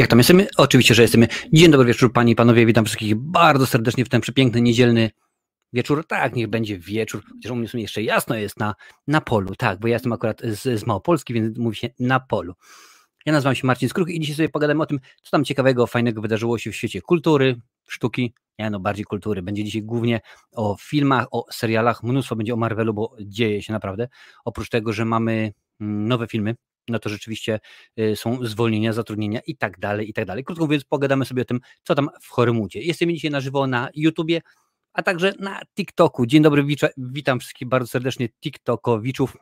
Jak tam jesteśmy? Oczywiście, że jesteśmy. Dzień dobry wieczór, panie i panowie. Witam wszystkich bardzo serdecznie w ten przepiękny, niedzielny wieczór. Tak, niech będzie wieczór, chociaż u mnie w sumie jeszcze jasno jest na, na polu. Tak, bo ja jestem akurat z, z Małopolski, więc mówi się na polu. Ja nazywam się Marcin Skruch i dzisiaj sobie pogadamy o tym, co tam ciekawego, fajnego wydarzyło się w świecie kultury, sztuki, nie no, bardziej kultury. Będzie dzisiaj głównie o filmach, o serialach, mnóstwo będzie o Marvelu, bo dzieje się naprawdę. Oprócz tego, że mamy mm, nowe filmy, no to rzeczywiście y, są zwolnienia, zatrudnienia i tak dalej, i tak dalej. Krótko mówiąc, pogadamy sobie o tym, co tam w Chorymudzie. Jestem dzisiaj na żywo na YouTubie, a także na TikToku. Dzień dobry, witam wszystkich bardzo serdecznie TikTokowiczów.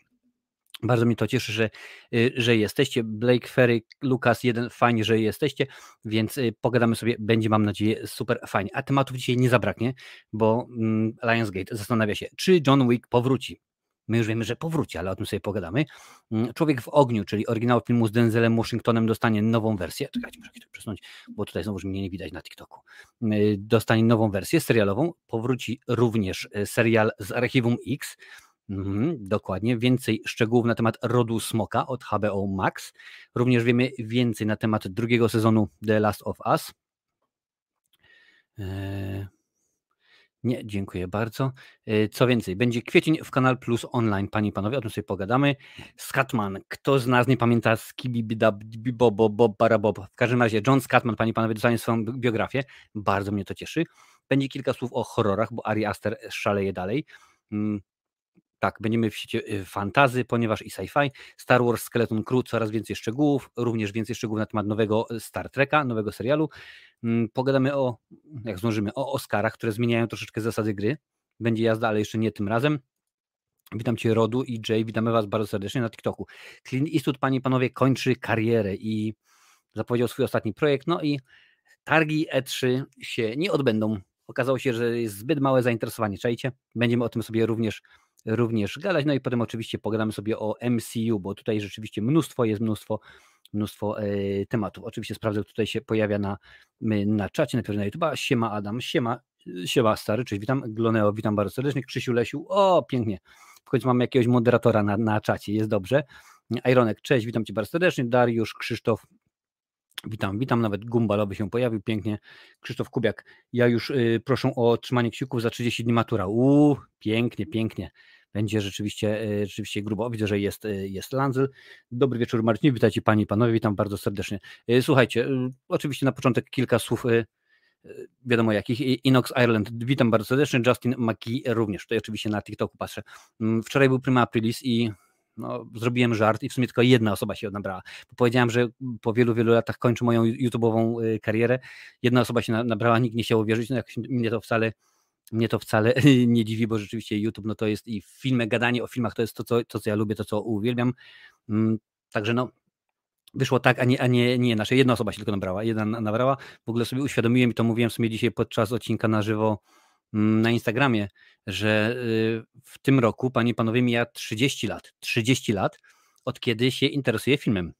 Bardzo mnie to cieszy, że, y, że jesteście. Blake Ferry, Lukas, jeden, fajnie, że jesteście, więc y, pogadamy sobie, będzie mam nadzieję super fajnie. A tematów dzisiaj nie zabraknie, bo mm, Lionsgate zastanawia się, czy John Wick powróci. My już wiemy, że powróci, ale o tym sobie pogadamy. Mm, Człowiek w ogniu, czyli oryginał filmu z Denzelem Washingtonem dostanie nową wersję. Czekajcie, muszę to przesunąć, bo tutaj znowu mnie nie widać na TikToku. Y, dostanie nową wersję serialową. Powróci również y, serial z Archiwum X. Mhm, dokładnie. Więcej szczegółów na temat rodu Smoka od HBO Max. Również wiemy więcej na temat drugiego sezonu The Last of Us. Eee, nie, dziękuję bardzo. E, co więcej, będzie kwiecień w Kanal Plus online, panie i panowie, o tym sobie pogadamy. Scatman, kto z nas nie pamięta Skibibidabibobo Barabob? W każdym razie John Scatman, panie i panowie, dostanie swoją biografię, bardzo mnie to cieszy. Będzie kilka słów o horrorach, bo Ari Aster szaleje dalej. Tak, będziemy w świecie y, fantazy, ponieważ i sci-fi, Star Wars Skeleton Crew, coraz więcej szczegółów, również więcej szczegółów na temat nowego y, Star Treka, nowego serialu. Mm, pogadamy o, jak zdążymy, o Oscarach, które zmieniają troszeczkę zasady gry. Będzie jazda, ale jeszcze nie tym razem. Witam Cię Rodu i Jay, witamy Was bardzo serdecznie na TikToku. Clint Eastwood, Panie i Panowie, kończy karierę i zapowiedział swój ostatni projekt, no i targi E3 się nie odbędą. Okazało się, że jest zbyt małe zainteresowanie, czajcie? Będziemy o tym sobie również również gadać. No i potem oczywiście pogadamy sobie o MCU, bo tutaj rzeczywiście mnóstwo jest, mnóstwo, mnóstwo e, tematów. Oczywiście sprawdzę, tutaj się pojawia na, na czacie, najpierw na YouTube. Siema Adam, siema, siema stary, cześć, witam. Gloneo, witam bardzo serdecznie. Krzysiu Lesiu, o pięknie. W końcu mamy jakiegoś moderatora na, na czacie, jest dobrze. Ironek, cześć, witam Cię bardzo serdecznie. Dariusz, Krzysztof, Witam, witam, nawet Gumbalowy się pojawił pięknie. Krzysztof Kubiak, ja już y, proszę o trzymanie kciuków za 30 dni matura. Uuu, pięknie, pięknie. Będzie rzeczywiście, y, rzeczywiście grubo. Widzę, że jest, y, jest Lanzel. Dobry wieczór Marcin, witajcie Panie i Panowie, witam bardzo serdecznie. Y, słuchajcie, oczywiście na początek kilka słów wiadomo jakich, Inox Ireland, witam bardzo serdecznie, Justin McKee również, tutaj oczywiście na TikToku patrzę. Mm, wczoraj był Prima Aprilis i no, zrobiłem żart i w sumie tylko jedna osoba się nabrała. powiedziałem, że po wielu, wielu latach kończę moją YouTube'ową karierę. Jedna osoba się nabrała, nikt nie chciał uwierzyć, no jakoś mnie to wcale mnie to wcale nie dziwi, bo rzeczywiście YouTube no to jest i filmy, gadanie o filmach to jest to, co, to, co ja lubię, to, co uwielbiam. Mm, także no, wyszło tak, a nie, a nie, nie inaczej. Jedna osoba się tylko nabrała, jedna nabrała. W ogóle sobie uświadomiłem i to mówiłem sobie dzisiaj podczas odcinka na żywo Mm, na Instagramie, że y, w tym roku, panie i panowie, mija 30 lat. 30 lat, od kiedy się interesuje filmem.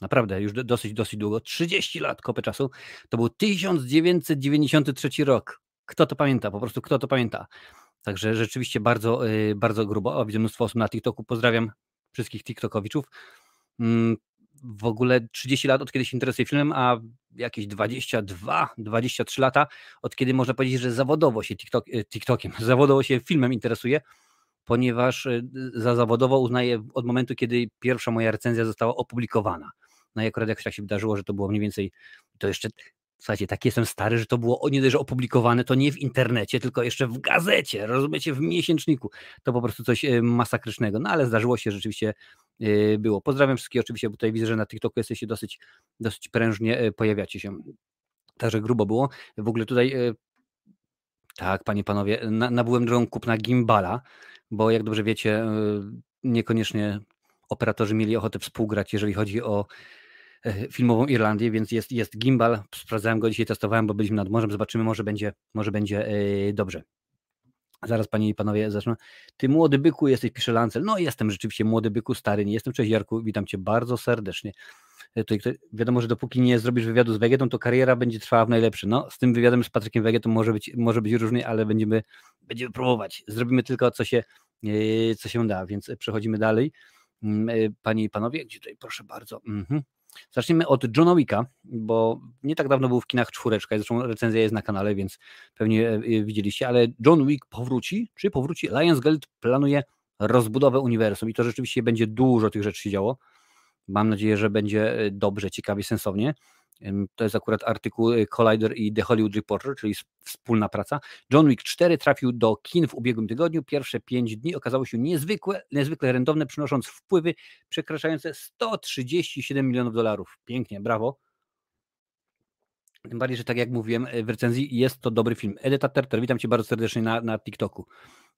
Naprawdę, już dosyć, dosyć długo. 30 lat, kopę czasu. To był 1993 rok. Kto to pamięta? Po prostu kto to pamięta? Także rzeczywiście bardzo, y, bardzo grubo. Widzę mnóstwo osób na TikToku. Pozdrawiam wszystkich TikTokowiczów. Mm, w ogóle 30 lat od kiedy się interesuje filmem, a jakieś 22, 23 lata od kiedy można powiedzieć, że zawodowo się TikTok, e, TikTokiem, zawodowo się filmem interesuje, ponieważ e, za zawodowo uznaję od momentu, kiedy pierwsza moja recenzja została opublikowana. No i akurat jakoś tak się wydarzyło, że to było mniej więcej, to jeszcze Słuchajcie, tak jestem stary, że to było nie dość, że opublikowane, to nie w internecie, tylko jeszcze w gazecie, rozumiecie, w miesięczniku. To po prostu coś e, masakrycznego. No ale zdarzyło się, rzeczywiście e, było. Pozdrawiam wszystkich oczywiście, bo tutaj widzę, że na TikToku jesteście dosyć, dosyć prężnie, e, pojawiacie się. Także grubo było. W ogóle tutaj, tak, panie, panowie, nabyłem drogą kupna gimbala, bo jak dobrze wiecie, niekoniecznie operatorzy mieli ochotę współgrać, jeżeli chodzi o E, filmową Irlandię, więc jest, jest gimbal. Sprawdzałem go dzisiaj, testowałem, bo byliśmy nad morzem. Zobaczymy, może będzie, może będzie e, dobrze. Zaraz panie i panowie zacznę. Ty młody byku jesteś, pisze Lancel. No jestem rzeczywiście młody byku, stary nie jestem. Cześć Jarku, witam cię bardzo serdecznie. E, tutaj, wiadomo, że dopóki nie zrobisz wywiadu z Wegetą, to kariera będzie trwała w najlepszy. No, z tym wywiadem z Patrykiem Wegetą może być, może być różnie, ale będziemy, będziemy próbować. Zrobimy tylko co się, co się da, więc przechodzimy dalej. mm, panie i panowie. Gdzie tutaj, proszę bardzo. Mhm. Zacznijmy od Johna Wicka, bo nie tak dawno był w kinach czwóreczka, zresztą recenzja jest na kanale, więc pewnie widzieliście, ale John Wick powróci, czy powróci? Lionsgate planuje rozbudowę uniwersum i to rzeczywiście będzie dużo tych rzeczy się działo. Mam nadzieję, że będzie e, dobrze, ciekawie, sensownie. To jest akurat artykuł e, Collider i The Hollywood Reporter, czyli wspólna praca. John Wick 4 trafił do kin w ubiegłym tygodniu. Pierwsze 5 dni okazało się niezwykłe, niezwykle rentowne, przynosząc wpływy przekraczające 137 milionów dolarów. Pięknie, brawo. Tym bardziej, że tak jak mówiłem e, w recenzji, jest to dobry film. Edyta Terter, witam Cię bardzo serdecznie na, na TikToku.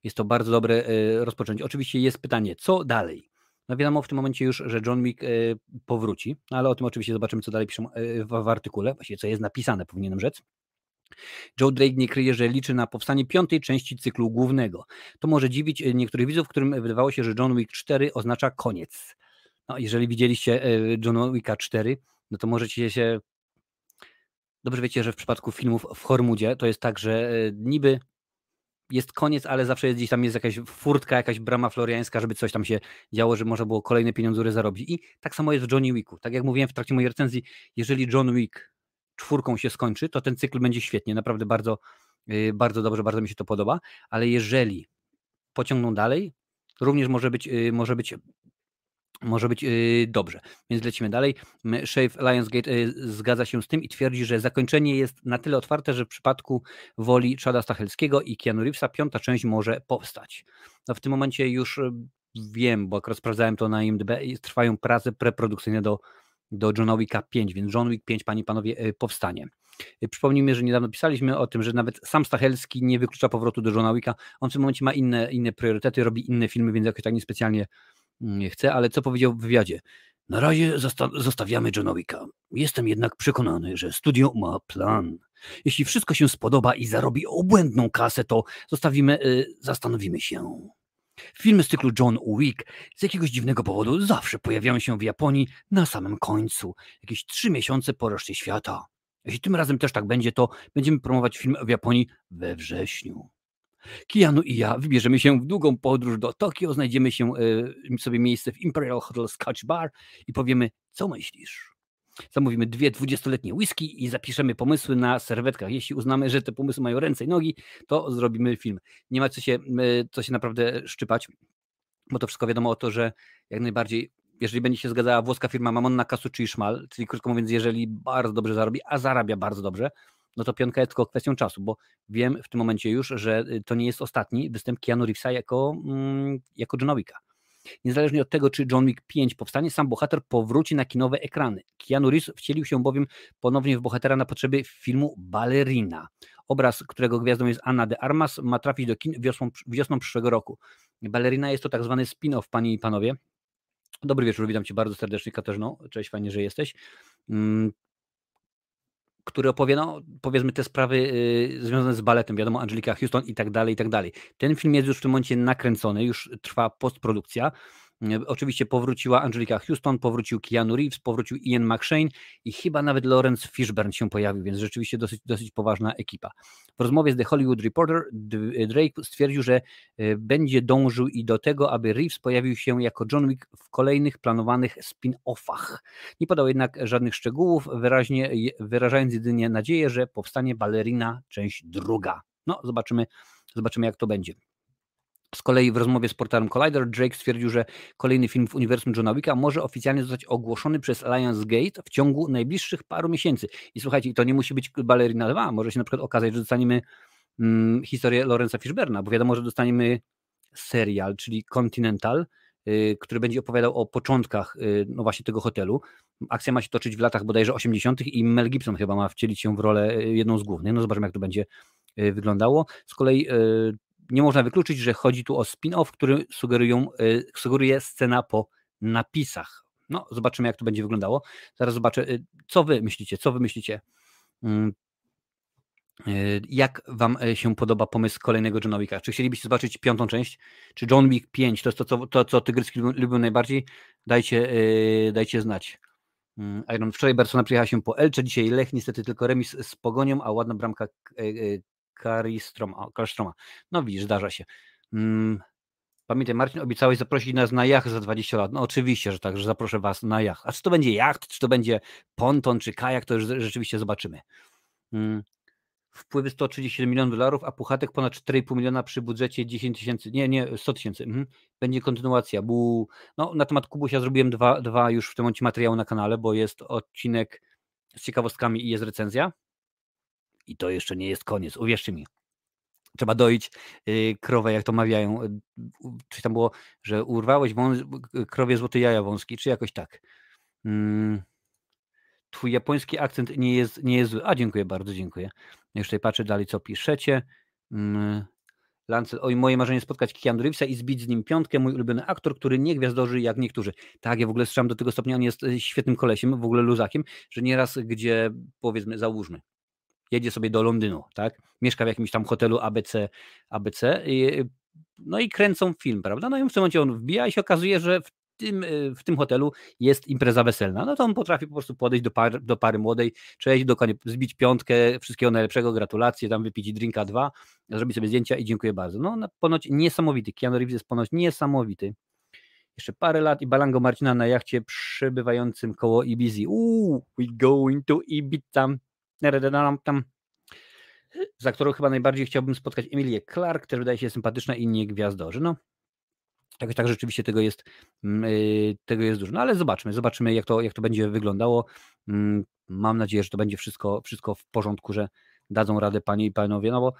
Jest to bardzo dobre rozpoczęcie. Oczywiście jest pytanie, co dalej? No wiadomo w tym momencie już, że John Wick e, powróci, no ale o tym oczywiście zobaczymy, co dalej piszą e, w, artykule, właściwie co jest napisane, powinienem rzec. Joe Drake nie kryje, że liczy na powstanie piątej części cyklu głównego. To może dziwić e, niektórych widzów, którym wydawało się, że John Wick 4 oznacza koniec. No, jeżeli widzieliście John Wicka 4, no to możecie się. Dobrze wiecie, że w przypadku filmów w Hormudzie to jest tak, że niby jest koniec, ale zawsze jest gdzieś tam jest jakaś furtka, jakaś brama floriańska, żeby coś tam się działo, żeby można było kolejne pieniądze zarobić. I tak samo jest w Johnny Wicku. Tak jak mówiłem w trakcie mojej recenzji, jeżeli John Wick czwórką się skończy, to ten cykl będzie świetnie, naprawdę bardzo, y, bardzo dobrze, bardzo mi się to podoba, ale jeżeli pociągną dalej, również może być, y, może być może być yy, dobrze. Więc lecimy dalej. Shave Lionsgate yy, zgadza się z tym i twierdzi, że zakończenie jest na tyle otwarte, że w przypadku woli Chada Stachelskiego i Keanu Reevesa piąta część może powstać. No w tym momencie już y, wiem, bo akurat sprawdzałem to na IMDb trwają prace preprodukcyjne do, do John Wicka 5, więc John Wick 5, panie i panowie, powstanie. Y, przypomnijmy, że niedawno pisaliśmy o tym, że nawet sam Stachelski nie wyklucza powrotu do Johna Wicka. On w tym momencie ma inne, inne priorytety, robi inne filmy, więc jakoś tak niespecjalnie nie chcę, ale co powiedział w wywiadzie? Na razie zosta zostawiamy Johnowika. Jestem jednak przekonany, że studio ma plan. Jeśli wszystko się spodoba i zarobi obłędną kasę, to zostawimy, y, zastanowimy się. Filmy z cyklu John Wick z jakiegoś dziwnego powodu zawsze pojawiają się w Japonii na samym końcu, jakieś trzy miesiące po reszcie świata. Jeśli tym razem też tak będzie, to będziemy promować film w Japonii we wrześniu. Kianu i ja wybierzemy się w długą podróż do Tokio, znajdziemy się e, sobie miejsce w Imperial Hotel Scotch Bar i powiemy, co myślisz? Zamówimy dwie dwudziestoletnie whisky i zapiszemy pomysły na serwetkach. Jeśli uznamy, że te pomysły mają ręce i nogi, to zrobimy film. Nie ma co się, co się naprawdę szczypać, bo to wszystko wiadomo o to, że jak najbardziej jeżeli będzie się zgadzała włoska firma Mamonna Kasuczy i Szmal, czyli krótko mówiąc, jeżeli bardzo dobrze zarobi, a zarabia bardzo dobrze, no to piątka jest tylko kwestią czasu, bo wiem w tym momencie już, że y, to nie jest ostatni występ Keanu Reevesa jako, mm, jako John Wicka. Niezależnie od tego, czy John Wick 5 powstanie, sam bohater powróci na kinowe ekrany. Keanu Reeves wcielił się bowiem ponownie w bohatera na potrzeby filmu Ballerina. Obraz, którego gwiazdą jest Anna de Armas, ma trafić do kin wiosną, wiosną przyszłego roku. Ballerina jest to tak zwany spin-off, panie i panowie. Dobry wieczór, witam cię bardzo serdecznie, Katarzyno. Cześć, fajnie, że jesteś. Który opowie, no, powiedzmy, te sprawy y, związane z baletem, wiadomo, Angelika Houston i tak dalej, i tak dalej. Ten film jest już w tym momencie nakręcony, już trwa postprodukcja. Oczywiście powróciła Angelika Houston, powrócił Keanu Reeves, powrócił Ian McShane i chyba nawet Lawrence Fishburne się pojawił, więc rzeczywiście dosyć, dosyć poważna ekipa. W rozmowie z The Hollywood Reporter Drake stwierdził, że e, będzie dążył i do tego, aby Reeves pojawił się jako John Wick w kolejnych planowanych spin-offach. Nie podał jednak żadnych szczegółów, wyraźnie, wyrażając jedynie nadzieję, że powstanie Ballerina część druga. No, zobaczymy, zobaczymy jak to będzie. Z kolei w rozmowie z portalem Collider Drake stwierdził, że kolejny film w uniwersum Johna Wicka może oficjalnie zostać ogłoszony przez Lionsgate w ciągu najbliższych paru miesięcy. I słuchajcie, to nie musi być Ballerina 2, może się na przykład okazać, że dostaniemy mm, historię Lorenza Fishberna, bo wiadomo, że dostaniemy serial, czyli Continental, y, który będzie opowiadał o początkach y, no właśnie tego hotelu. Akcja ma się toczyć w latach bodajże 80. i Mel Gibson chyba ma wcielić się w rolę y, jedną z głównych. No zobaczymy, jak to będzie wyglądało. Z kolei nie można wykluczyć, że chodzi tu o spin-off, który sugerują, y, sugeruje scena po napisach. No, zobaczymy, jak to będzie wyglądało. Zaraz zobaczę, y, co wy myślicie, co wy myślicie. Mm, y, jak wam się podoba pomysł kolejnego John Wicka? Czy chcielibyście zobaczyć piątą część? Czy John Wick 5 to jest to, co, to, co tygryski lubią najbardziej? Dajcie, dajcie znać. Mm, Iron, wczoraj Barcelona przyjechała się po Elcze, dzisiaj Lech niestety tylko remis z Pogonią, a ładna bramka Karistroma. Karistroma. No widzisz, zdarza się. Mm. Pamiętaj, Marcin, obiecałeś zaprosić nas na jacht za 20 lat. No oczywiście, że tak, że zaproszę was na jacht. A czy to będzie jacht, czy to będzie ponton, czy kajak, to już rzeczywiście zobaczymy. Hmm. Wpływy 137 milionów dolarów, a Puchatek ponad 4,5 miliona przy budżecie 10 tysięcy, nie, nie, 100 tysięcy. Mhm. Będzie kontynuacja. Bu... No, na temat Kubusia zrobiłem dwa, dwa już w tym momencie materiały na kanale, bo jest odcinek z ciekawostkami i jest recenzja. I to jeszcze nie jest koniec, uwierzcie mi trzeba doić y, krowę, jak to mawiają. Czy tam było, że urwałeś wąs, krowie złote jaja wąski, czy jakoś tak. Mm. Twój japoński akcent nie jest, nie jest zły. A, dziękuję bardzo, dziękuję. Jeszcze patrzę dalej, co piszecie. Mm. Lancel, oj, moje marzenie spotkać Keanu Reevesa i zbić z nim piątkę, mój ulubiony aktor, który nie gwiazdorzy jak niektórzy. Tak, ja w ogóle słyszałem do tego stopnia, on jest y, świetnym kolesiem, w ogóle luzakiem, że nieraz, gdzie powiedzmy, załóżmy, jedzie sobie do Londynu, tak? Mieszka w jakimś tam hotelu ABC, ABC i, no i kręcą film, prawda? No i w tym momencie on wbija i się okazuje, że w tym, w tym hotelu jest impreza weselna. No to on potrafi po prostu podejść do, par, do pary młodej, cześć, dokładnie zbić piątkę, wszystkiego najlepszego, gratulacje, tam wypić drinka dwa, zrobić sobie zdjęcia i dziękuję bardzo. No, no ponoć niesamowity, Keanu Reeves jest ponoć niesamowity. Jeszcze parę lat i Balango Marcina na jachcie przebywającym koło Ibizy. Uuu, we going to Ibiza. Za którą chyba najbardziej chciałbym spotkać Emilię Clark, też wydaje się sympatyczna i nie gwiazdorzy. No, jakoś tak rzeczywiście tego jest, yy, tego jest dużo. No ale zobaczmy, zobaczymy jak to, jak to będzie wyglądało. Yy, mam nadzieję, że to będzie wszystko, wszystko w porządku, że dadzą radę panie i panowie, no bo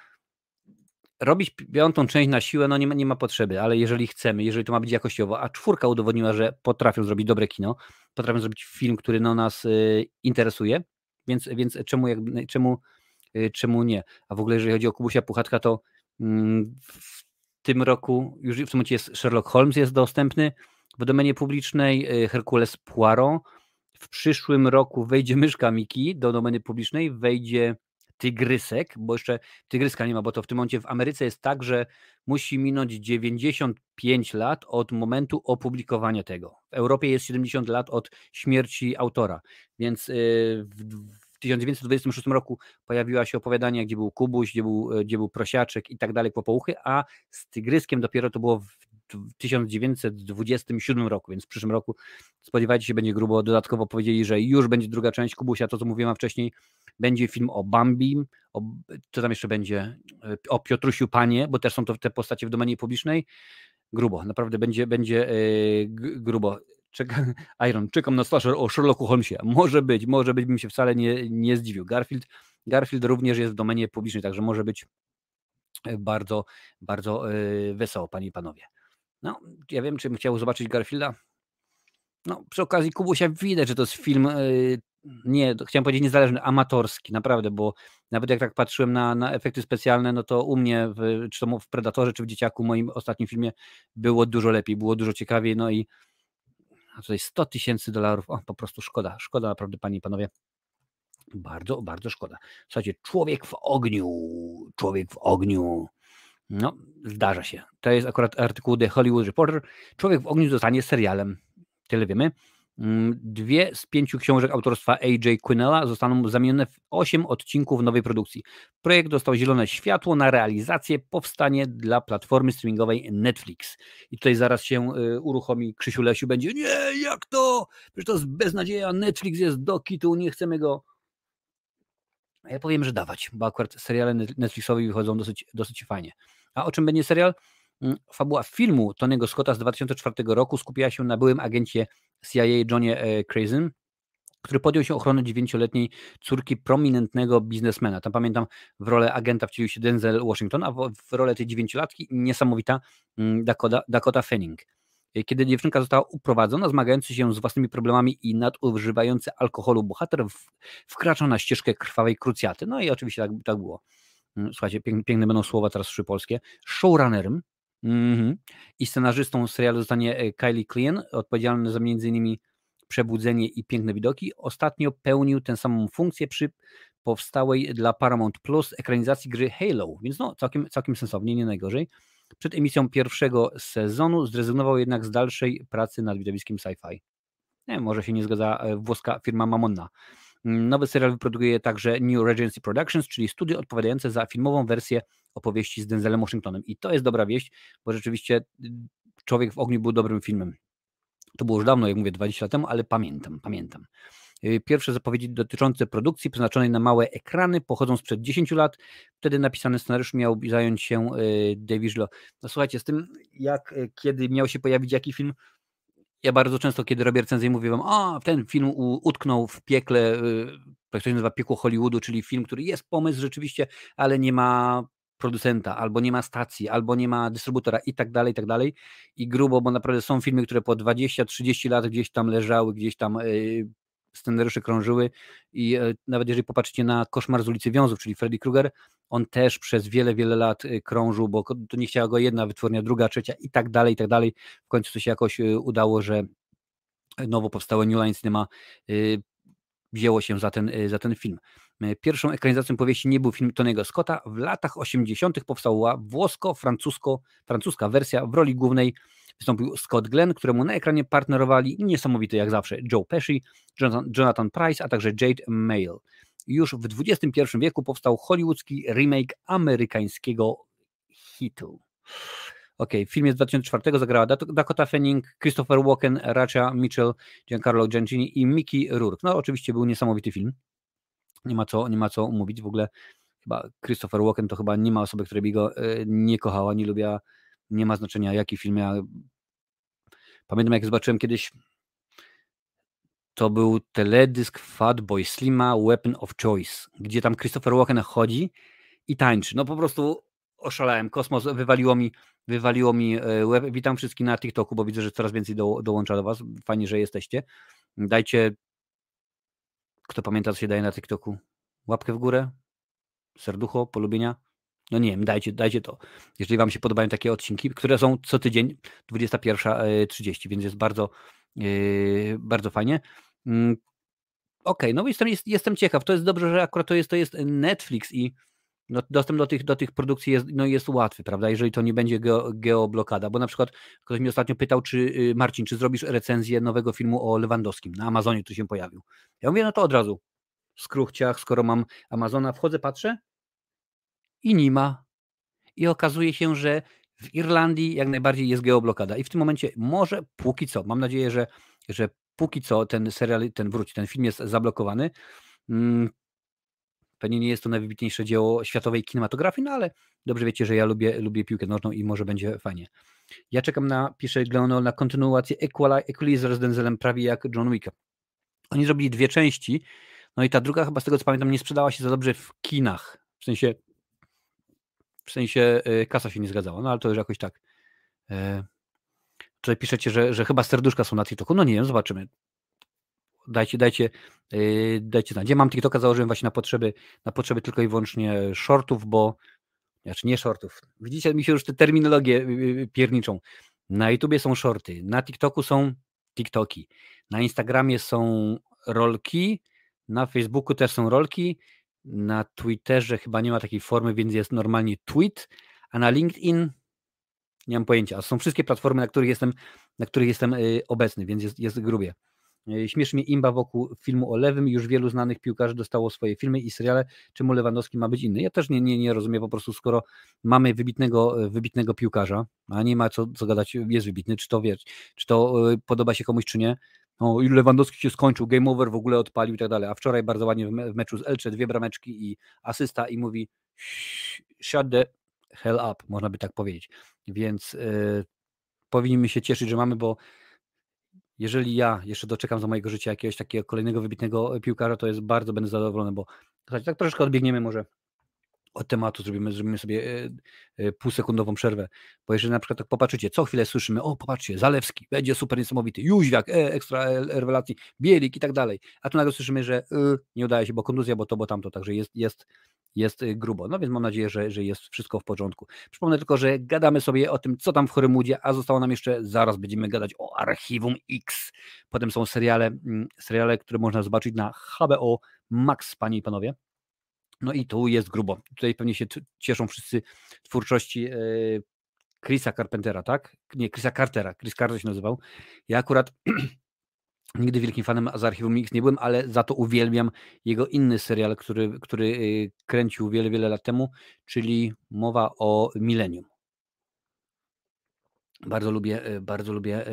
robić piątą część na siłę, no nie ma, nie ma potrzeby, ale jeżeli chcemy, jeżeli to ma być jakościowo, a czwórka udowodniła, że potrafią zrobić dobre kino, potrafią zrobić film, który no, nas y, interesuje, więc, więc czemu, jak, czemu, y, czemu nie? A w ogóle, jeżeli chodzi o Kubusia Puchatka, to mm, w tym roku już w momencie jest Sherlock Holmes jest dostępny w domenie publicznej, y, Herkules Poirot. W przyszłym roku wejdzie myszka Miki do domeny publicznej, wejdzie tygrysek, bo jeszcze tygryska nie ma, bo to w tym momencie w Ameryce jest tak, że musi minąć 95 lat od momentu opublikowania tego. W Europie jest 70 lat od śmierci autora, więc y, w 1926 roku pojawiła się opowiadanie, gdzie był Kubuś, gdzie był, gdzie był Prosiaczek i tak dalej, Popouchy, a z Tygryskiem dopiero to było w 1927 roku, więc w przyszłym roku spodziewajcie się, będzie grubo. Dodatkowo powiedzieli, że już będzie druga część Kubusia, to co mówiłem wcześniej, będzie film o Bambi, o, co tam jeszcze będzie, o Piotrusiu Panie, bo też są to te postacie w domenie publicznej. Grubo, naprawdę będzie, będzie yy, grubo. Czeka, Iron, czekam na slasher o Sherlocku Holmesie. Może być, może być, bym się wcale nie, nie zdziwił. Garfield, Garfield również jest w domenie publicznej, także może być bardzo, bardzo yy, wesoło, panie i panowie. No, ja wiem, czy bym chciał zobaczyć Garfielda. No, przy okazji Kubusia widać, że to jest film, yy, nie, chciałem powiedzieć niezależny, amatorski, naprawdę, bo nawet jak tak patrzyłem na, na efekty specjalne, no to u mnie, w, czy to w Predatorze, czy w Dzieciaku, moim ostatnim filmie, było dużo lepiej, było dużo ciekawiej, no i a tutaj 100 tysięcy dolarów, o, po prostu szkoda, szkoda naprawdę, panie i panowie. Bardzo, bardzo szkoda. Słuchajcie, człowiek w ogniu, człowiek w ogniu. No, zdarza się. To jest akurat artykuł The Hollywood Reporter. Człowiek w ogniu zostanie serialem. Tyle wiemy. Mm, dwie z pięciu książek autorstwa A.J. Quinella zostaną zamienione w osiem odcinków nowej produkcji. Projekt dostał zielone światło na realizację, powstanie dla platformy streamingowej Netflix. I tutaj zaraz się y, uruchomi Krzysiu Lesiu, będzie nie, jak to? Przecież to jest beznadzieja, Netflix jest do kitu, nie chcemy go ja powiem, że dawać, bo akurat seriale Netflixowe wychodzą dosyć, dosyć fajnie. A o czym będzie serial? Mm, fabuła filmu Tonego Scotta z 2004 roku skupiała się na byłym agencie CIA Johnie e, Crazyn, który podjął się ochrony dziewięcioletniej córki prominentnego biznesmena. Tam pamiętam, w rolę agenta wcielił się Denzel Washington, a w, w rolę tej dziewięciolatki niesamowita mm, Dakota, Dakota Fanning. E, kiedy dziewczynka została uprowadzona, zmagający się z własnymi problemami i nadużywający alkoholu bohater wkracza na ścieżkę krwawej krucjaty. No i oczywiście tak, tak było. Mm, słuchajcie, piękne, będą słowa teraz trzy polskie. Showrunnerem mm -hmm, i scenarzystą serialu zostanie e, Kylie Klein, odpowiedzialny za m.in. Przebudzenie i Piękne Widoki. Ostatnio pełnił tę samą funkcję przy powstałej dla Paramount Plus ekranizacji gry Halo, więc no całkiem, całkiem sensownie, nie najgorzej. Przed emisją pierwszego sezonu zrezygnował jednak z dalszej pracy nad widowiskiem sci-fi. Nie, może się nie zgadza e, włoska firma Mamonna. Nowy serial wyprodukuje także New Regency Productions, czyli studio odpowiadające za filmową wersję opowieści z Denzelem Washingtonem. I to jest dobra wieść, bo rzeczywiście Człowiek w ogniu był dobrym filmem. To było już dawno, jak mówię, 20 lat temu, ale pamiętam, pamiętam. Y, pierwsze zapowiedzi dotyczące produkcji przeznaczonej na małe ekrany pochodzą sprzed 10 lat. Wtedy napisany scenariusz miał zająć się y, David Lo. No słuchajcie, z tym jak y, kiedy miał się pojawić jaki film, ja bardzo często, kiedy robię recenzję, mówię wam, a ten film utknął w piekle, to się nazywa piekło Hollywoodu, czyli film, który jest pomysł rzeczywiście, ale nie ma producenta, albo nie ma stacji, albo nie ma dystrybutora i tak dalej, i tak dalej. I grubo, bo naprawdę są filmy, które po 20-30 lat gdzieś tam leżały, gdzieś tam scenariusze krążyły i e, nawet jeżeli popatrzycie na Koszmar z ulicy Wiązów, czyli Freddy Krueger, on też przez wiele, wiele lat e, krążył, bo to nie chciała go jedna wytwórnia, druga, trzecia i tak dalej, i tak dalej. W końcu to się jakoś e, udało, że nowo powstałe New Line Cinema wzięło się za ten, za ten film. Pierwszą ekranizacją powieści nie był film Tony'ego Scotta. W latach 80. powstała włosko-francuska wersja w roli głównej Wystąpił Scott Glenn, któremu na ekranie partnerowali niesamowity jak zawsze Joe Pesci, Jonathan Price, a także Jade Mail. Już w XXI wieku powstał hollywoodzki remake amerykańskiego hitu. Ok, w filmie z 2004 zagrała Dakota Fanning, Christopher Walken, Racha Mitchell, Giancarlo Gentini i Mickey Rourke. No oczywiście był niesamowity film. Nie ma co, nie ma co mówić. W ogóle chyba Christopher Walken to chyba nie ma osoby, która by go e, nie kochała, nie lubiła nie ma znaczenia jaki film. Ja pamiętam jak zobaczyłem kiedyś to był teledysk Fatboy Slima Weapon of Choice, gdzie tam Christopher Walken chodzi i tańczy. No po prostu oszalałem. Kosmos wywaliło mi, wywaliło mi e. Witam wszystkich na TikToku, bo widzę, że coraz więcej do, dołącza do Was. Fajnie, że jesteście. Dajcie, kto pamięta, co się daje na TikToku, łapkę w górę, serducho, polubienia. No nie wiem, dajcie, dajcie to. Jeżeli Wam się podobają takie odcinki, które są co tydzień 21.30, e, więc jest bardzo, yy, bardzo fajnie. Yy, Okej, okay, no jestem, jest, jestem ciekaw. To jest dobrze, że akurat to jest, to jest Netflix i no, dostęp do tych, do tych produkcji jest, no jest łatwy, prawda? Jeżeli to nie będzie geo, geoblokada, bo na przykład ktoś mnie ostatnio pytał, czy y, Marcin, czy zrobisz recenzję nowego filmu o Lewandowskim na Amazonie, tu się pojawił. Ja mówię, no to od razu. Skruchciach, skoro mam Amazona, wchodzę, patrzę, i nie ma. I okazuje się, że w Irlandii jak najbardziej jest geoblokada. I w tym momencie może póki co, mam nadzieję, że, że póki co ten serial, ten wróci, ten film jest zablokowany. Hmm, pewnie nie jest to najwybitniejsze dzieło światowej kinematografii, no ale dobrze wiecie, że ja lubię, lubię piłkę nożną i może będzie fajnie. Ja czekam na, pisze Gleonel, na kontynuację Equalizer z Denzelem prawie jak John Wick. Oni zrobili dwie części, no i ta druga chyba z tego co pamiętam nie sprzedała się za dobrze w kinach. W sensie w sensie y, kasa się nie zgadzała, no ale to już jakoś tak. E, tutaj piszecie, że, że chyba serduszka są na TikToku. No nie wiem, zobaczymy. Dajcie, dajcie, y, dajcie znać. Ja mam TikToka, założyłem właśnie na potrzeby, na potrzeby tylko i wyłącznie shortów, bo znaczy nie shortów. Widzicie, mi się już te terminologie y, pierniczą. Na YouTubie są shorty, na TikToku są TikToki, na Instagramie są rolki, na Facebooku też są rolki, na Twitterze chyba nie ma takiej formy, więc jest normalnie tweet, a na LinkedIn nie mam pojęcia. Są wszystkie platformy, na których jestem, na których jestem y, obecny, więc jest, jest grubie. Y, śmieszy mnie imba wokół filmu o Lewym. Już wielu znanych piłkarzy dostało swoje filmy i seriale. Czemu Lewandowski ma być inny? Ja też nie, nie, nie rozumiem po prostu, skoro mamy wybitnego, wybitnego piłkarza, a nie ma co, co gadać, jest wybitny, czy to wie, czy to y, podoba się komuś, czy nie, no, Lewandowski się skończył, game over w ogóle odpalił i tak dalej. A wczoraj bardzo ładnie w, me w meczu z Elcze dwie brameczki i asysta i mówi shut the hell up, można by tak powiedzieć. Więc yy, powinniśmy się cieszyć, że mamy, bo jeżeli ja jeszcze doczekam za mojego życia jakiegoś takiego kolejnego wybitnego piłkarza, to jest bardzo będę zadowolony, bo tak troszeczkę odbiegniemy może od tematu zrobimy, zrobimy sobie e, e, półsekundową przerwę, bo jeżeli na przykład tak popatrzycie, co chwilę słyszymy, o popatrzcie, Zalewski, będzie super niesamowity, Jóźwiak, e, ekstra e, rewelacji, Bielik i tak dalej, a tu nagle słyszymy, że y, nie udaje się, bo kontuzja, bo to, bo tamto, także jest, jest, jest grubo. No więc mam nadzieję, że, że jest wszystko w porządku. Przypomnę tylko, że gadamy sobie o tym, co tam w Chorymudzie, a zostało nam jeszcze, zaraz będziemy gadać o Archiwum X. Potem są seriale, mm, seriale, które można zobaczyć na HBO Max, panie i panowie. No i tu jest grubo. Tutaj pewnie się cieszą wszyscy twórczości e, Chrisa Carpentera, tak? Nie, Chrisa Cartera. Chris Carter się nazywał. Ja akurat nigdy wielkim fanem z Archiwum Mix nie byłem, ale za to uwielbiam jego inny serial, który, który e, kręcił wiele, wiele lat temu, czyli mowa o Millennium. Bardzo lubię, e, bardzo lubię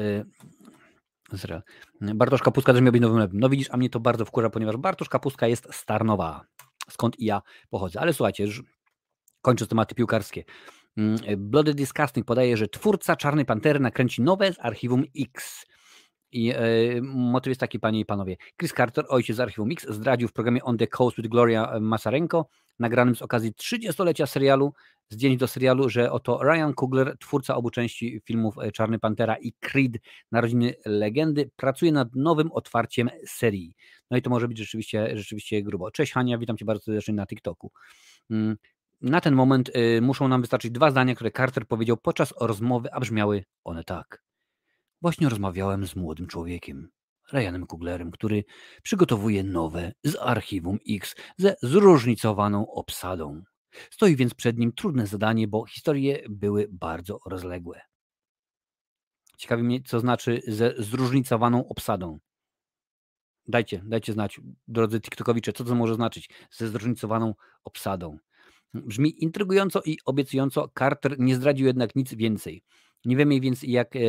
Zre. Bartosz Kapustka też miał być nowym lepem. No widzisz, a mnie to bardzo wkurza, ponieważ Bartosz Kapustka jest Starnowa, skąd i ja pochodzę. Ale słuchajcie, już kończąc tematy piłkarskie. Mm, Bloody Disgusting podaje, że twórca Czarnej Pantery nakręci nowe z Archiwum X. I e, motyw jest taki, panie i panowie. Chris Carter, ojciec z Archiwum X, zdradził w programie On the Coast with Gloria Masarenko, nagranym z okazji 30-lecia serialu, zdjęć do serialu, że oto Ryan Coogler, twórca obu części filmów e, Czarny Pantera i Creed, Narodziny Legendy, pracuje nad nowym otwarciem serii. No i to może być rzeczywiście, rzeczywiście grubo. Cześć Hania, witam Cię bardzo serdecznie na TikToku. Mm, na ten moment y, muszą nam wystarczyć dwa zdania, które Carter powiedział podczas rozmowy, a brzmiały one tak. Właśnie rozmawiałem z młodym człowiekiem, Ryanem Kuglerem, który przygotowuje nowe z archiwum X ze zróżnicowaną obsadą. Stoi więc przed nim trudne zadanie, bo historie były bardzo rozległe. Ciekawi mnie, co znaczy ze zróżnicowaną obsadą. Dajcie, dajcie znać, drodzy TikTokowicze, co to może znaczyć ze zróżnicowaną obsadą. Brzmi intrygująco i obiecująco. Carter nie zdradził jednak nic więcej. Nie wiemy więc, jak e,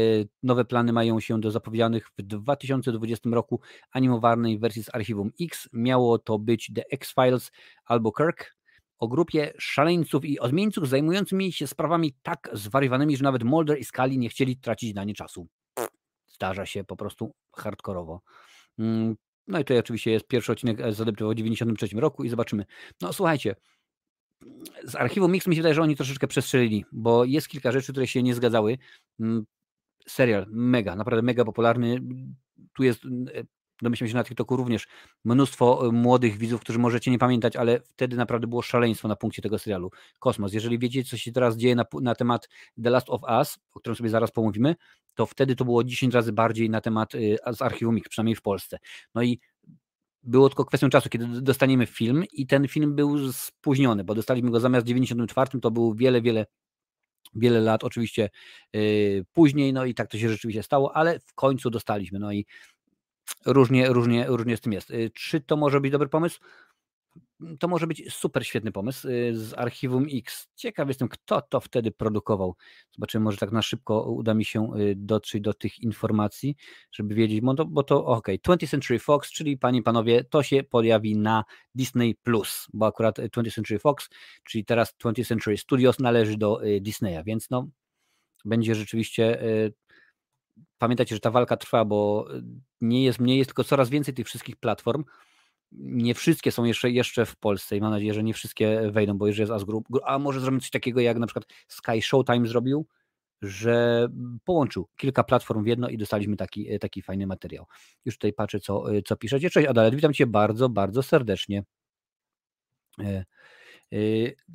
nowe plany mają się do zapowiedzianych w 2020 roku animowanej wersji z Archiwum X. Miało to być The X-Files albo Kirk, o grupie szaleńców i odmieńców zajmującymi się sprawami tak zwariowanymi, że nawet Mulder i Scully nie chcieli tracić na nie czasu. Zdarza się po prostu hardkorowo. Mm, no i to oczywiście jest pierwszy odcinek zadebiutował w 1993 roku i zobaczymy. No słuchajcie, z archiwum Mix mi się wydaje, że oni troszeczkę przestrzelili, bo jest kilka rzeczy, które się nie zgadzały. Mm, serial mega, naprawdę mega popularny. Tu jest, e, domyślam się na TikToku również, mnóstwo e, młodych widzów, którzy możecie nie pamiętać, ale wtedy naprawdę było szaleństwo na punkcie tego serialu. Kosmos. Jeżeli wiecie, co się teraz dzieje na, na temat The Last of Us, o którym sobie zaraz pomówimy, to wtedy to było 10 razy bardziej na temat y, z archiwum Mix, przynajmniej w Polsce. No i było tylko kwestią czasu, kiedy dostaniemy film i ten film był spóźniony, bo dostaliśmy go zamiast w 94, to był wiele, wiele wiele lat oczywiście yy, później, no i tak to się rzeczywiście stało, ale w końcu dostaliśmy, no i różnie, różnie, różnie z tym jest. Yy, czy to może być dobry pomysł? to może być super świetny pomysł y, z Archiwum X. Ciekaw jestem, kto to wtedy produkował. Zobaczymy, może tak na szybko uda mi się y, dotrzeć do tych informacji, żeby wiedzieć, bo to, bo to ok, 20th Century Fox, czyli panie i panowie, to się pojawi na Disney+, Plus, bo akurat 20th Century Fox, czyli teraz 20th Century Studios należy do y, Disneya, więc no będzie rzeczywiście pamiętajcie, że ta walka trwa, bo nie jest mniej, jest tylko coraz więcej tych wszystkich platform, nie wszystkie są jeszcze, jeszcze w Polsce i mam nadzieję, że nie wszystkie wejdą, bo już jest Group. A może zrobimy coś takiego, jak na przykład Sky Showtime zrobił, że połączył kilka platform w jedno i dostaliśmy taki, taki fajny materiał. Już tutaj patrzę, co, co piszecie. Cześć Adalet, witam Cię bardzo, bardzo serdecznie. E,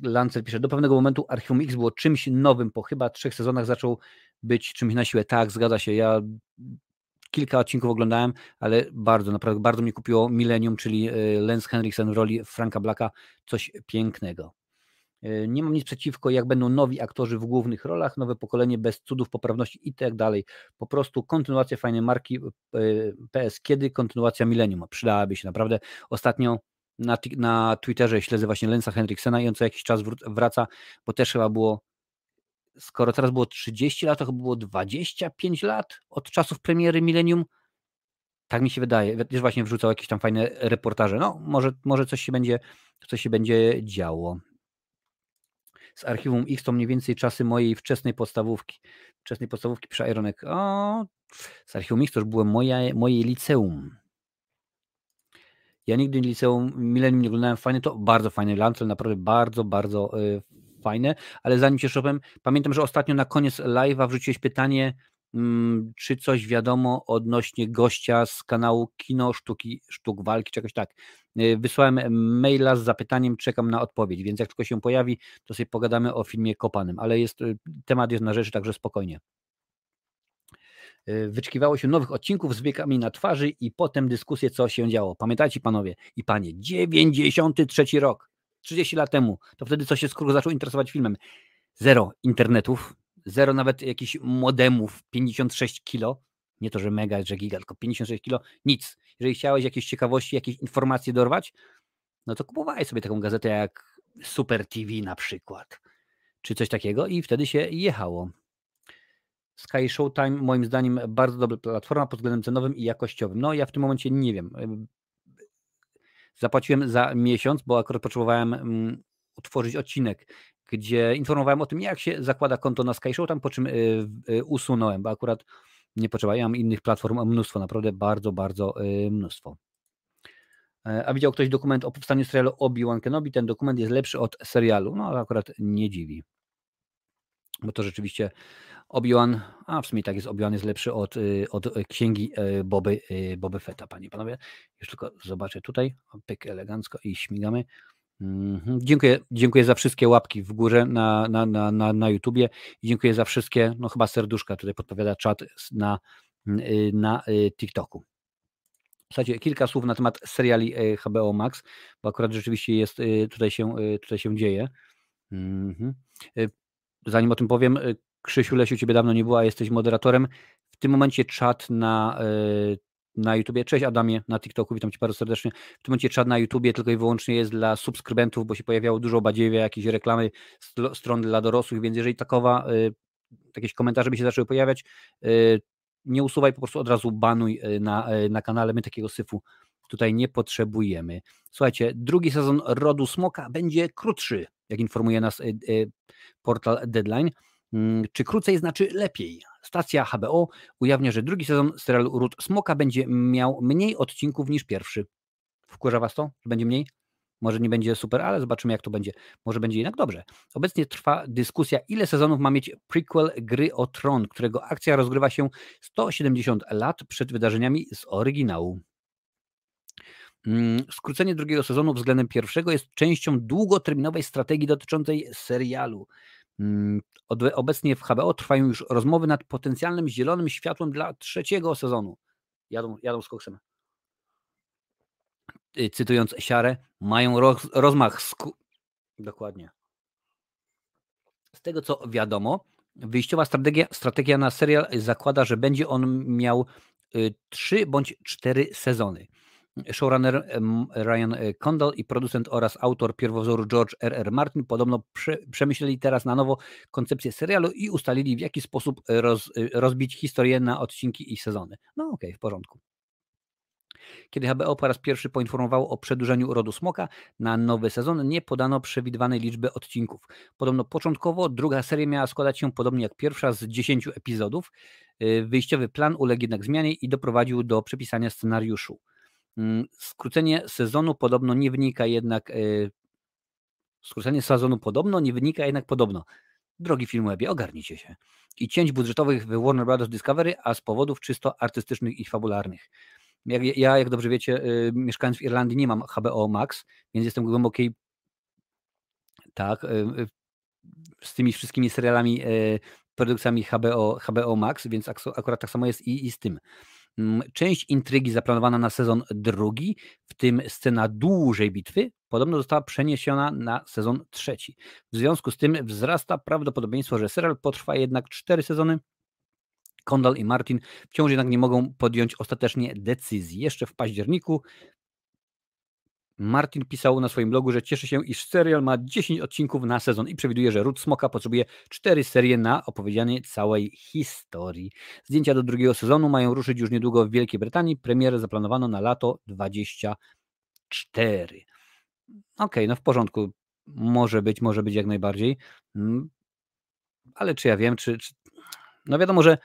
Lancel pisze, do pewnego momentu Archiwum X było czymś nowym, po chyba trzech sezonach zaczął być czymś na siłę. Tak, zgadza się. Ja kilka odcinków oglądałem, ale bardzo, naprawdę bardzo mnie kupiło Millennium, czyli e, Lance Henriksen w roli Franka Blacka, coś pięknego. E, nie mam nic przeciwko, jak będą nowi aktorzy w głównych rolach, nowe pokolenie bez cudów, poprawności i tak dalej. Po prostu kontynuacja fajnej marki PS. Kiedy kontynuacja Millennium? Przydałaby się naprawdę. Ostatnio na, na Twitterze śledzę właśnie Lensa Henriksena i on co jakiś czas wraca, bo też chyba było skoro teraz było 30 lat, to chyba było 25 lat od czasów premiery Millennium. Tak mi się wydaje. Wiesz, właśnie wrzucał jakieś tam fajne reportaże. No, może, może coś się będzie, coś się będzie działo. Z archiwum X to mniej więcej czasy mojej wczesnej podstawówki. Wczesnej podstawówki przy Ironek. O, z archiwum X to już było moje, moje liceum. Ja nigdy liceum Millennium nie oglądałem. Fajny to, bardzo fajny Lancel, naprawdę bardzo, bardzo y, fajne, ale zanim się szopem, pamiętam, że ostatnio na koniec live'a wrzuciłeś pytanie, mm, czy coś wiadomo odnośnie gościa z kanału Kino Sztuki, Sztuk Walki, czegoś tak. Y, wysłałem maila z zapytaniem, czekam na odpowiedź, więc jak tylko się pojawi, to sobie pogadamy o filmie Kopanym, ale jest, y, temat jest na rzeczy, także spokojnie. Y, wyczekiwało się nowych odcinków z wiekami na twarzy i potem dyskusję, co się działo. Pamiętajcie panowie i panie, 93 rok. 30 lat temu, to wtedy coś się skoro zaczął interesować filmem. Zero internetów, zero nawet jakichś modemów, 56 kilo, nie to, że mega, że giga, tylko 56 kilo, nic. Jeżeli chciałeś jakieś ciekawości, jakieś informacje dorwać, no to kupowałeś sobie taką gazetę jak Super TV na przykład, czy coś takiego i wtedy się jechało. Sky Showtime moim zdaniem bardzo dobra platforma pod względem cenowym i jakościowym. No ja w tym momencie nie wiem. Zapłaciłem za miesiąc, bo akurat potrzebowałem um, utworzyć odcinek, gdzie informowałem o tym, jak się zakłada konto na Sky Showtime, po czym y, y, usunąłem, bo akurat nie potrzeba. Ja mam innych platform mnóstwo, naprawdę bardzo, bardzo y, mnóstwo. E, a widział ktoś dokument o powstaniu serialu Obi-Wan Kenobi? Ten dokument jest lepszy od serialu. No, akurat nie dziwi. Bo to rzeczywiście Obi-Wan, a w sumie tak jest, Obi-Wan jest lepszy od, y, od księgi y, Boby, y, Boby Fetta, panie panowie. Już tylko zobaczę tutaj, pyk elegancko i śmigamy. Mhm. Dziękuję, dziękuję za wszystkie łapki w górze na, na, na, na, na YouTubie i dziękuję za wszystkie, no chyba serduszka, tutaj podpowiada czat na, na TikToku. Słuchajcie, kilka słów na temat seriali HBO Max, bo akurat rzeczywiście jest, tutaj się, tutaj się dzieje. Mhm. Zanim o tym powiem, Krzysiu Lesiu, ciebie dawno nie było, a jesteś moderatorem. W tym momencie czat na, e, na YouTubie. Cześć Adamie na TikToku, witam cię bardzo serdecznie. W tym momencie czat na YouTubie tylko i wyłącznie jest dla subskrybentów, bo się pojawiało dużo badziewia, jakieś reklamy stron dla dorosłych, więc jeżeli takowa, e, jakieś komentarze by się zaczęły pojawiać, e, nie usuwaj, po prostu od razu banuj na, na kanale. My takiego syfu tutaj nie potrzebujemy. Słuchajcie, drugi sezon Rodu Smoka będzie krótszy, jak informuje nas portal Deadline. Mm, czy krócej znaczy lepiej? Stacja HBO ujawnia, że drugi sezon serialu Ród Smoka będzie miał mniej odcinków niż pierwszy. Wkurza Was to, że będzie mniej? Może nie będzie super, ale zobaczymy, jak to będzie. Może będzie jednak dobrze. Obecnie trwa dyskusja, ile sezonów ma mieć prequel gry o Tron, którego akcja rozgrywa się 170 lat przed wydarzeniami z oryginału. Mm, skrócenie drugiego sezonu względem pierwszego jest częścią długoterminowej strategii dotyczącej serialu. Mm, obecnie w HBO trwają już rozmowy nad potencjalnym zielonym światłem dla trzeciego sezonu. Jadą, jadą z koksem. Y, cytując Siarę, mają roz, rozmach. Sku... Dokładnie. Z tego co wiadomo, wyjściowa strategia, strategia na serial zakłada, że będzie on miał y, trzy bądź cztery sezony. Showrunner Ryan e, Condal i producent oraz autor pierwowzoru George R. R. Martin podobno prze, przemyśleli teraz na nowo koncepcję serialu i ustalili w jaki sposób roz, e, rozbić historię na odcinki i sezony. No okej, okay, w porządku. Kiedy HBO po raz pierwszy poinformowało o przedłużeniu rodu smoka na nowy sezon, nie podano przewidywanej liczby odcinków. Podobno początkowo druga seria miała składać się podobnie jak pierwsza z 10 epizodów. E, wyjściowy plan uległ jednak zmianie i doprowadził do przepisania scenariuszu. Mm, skrócenie sezonu podobno nie wynika jednak. E, skrócenie sezonu podobno nie wynika jednak podobno. Drogi Filmwebie, ogarnijcie się. I cięć budżetowych w Warner Bros. Discovery, a z powodów czysto artystycznych i fabularnych. Jak, ja, jak dobrze wiecie, y, mieszkając w Irlandii, nie mam HBO Max, więc jestem głębokiej. Tak, y, z tymi wszystkimi serialami, produkcjami HBO, HBO Max, więc akurat tak samo jest i, i z tym. Część intrygi zaplanowana na sezon drugi, w tym scena dłużej bitwy, podobno została przeniesiona na sezon trzeci. W związku z tym wzrasta prawdopodobieństwo, że serial potrwa jednak cztery sezony. Kondal i Martin wciąż jednak nie mogą podjąć ostatecznie decyzji. Jeszcze w październiku Martin pisał na swoim blogu, że cieszy się, iż serial ma 10 odcinków na sezon i przewiduje, że Ród Smoka potrzebuje 4 serie na opowiedzianie całej historii. Zdjęcia do drugiego sezonu mają ruszyć już niedługo w Wielkiej Brytanii. Premierę zaplanowano na lato 24. Okej, okay, no w porządku. Może być, może być jak najbardziej. Mm, ale czy ja wiem, czy, czy... No wiadomo, że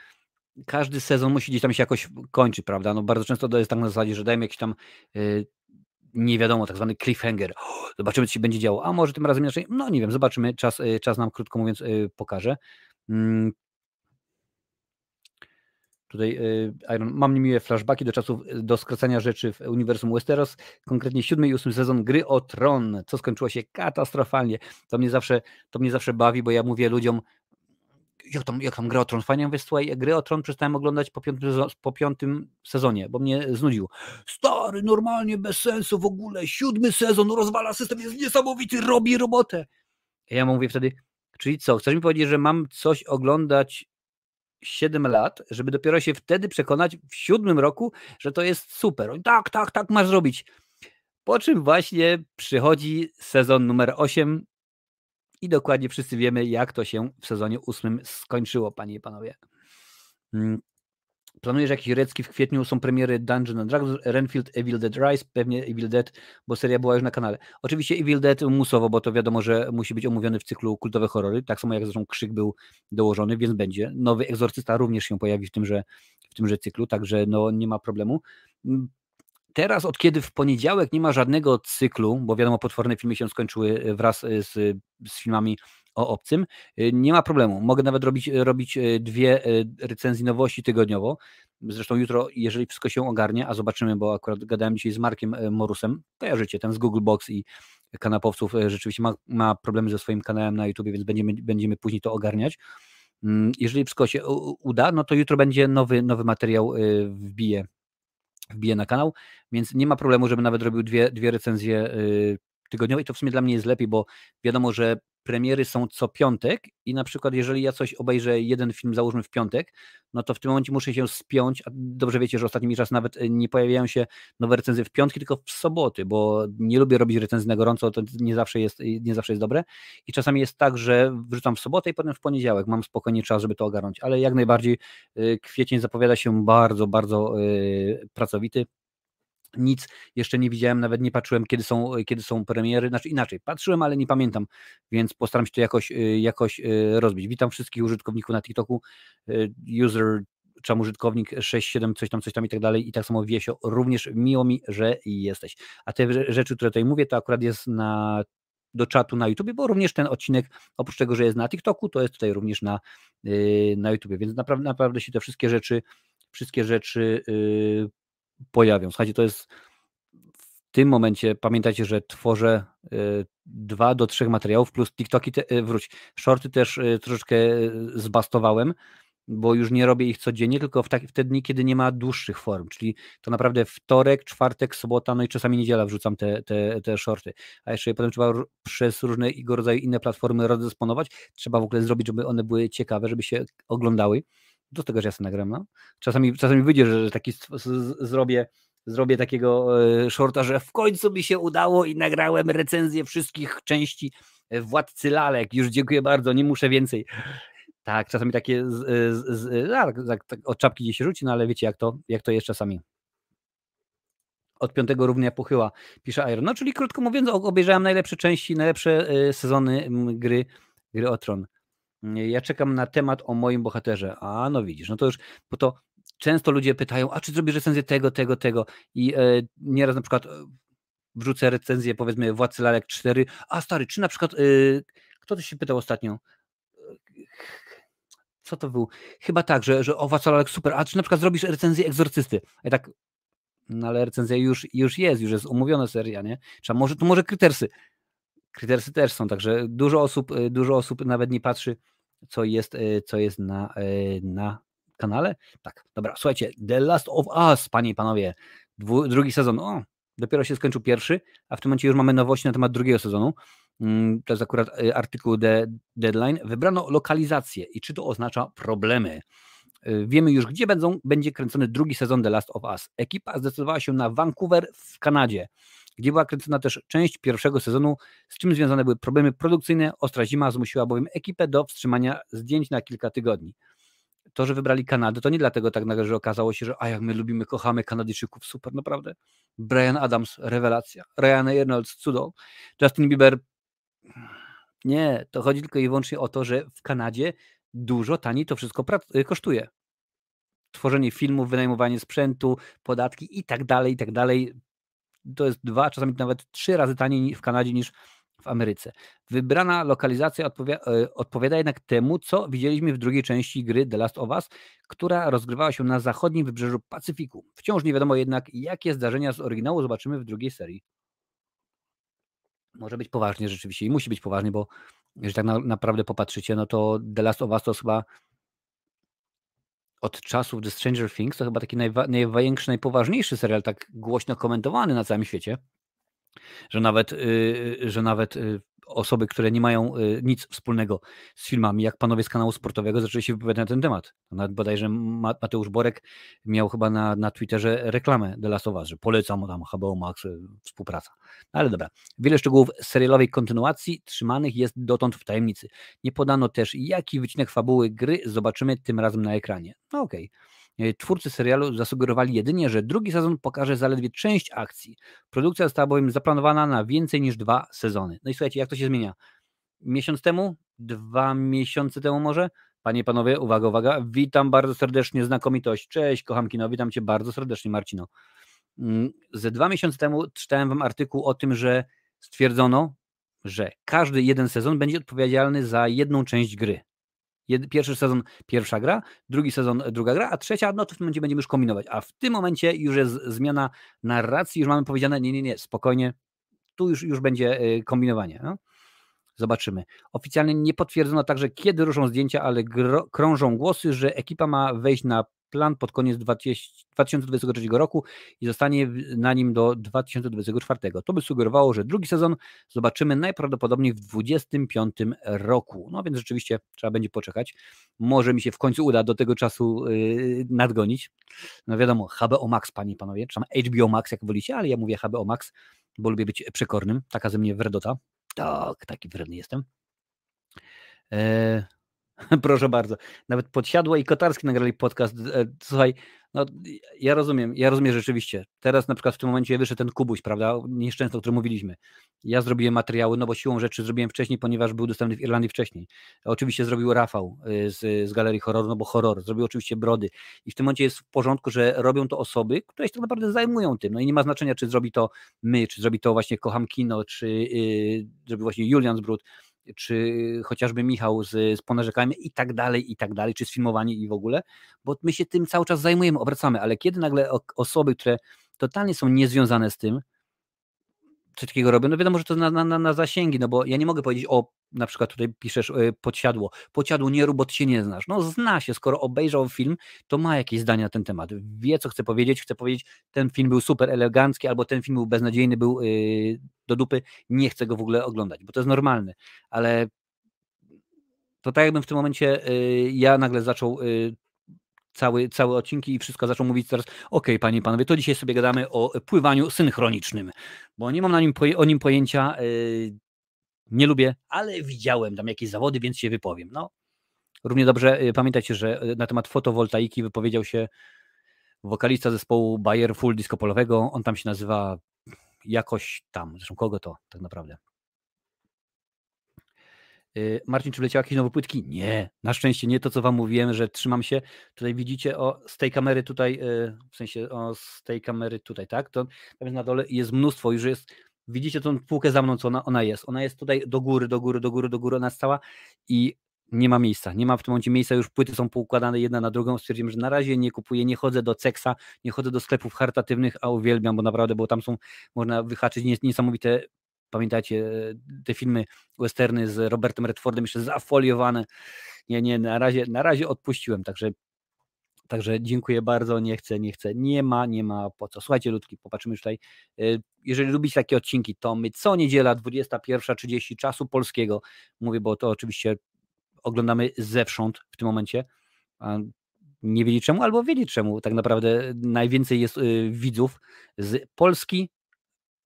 każdy sezon musi gdzieś tam się jakoś kończyć, prawda? No bardzo często to jest tak na zasadzie, że dajemy jakiś tam y, nie wiadomo, tak zwany cliffhanger. Zobaczymy, co się będzie działo. A może tym razem inaczej? No nie wiem, zobaczymy. Czas, y, czas nam, krótko mówiąc, y, pokaże. Mm. Tutaj y, Iron, mam niemiłe flashbacki do czasów do skracania rzeczy w uniwersum Westeros, konkretnie siódmy i ósmy sezon gry o Tron, co skończyło się katastrofalnie. To mnie zawsze, to mnie zawsze bawi, bo ja mówię ludziom, jak tam, jak tam gra o Tron? Fajnie mówię, słuchaj, gry o Tron przestałem oglądać po piątym, po piątym sezonie, bo mnie znudził. Stary, normalnie, bez sensu w ogóle, siódmy sezon, rozwala system, jest niesamowity, robi robotę. Ja mu mówię wtedy, czyli co, chcesz mi powiedzieć, że mam coś oglądać 7 lat, żeby dopiero się wtedy przekonać w siódmym roku, że to jest super. tak, tak, tak masz zrobić. Po czym właśnie przychodzi sezon numer 8 i dokładnie wszyscy wiemy, jak to się w sezonie ósmym skończyło, panie i panowie. Mm, Planujesz jakieś recki w kwietniu, są premiery Dungeon Dragons, Renfield, Evil Dead Rise, pewnie Evil Dead, bo seria była już na kanale. Oczywiście Evil Dead musowo, bo to wiadomo, że musi być omówiony w cyklu kultowe horrory, tak samo jak zresztą Krzyk był dołożony, więc będzie. Nowy Egzorcysta również się pojawi w tymże, w tymże cyklu, także no nie ma problemu. Teraz, od kiedy w poniedziałek nie ma żadnego cyklu, bo wiadomo, potworne filmy się skończyły wraz z, z filmami o obcym, y, nie ma problemu. Mogę nawet robić, robić dwie recenzje nowości tygodniowo. Zresztą jutro, jeżeli wszystko się ogarnie, a zobaczymy, bo akurat gadałem dzisiaj z Markiem Morusem, kojarzycie, ten z Google Box i kanapowców rzeczywiście ma, ma problemy ze swoim kanałem na YouTube, więc będziemy, będziemy później to ogarniać. Mm, jeżeli wszystko się uda, no to jutro będzie nowy, nowy materiał wbije, wbije na kanał, więc nie ma problemu, żeby nawet robił dwie, dwie recenzje tygodniowe i to w sumie dla mnie jest lepiej, bo wiadomo, że premiery są co piątek i na przykład jeżeli ja coś obejrzę, jeden film załóżmy w piątek, no to w tym momencie muszę się spiąć, a dobrze wiecie, że ostatnimi czas nawet e, nie pojawiają się nowe recenzje w piątki, tylko w soboty, bo nie lubię robić recenzji na gorąco, to nie zawsze jest, nie zawsze jest dobre. I czasami jest tak, że wrzucam w sobotę i potem w poniedziałek, mam spokojnie czas, żeby to ogarnąć, ale jak najbardziej e, kwiecień zapowiada się bardzo, bardzo e, pracowity, nic jeszcze nie widziałem, nawet nie patrzyłem, kiedy są, kiedy są premiery. Znaczy inaczej, patrzyłem, ale nie pamiętam, więc postaram się to jakoś, y, jakoś y, rozbić. Witam wszystkich użytkowników na TikToku. User czemu użytkownik 6-7, coś tam, coś tam i tak dalej. I tak samo Wiesio, również miło mi, że jesteś. A te rzeczy, które tutaj mówię, to akurat jest na do czatu na YouTube, bo również ten odcinek, oprócz tego, że jest na TikToku, to jest tutaj również na, na YouTube, więc naprawdę, naprawdę się te wszystkie rzeczy, wszystkie rzeczy pojawią. Słuchajcie, to jest w tym momencie, pamiętajcie, że tworzę y, dwa do trzech materiałów, plus TikToki, te, y, wróć, shorty też y, troszeczkę zbastowałem, bo już nie robię ich codziennie, tylko w, tak, w te dni, kiedy nie ma dłuższych form, czyli to naprawdę wtorek, czwartek, sobota, no i czasami niedziela wrzucam te, te, te shorty, a jeszcze potem trzeba przez różnego rodzaju inne platformy rozdysponować, trzeba w ogóle zrobić, żeby one były ciekawe, żeby się oglądały, do tego, że ja sobie nagram. No. Czasami, czasami wyjdzie, że taki zrobię, zrobię takiego e, shorta, że w końcu mi się udało i nagrałem recenzję wszystkich części e, Władcy Lalek. Już dziękuję bardzo, nie muszę więcej. Tak, czasami takie z, z, z, tak, tak, tak, od czapki gdzieś się rzuci, no ale wiecie jak to, jak to jest czasami. Od piątego równia pochyła, pisze Iron. No czyli krótko mówiąc, obejrzałem najlepsze części, najlepsze e, sezony gry, gry o Tron ja czekam na temat o moim bohaterze. A no widzisz, no to już, bo to często ludzie pytają, a czy zrobisz recenzję tego, tego, tego i e, nieraz na przykład e, wrzucę recenzję powiedzmy Władcy Lalek 4, a stary, czy na przykład, e, kto to się pytał ostatnio? Co to był? Chyba tak, że, że o Władcy Lalek super, a czy na przykład zrobisz recenzję Egzorcysty? Ja tak, no ale recenzja już, już jest, już jest umówiona seria, nie? Trzeba może, to może Krytersy. Krytersy też są, także dużo osób, y, dużo osób nawet nie patrzy, co jest, y, co jest na, y, na kanale. Tak, dobra, słuchajcie, The Last of Us, panie i panowie, dwu, drugi sezon, o, dopiero się skończył pierwszy, a w tym momencie już mamy nowości na temat drugiego sezonu. Mm, to jest akurat artykuł The Deadline. Wybrano lokalizację i czy to oznacza problemy. Wiemy już, gdzie będą, będzie kręcony drugi sezon The Last of Us. Ekipa zdecydowała się na Vancouver w Kanadzie gdzie była kręcona też część pierwszego sezonu, z czym związane były problemy produkcyjne. Ostra zima zmusiła bowiem ekipę do wstrzymania zdjęć na kilka tygodni. To, że wybrali Kanadę, to nie dlatego tak nagle, że okazało się, że a jak my lubimy, kochamy Kanadyjczyków, super, naprawdę. Brian Adams, rewelacja. Ryan Reynolds, cudo. Justin Bieber, nie, to chodzi tylko i wyłącznie o to, że w Kanadzie dużo taniej to wszystko kosztuje. Tworzenie filmów, wynajmowanie sprzętu, podatki i tak dalej, i tak dalej to jest dwa, czasami nawet trzy razy taniej w Kanadzie niż w Ameryce. Wybrana lokalizacja odpowiada, e, odpowiada jednak temu, co widzieliśmy w drugiej części gry The Last of Us, która rozgrywała się na zachodnim wybrzeżu Pacyfiku. Wciąż nie wiadomo jednak, jakie zdarzenia z oryginału zobaczymy w drugiej serii. Może być poważnie rzeczywiście i musi być poważnie, bo jeżeli tak na, naprawdę popatrzycie, no to The Last of Us to chyba od czasów The Stranger Things to chyba taki najwa- największy, najpoważniejszy serial, tak głośno komentowany na całym świecie, że nawet, yy, że nawet yy, osoby, które nie mają y, nic wspólnego z filmami, jak panowie z kanału sportowego zaczęli się wypowiadać na ten temat. Nawet bodajże Mateusz Borek miał chyba na, na Twitterze reklamę The Last of Us, że polecam tam HBO Max, y, współpraca. Ale dobra. Wiele szczegółów serialowej kontynuacji trzymanych jest dotąd w tajemnicy. Nie podano też, jaki wycinek fabuły gry zobaczymy tym razem na ekranie. No okej. Okay. E, twórcy serialu zasugerowali jedynie, że drugi sezon pokaże zaledwie część akcji. Produkcja została bowiem zaplanowana na więcej niż dwa sezony. No i słuchajcie, jak to się zmienia? Miesiąc temu? Dwa miesiące temu może? Panie, panowie, uwaga, uwaga. Witam bardzo serdecznie, znakomitość. Cześć, kocham kino, witam cię bardzo serdecznie, Marcino. Mm, ze dwa miesiące temu czytałem wam artykuł o tym, że stwierdzono, że każdy jeden sezon będzie odpowiedzialny za jedną część gry. Pierwszy sezon pierwsza gra, drugi sezon druga gra, a trzecia, no to w tym momencie będziemy już kombinować. A w tym momencie już jest zmiana narracji, już mamy powiedziane, nie, nie, nie, spokojnie, tu już, już będzie y, kombinowanie. No? Zobaczymy. Oficjalnie nie potwierdzono także, kiedy ruszą zdjęcia, ale krążą głosy, że ekipa ma wejść na plan pod koniec 2023 roku i zostanie na nim do 2024. To by sugerowało, że drugi sezon zobaczymy najprawdopodobniej w 2025 roku. No więc rzeczywiście trzeba będzie poczekać. Może mi się w końcu uda do tego czasu yy, nadgonić. No wiadomo, HBO Max, panie i panowie, czy HBO Max, jak wolicie, ale ja mówię HBO Max, bo lubię być przekornym. Taka ze mnie wredota. Tak, taki wredny jestem. Eee, Proszę bardzo. Nawet Podsiadła i Kotarski nagrali podcast. E, słuchaj, no ja rozumiem, ja rozumiem rzeczywiście. Teraz na przykład w tym momencie wyszedł ten Kubuś, prawda, nieszczęsny, o którym mówiliśmy. Ja zrobiłem materiały, no bo siłą rzeczy zrobiłem wcześniej, ponieważ był dostępny w Irlandii wcześniej. Oczywiście zrobił Rafał e, z, z Galerii Horroru, no bo horror. Zrobił oczywiście Brody. I w tym momencie jest w porządku, że robią to osoby, które się tak naprawdę zajmują tym. No i nie ma znaczenia, czy zrobi to my, czy zrobi to właśnie Kocham Kino, czy yy, zrobi właśnie Julian Zbrud czy chociażby Michał z, z ponarzekami i tak dalej, i tak dalej, czy sfilmowanie i w ogóle, bo my się tym cały czas zajmujemy, obracamy, ale kiedy nagle osoby, które totalnie są niezwiązane z tym, coś takiego robią, no wiadomo, że to na, na, na zasięgi, no bo ja nie mogę powiedzieć, o, na przykład tutaj piszesz y, podsiadło, podsiadło nie rób, bo się nie znasz. No zna się, skoro obejrzał film, to ma jakieś zdania na ten temat, wie, co chce powiedzieć, chce powiedzieć, ten film był super elegancki, albo ten film był beznadziejny, był yy, do dupy, nie chcę go w ogóle oglądać, bo to jest normalne, ale to tak jakbym w tym momencie yy, ja nagle zaczął yy, cały, całe odcinki i wszystko zaczął mówić teraz, ok, panie i panowie, to dzisiaj sobie gadamy o pływaniu synchronicznym, bo nie mam na nim, o nim pojęcia, yy, nie lubię, ale widziałem tam jakieś zawody, więc się wypowiem. No, równie dobrze yy, pamiętajcie, że yy, na temat fotowoltaiki wypowiedział się wokalista zespołu Bayer Full Disco Polowego, on tam się nazywa jakoś tam, zresztą kogo to tak naprawdę. Y, Marcin, czy wleciały jakieś nowe płytki? Nie, na szczęście nie to, co wam mówiłem, że trzymam się. Tutaj widzicie o, z tej kamery tutaj, y, w sensie o, z tej kamery tutaj, tak? To tam na dole jest mnóstwo, już jest, widzicie tą półkę za mną, co ona, ona jest. Ona jest tutaj do góry, do góry, do góry, do góry, ona jest cała i nie ma miejsca, nie ma w tym momencie miejsca, już płyty są poukładane jedna na drugą, stwierdziłem, że na razie nie kupuję, nie chodzę do Ceksa, nie chodzę do sklepów charytatywnych, a uwielbiam, bo naprawdę, bo tam są, można wyhaczyć niesamowite Pamiętacie te filmy westerny z Robertem Redfordem jeszcze zafoliowane. Nie, nie, na razie, na razie odpuściłem, także Także dziękuję bardzo, nie chcę, nie chcę, nie ma, nie ma po co. Słuchajcie, ludki, popatrzymy już tutaj. Y, jeżeli lubicie takie odcinki, to my co niedziela 21.30 czasu polskiego, mówię, bo to oczywiście oglądamy zewsząd w tym momencie. Nie wiedzieć czemu, albo wiedzieć czemu. Tak naprawdę najwięcej jest y, widzów z Polski,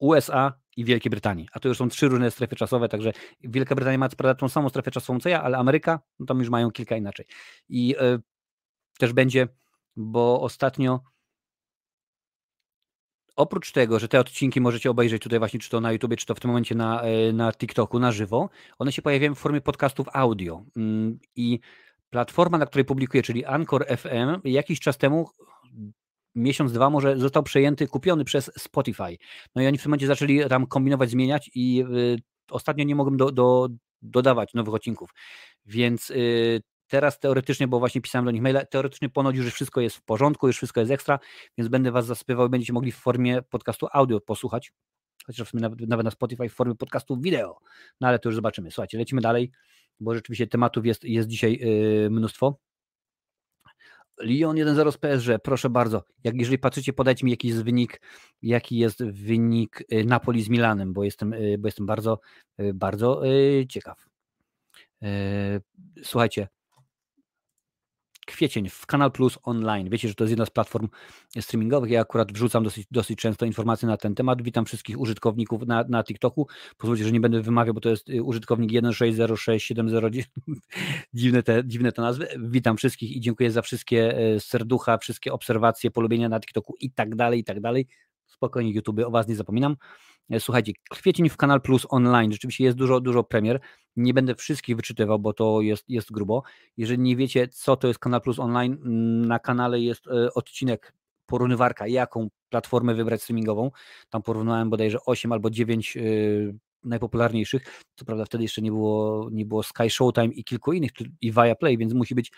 USA i Wielkiej Brytanii. A to już są trzy różne strefy czasowe, także Wielka Brytania ma prawda tą samą strefę czasową co ja, ale Ameryka, no tam już mają kilka inaczej. I y, też będzie, bo ostatnio oprócz tego, że te odcinki możecie obejrzeć tutaj właśnie, czy to na YouTube, czy to w tym momencie na, e, na TikToku na żywo, one się pojawiają w formie podcastów audio. Mm, I platforma, na której publikuję, czyli Anchor FM, jakiś czas temu miesiąc, dwa może został przejęty, kupiony przez Spotify. No i oni w tym momencie zaczęli tam kombinować, zmieniać i y, ostatnio nie mogłem do, do, dodawać nowych odcinków. Więc y, teraz teoretycznie, bo właśnie pisałem do nich maile, teoretycznie ponoć już wszystko jest w porządku, już wszystko jest ekstra, więc będę Was zasypywał i będziecie mogli w formie podcastu audio posłuchać, chociaż w sumie nawet, nawet na Spotify w formie podcastu wideo, no ale to już zobaczymy. Słuchajcie, lecimy dalej, bo rzeczywiście tematów jest, jest dzisiaj yy, mnóstwo. Lyon 1-0 z PSG, proszę bardzo. Jak jeżeli patrzycie, podajcie mi jaki jest wynik, jaki jest wynik y, Napoli z Milanem, bo jestem, y, bo jestem bardzo, y, bardzo ciekaw. Słuchajcie, kwiecień w Kanal Plus Online. Wiecie, że to jest jedna z platform streamingowych. Ja akurat wrzucam dosyć, dosyć często informacje na ten temat. Witam wszystkich użytkowników na, na TikToku. Pozwólcie, że nie będę wymawiał, bo to jest y, użytkownik 160670. dziwne, te, dziwne te nazwy. Witam wszystkich i dziękuję za wszystkie e, serducha, wszystkie obserwacje, polubienia na TikToku i tak dalej, i tak dalej. Spokojnie, YouTube, o Was nie zapominam. E, słuchajcie, kwiecień w Kanal Plus online. Rzeczywiście jest dużo, dużo premier. Nie będę wszystkich wyczytywał, bo to jest, jest grubo. Jeżeli nie wiecie, co to jest Kanal Plus online, na kanale jest e, odcinek porównywarka, jaką platformę wybrać streamingową. Tam porównałem bodajże 8 albo 9 e, najpopularniejszych. Co prawda wtedy jeszcze nie było, nie było Sky Showtime i kilku innych, i Viaplay, więc musi być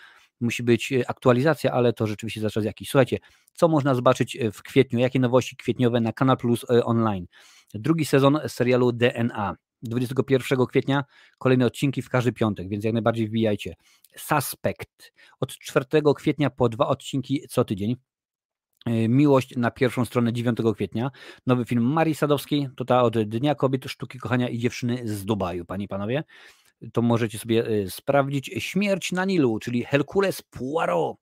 musi być e, aktualizacja, ale to rzeczywiście za czas jakiś. Słuchajcie, co można zobaczyć e, w kwietniu, jakie nowości kwietniowe na Kanal Plus e, online. Drugi sezon serialu DNA. 21 kwietnia kolejne odcinki w każdy piątek, więc jak najbardziej wbijajcie. Suspect. Od 4 kwietnia po dwa odcinki co tydzień. Miłość na pierwszą stronę 9 kwietnia. Nowy film Marii Sadowskiej, to ta od Dnia Kobiet, Sztuki Kochania i Dziewczyny z Dubaju, panie i panowie to możecie sobie y, sprawdzić. Śmierć na Nilu, czyli Herkules Poirot.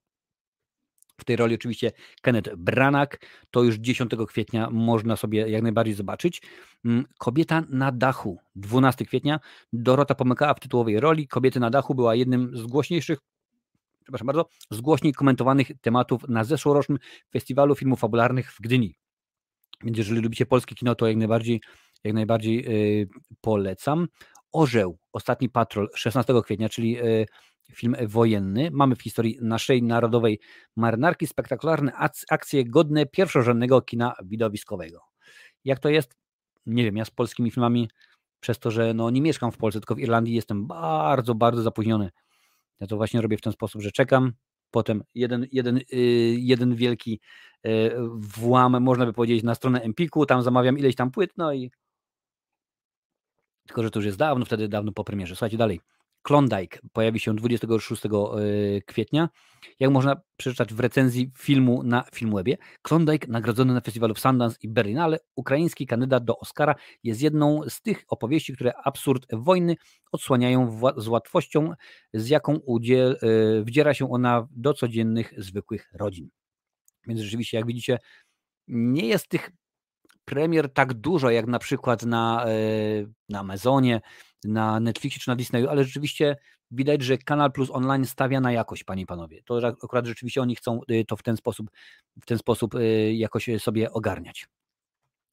W tej roli oczywiście Kenneth Branagh. To już 10 kwietnia można sobie jak najbardziej zobaczyć. Mm, Kobieta na dachu. 12 kwietnia. Dorota pomykała w tytułowej roli. Kobiety na dachu była jednym z głośniejszych przepraszam bardzo, z głośniej komentowanych tematów na zeszłorocznym Festiwalu Filmów Fabularnych w Gdyni. Więc jeżeli lubicie polskie kino, to jak najbardziej, jak najbardziej yy, polecam. Orzeł, Ostatni Patrol 16 kwietnia, czyli e, film wojenny. Mamy w historii naszej narodowej marynarki spektakularne akcje godne pierwszorzędnego kina widowiskowego. Jak to jest? Nie wiem, ja z polskimi filmami, przez to, że no, nie mieszkam w Polsce, tylko w Irlandii, jestem bardzo, bardzo zapóźniony. Ja to właśnie robię w ten sposób, że czekam, potem jeden, jeden, y, jeden wielki y, włam, można by powiedzieć, na stronę Empiku, tam zamawiam ileś tam płyt, no i tylko, że to już jest dawno, wtedy dawno po premierze. Słuchajcie dalej. Klondike pojawi się 26 e, kwietnia. Jak można przeczytać w recenzji filmu na Filmwebie, Klondike nagrodzony na festiwalu w Sundance i Berlinale, ukraiński kandydat do Oscara jest jedną z tych opowieści, które absurd wojny odsłaniają z łatwością, z jaką udziel, e, wdziera się ona do codziennych, zwykłych rodzin. Więc rzeczywiście, jak widzicie, nie jest tych premier tak dużo, jak na przykład na, e, na Amazonie, na Netflixie czy na Disneyu, ale rzeczywiście widać, że Kanal Plus Online stawia na jakość, panie i panowie. To akurat rzeczywiście oni chcą y, to w ten sposób, w ten sposób y, jakoś sobie ogarniać.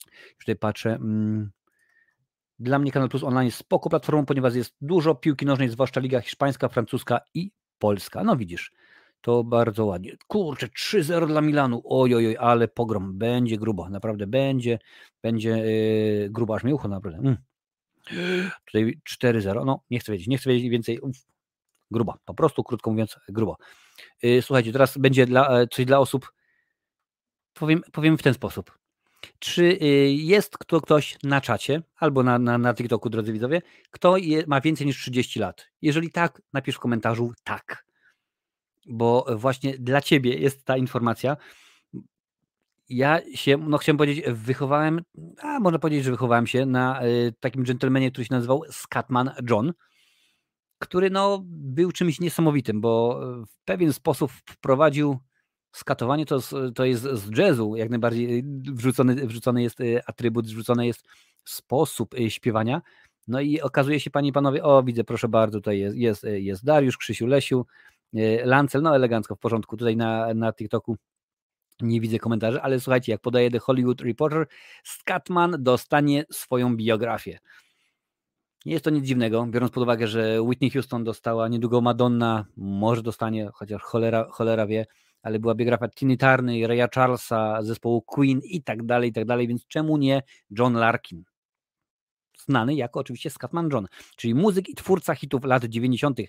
Już tutaj patrzę. Mm, dla mnie Kanal Plus Online jest spoko platformą, ponieważ jest dużo piłki nożnej, zwłaszcza Liga Hiszpańska, Francuska i Polska. No widzisz, to bardzo ładnie. Kurczę, 3-0 dla Milanu. Oj, oj, ale pogrom. Będzie grubo, naprawdę będzie. Będzie yy, grubo, aż mi ucho naprawdę. Mm. Tutaj 4-0. No, nie chcę wiedzieć, nie chcę wiedzieć więcej. Uf, grubo, po prostu, krótko mówiąc, grubo. Yy, słuchajcie, teraz będzie dla, e, coś dla osób. Powiem, powiem w ten sposób. Czy yy, jest kto, ktoś na czacie albo na, na, na TikToku, drodzy widzowie, kto je, ma więcej niż 30 lat? Jeżeli tak, napisz w komentarzu tak bo właśnie dla ciebie jest ta informacja. Ja się, no chciałem powiedzieć, wychowałem, a można powiedzieć, że wychowałem się na y, takim dżentelmenie, który się nazywał Scatman John, który no, był czymś niesamowitym, bo w pewien sposób wprowadził skatowanie, to, to jest z jazzu, jak najbardziej wrzucony, wrzucony jest atrybut, wrzucony jest sposób śpiewania. No i okazuje się, panie i panowie, o widzę, proszę bardzo, tutaj jest, jest, jest Dariusz, Krzysiu, Lesiu, E, Lancel, no elegancko, w porządku. Tutaj na, na TikToku nie widzę komentarzy, ale słuchajcie, jak podaje The Hollywood Reporter, Scatman dostanie swoją biografię. Nie jest to nic dziwnego, biorąc pod uwagę, że Whitney Houston dostała, niedługo Madonna może dostanie, chociaż cholera, cholera wie, ale była biografia Tiny Turner, Raya Charlesa, zespołu Queen i tak dalej, i tak dalej, więc czemu nie John Larkin? Znany jako oczywiście Scatman John, czyli muzyk i twórca hitów lat 90.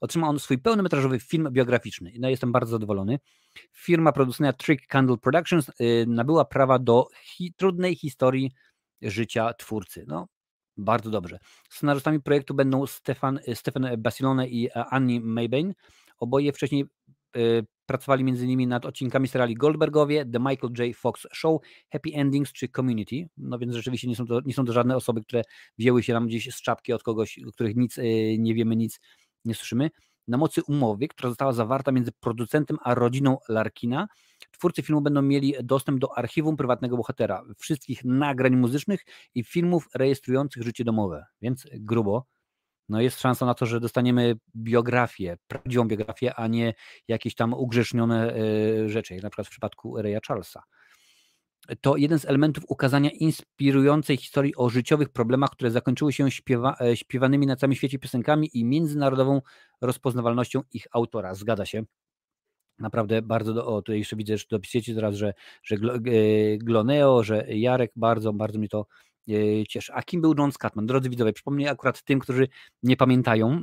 Otrzymał on swój pełnometrażowy film biograficzny. No, jestem bardzo zadowolony. Firma producyjna Trick Candle Productions yy, nabyła prawa do hi trudnej historii życia twórcy. No, bardzo dobrze. Scenarzystami projektu będą Stefan, Stefan Basilone i Annie Maybain. Oboje wcześniej pracowali m.in. nad odcinkami seriali Goldbergowie, The Michael J. Fox Show, Happy Endings czy Community. No więc rzeczywiście nie są to, nie są to żadne osoby, które wzięły się nam gdzieś z czapki od kogoś, o których nic y, nie wiemy, nic nie słyszymy. Na mocy umowy, która została zawarta między producentem a rodziną Larkina, twórcy filmu będą mieli dostęp do archiwum prywatnego bohatera, wszystkich nagrań muzycznych i filmów rejestrujących życie domowe. Więc grubo no jest szansa na to, że dostaniemy biografię, prawdziwą biografię, a nie jakieś tam ugrzecznione e, rzeczy, jak na przykład w przypadku Reya Charlesa. To jeden z elementów ukazania inspirującej historii o życiowych problemach, które zakończyły się śpiewa, e, śpiewanymi na całym świecie piosenkami i międzynarodową rozpoznawalnością ich autora. Zgadza się. Naprawdę bardzo, do, o tutaj jeszcze widzę, że dopisujecie teraz, że, że e, Gloneo, że Jarek, bardzo, bardzo mi to cieszy. A kim był John Scatman? Drodzy widzowie, przypomnę akurat tym, którzy nie pamiętają. E,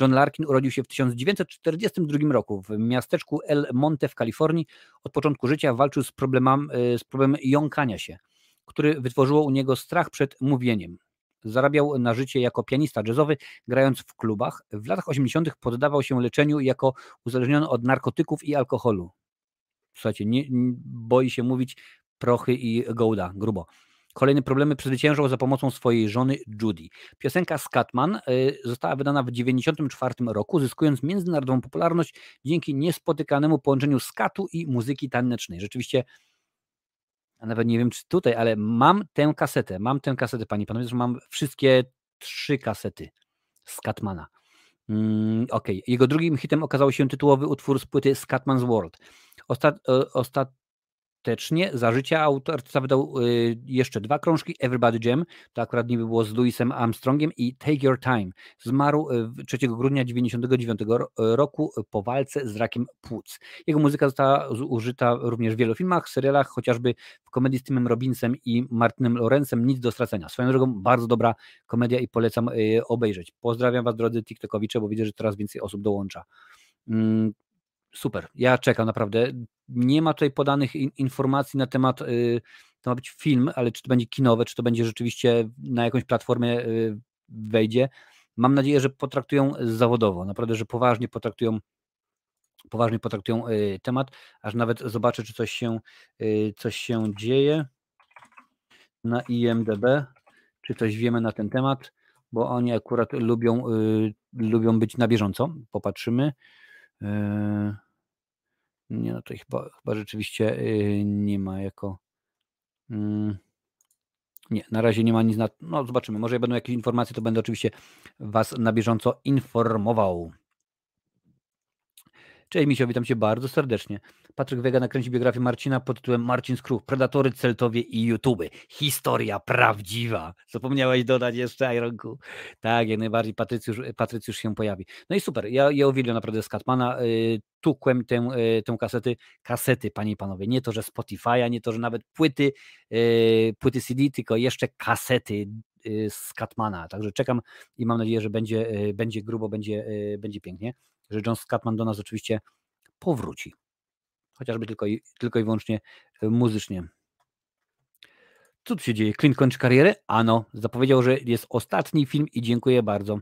John Larkin urodził się w 1942 roku w miasteczku El Monte w Kalifornii. Od początku życia walczył z problemem, e, z problemem jąkania się, który wytworzyło u niego strach przed mówieniem. Zarabiał na życie jako pianista jazzowy, grając w klubach. W latach 80. poddawał się leczeniu jako uzależniony od narkotyków i alkoholu. Słuchajcie, nie, boi się mówić prochy i gołda, grubo. Kolejne problemy przezwyciężał za pomocą swojej żony Judy. Piosenka Scatman y, została wydana w 1994 roku, zyskując międzynarodową popularność dzięki niespotykanemu połączeniu skatu i muzyki tanecznej. Rzeczywiście, a nawet nie wiem czy tutaj, ale mam tę kasetę, mam tę kasetę, pani panowie, że mam wszystkie trzy kasety Scatmana. Mm, ok, jego drugim hitem okazał się tytułowy utwór z płyty Scatman's World. Ostat, e, ostat, Za życia autorca wydał y, jeszcze dwa krążki, Everybody Jam, to akurat niby było z Louisem Armstrongiem i Take Your Time. Zmarł 3 y, grudnia 1999 roku po walce z rakiem płuc. Jego muzyka została użyta również w wielu filmach, serialach, chociażby w komedii z Timem Robinsem i Martinem Lorenzem, Nic do stracenia. Swoją drogą bardzo dobra komedia i polecam y, obejrzeć. Pozdrawiam Was drodzy TikTokowicze, bo widzę, że coraz więcej osób dołącza. Super. Ja czekam naprawdę. Nie ma tutaj podanych informacji na temat, y, to ma być film, ale czy to będzie kinowe, czy to będzie rzeczywiście na jakąś platformę y, wejdzie. Mam nadzieję, że potraktują zawodowo, naprawdę, że poważnie potraktują poważnie potraktują y, temat, aż nawet zobaczę, czy coś się, coś się dzieje na IMDB, czy coś wiemy na ten temat, bo oni akurat lubią, lubią być na bieżąco. Popatrzymy. Nie, no to chyba, chyba rzeczywiście y, nie ma jako. Mm, nie, na razie nie ma nic na. No, zobaczymy. Może będą jakieś informacje, to będę oczywiście Was na bieżąco informował. Cześć Misio, witam Cię bardzo serdecznie. Patryk Wega nakręci biografię Marcina pod tytułem Marcin Skruch, Predatory, Celtowie i YouTube. Historia prawdziwa. Zapomniałeś dodać jeszcze, Ironku. Tak, jak najbardziej Patrycjusz, Patrycjusz się pojawi. No i super, ja, ja uwielbiam naprawdę Skatmana. Y, tukłem tę, y, tę kasety, kasety, panie i panowie. Nie to, że Spotify'a, nie to, że nawet płyty, y, płyty CD, tylko jeszcze kasety z Katmana. Także czekam i mam nadzieję, że będzie, będzie grubo, będzie, będzie pięknie, że John Scatman do nas oczywiście powróci chociażby tylko i, tylko i wyłącznie e, muzycznie. Co tu się dzieje? Clint kończy karierę? Ano, zapowiedział, że jest ostatni film i dziękuję bardzo.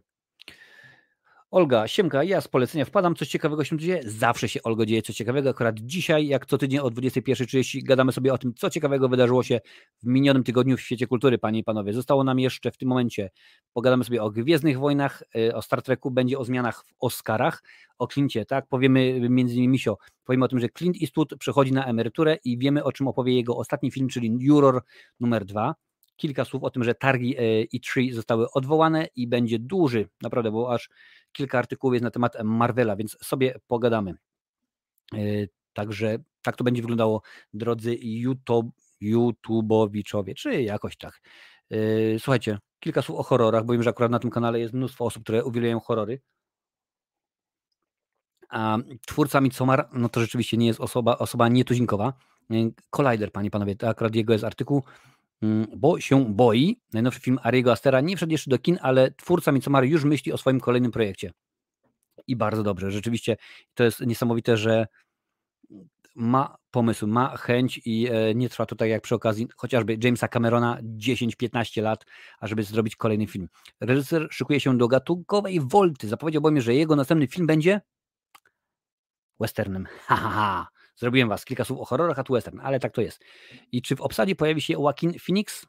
Olga, Siemka, ja z polecenia wpadam, coś ciekawego się dzieje? Zawsze się, Olgo, dzieje coś ciekawego. Akurat dzisiaj, jak co tydzień o 21.30 gadamy sobie o tym, co ciekawego wydarzyło się w minionym tygodniu w świecie kultury, panie i panowie. Zostało nam jeszcze w tym momencie, pogadamy sobie o Gwiezdnych Wojnach, e, o Star Treku, będzie o zmianach w Oscarach, o Clincie, tak? Powiemy między innymi Misio, powiemy o tym, że Clint Eastwood przechodzi na emeryturę i wiemy, o czym opowie jego ostatni film, czyli Juror numer dwa kilka słów o tym, że targi E3 e zostały odwołane i będzie duży, naprawdę, bo aż kilka artykułów jest na temat Marvela, więc sobie pogadamy. E, także tak to będzie wyglądało, drodzy YouTube, YouTube'owiczowie, czy jakoś tak. E, słuchajcie, kilka słów o horrorach, bo wiem, że akurat na tym kanale jest mnóstwo osób, które uwielbiają horrory. A twórca Midsommar, no to rzeczywiście nie jest osoba, osoba nietuzinkowa. Collider, panie panowie, to akurat jego jest artykuł. Mm, bo się boi. Najnowszy film Ariego Astera nie wszedł jeszcze do kin, ale twórca Midsommar już myśli o swoim kolejnym projekcie. I bardzo dobrze. Rzeczywiście to jest niesamowite, że ma pomysł, ma chęć i e, nie trwa to tak jak przy okazji chociażby Jamesa Camerona 10-15 lat, ażeby zrobić kolejny film. Reżyser szykuje się do gatunkowej wolty. Zapowiedział bowiem, że jego następny film będzie westernem. Ha, ha, ha. Zrobiłem was kilka słów o horrorach, a tu western, ale tak to jest. I czy w obsadzie pojawi się Joaquin Phoenix?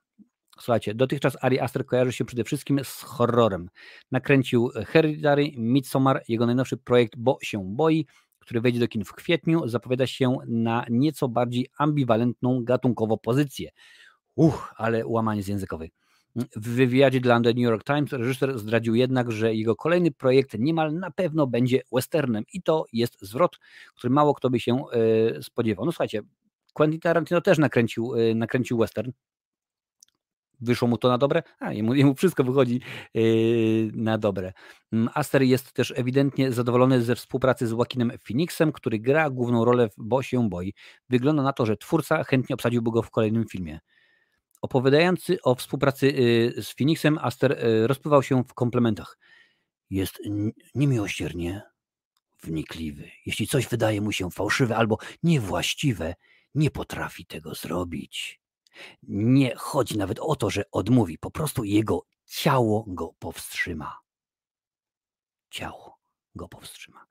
Słuchajcie, dotychczas Ari Aster kojarzy się przede wszystkim z horrorem. Nakręcił Hereditary, Midsommar, jego najnowszy projekt Bo się boi, który wejdzie do kin w kwietniu, zapowiada się na nieco bardziej ambiwalentną gatunkowo pozycję. Uch, ale łamanie z językowej. W wywiadzie dla The New York Times reżyser zdradził jednak, że jego kolejny projekt niemal na pewno będzie westernem i to jest zwrot, który mało kto by się e, spodziewał. No słuchajcie, Quentin Tarantino też nakręcił, e, nakręcił western. Wyszło mu to na dobre? A, jemu, jemu wszystko wychodzi yy, na dobre. Mm, Aster jest też ewidentnie zadowolony ze współpracy z Joaquinem Phoenixem, który gra główną rolę w Bo się boi. Wygląda na to, że twórca chętnie obsadziłby go w kolejnym filmie. Opowiadający o współpracy yy, z Phoenixem, Aster yy, rozpływał się w komplementach. Jest niemiłosiernie wnikliwy. Jeśli coś wydaje mu się fałszywe albo niewłaściwe, nie potrafi tego zrobić. Nie chodzi nawet o to, że odmówi, po prostu jego ciało go powstrzyma. Ciało go powstrzyma.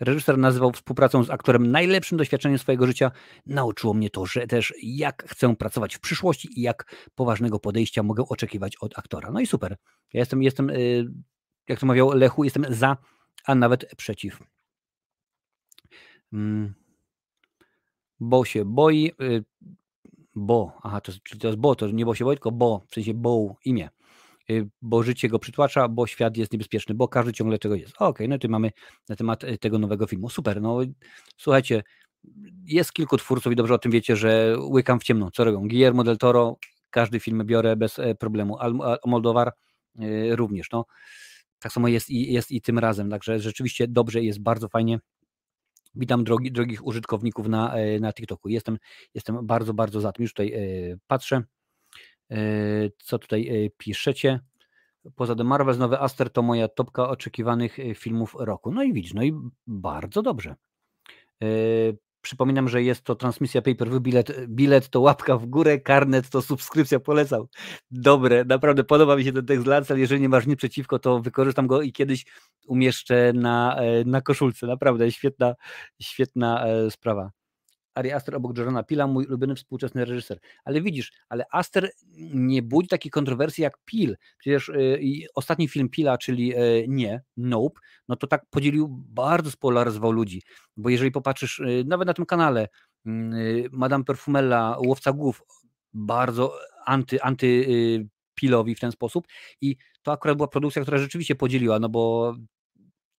Reżyser nazywał współpracą z aktorem najlepszym doświadczeniem swojego życia. Nauczyło mnie to, że też jak chcę pracować w przyszłości i jak poważnego podejścia mogę oczekiwać od aktora. No i super. Ja jestem, jestem y, jak to mawiał Lechu, jestem za, a nawet przeciw. Mm. Bo się boi. Y, bo, aha, to, czyli to jest bo, to nie bo się boi, tylko bo, w sensie bo, imię. Y, bo życie go przytłacza, bo świat jest niebezpieczny, bo każdy ciągle czegoś jest. Okej, okay, no tu mamy na temat y, tego nowego filmu. Super, no słuchajcie, jest kilku twórców i dobrze o tym wiecie, że łykam w ciemno. Co robią? Guillermo del Toro, każdy film biorę bez e, problemu. Moldowar y, również, no. Tak samo jest i, jest i tym razem, także rzeczywiście dobrze, jest bardzo fajnie. Witam drogi, drogich użytkowników na, e, na TikToku. Jestem, jestem bardzo, bardzo za tym. Już tutaj e, patrzę, co tutaj piszecie. Poza The Marvels, nowy Aster to moja topka oczekiwanych filmów roku. No i widzisz, no i bardzo dobrze. Przypominam, że jest to transmisja pay-per-view, bilet, bilet to łapka w górę, karnet to subskrypcja, polecał. Dobre, naprawdę podoba mi się ten tekst Lancel, jeżeli nie masz nic przeciwko, to wykorzystam go i kiedyś umieszczę na, na koszulce, naprawdę świetna, świetna e, sprawa. Ari Aster obok Jordana Pila, mój ulubiony współczesny reżyser. Ale widzisz, ale Aster nie budzi takiej kontrowersji jak Pil. Przecież y, ostatni film Pila, czyli y, Nie, Nope, no to tak podzielił, bardzo spolaryzował ludzi. Bo jeżeli popatrzysz y, nawet na tym kanale, Madame Perfumella, Łowca Głów, bardzo anty, anty Pilowi w ten sposób i to akurat była produkcja, która rzeczywiście podzieliła, no bo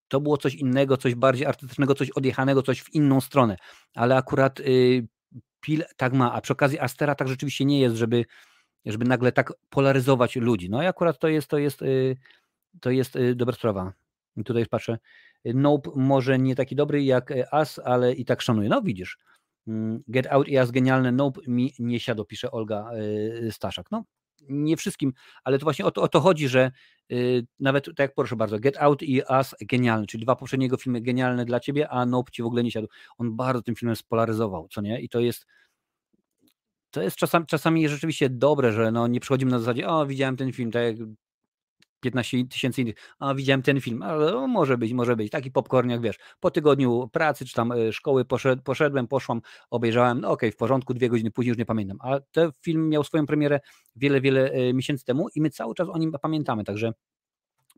to było coś innego, coś bardziej artystycznego, coś odjechanego, coś w inną stronę. Ale akurat y, Pil tak ma, a przy okazji Astera tak rzeczywiście nie jest, żeby, żeby nagle tak polaryzować ludzi. No i akurat to jest, to jest, y, to jest y, dobra sprawa. I tutaj patrzę. Nope może nie taki dobry jak As, ale i tak szanuję. No widzisz. Mm, Get Out i As genialne, Nope mi nie siadło, pisze Olga Staszak. No nie wszystkim, ale to właśnie o to, o to chodzi, że yy, nawet tak jak proszę bardzo, Get Out i Us genialny, czyli dwa poprzednie jego filmy genialne dla ciebie, a Nope ci w ogóle nie siadł. On bardzo tym filmem spolaryzował, co nie? I to jest to jest czasami, czasami rzeczywiście dobre, że no nie przychodzimy na zasadzie, o widziałem ten film, tak jak 15 tysięcy innych, a widziałem ten film, ale no, może być, może być, taki popcorn jak wiesz, po tygodniu pracy czy tam e, szkoły poszedł, poszedłem, poszłam, obejrzałem, no okej, okay, w porządku, dwie godziny później już nie pamiętam, a ten film miał swoją premierę wiele, wiele e, miesięcy temu i my cały czas o nim pamiętamy, także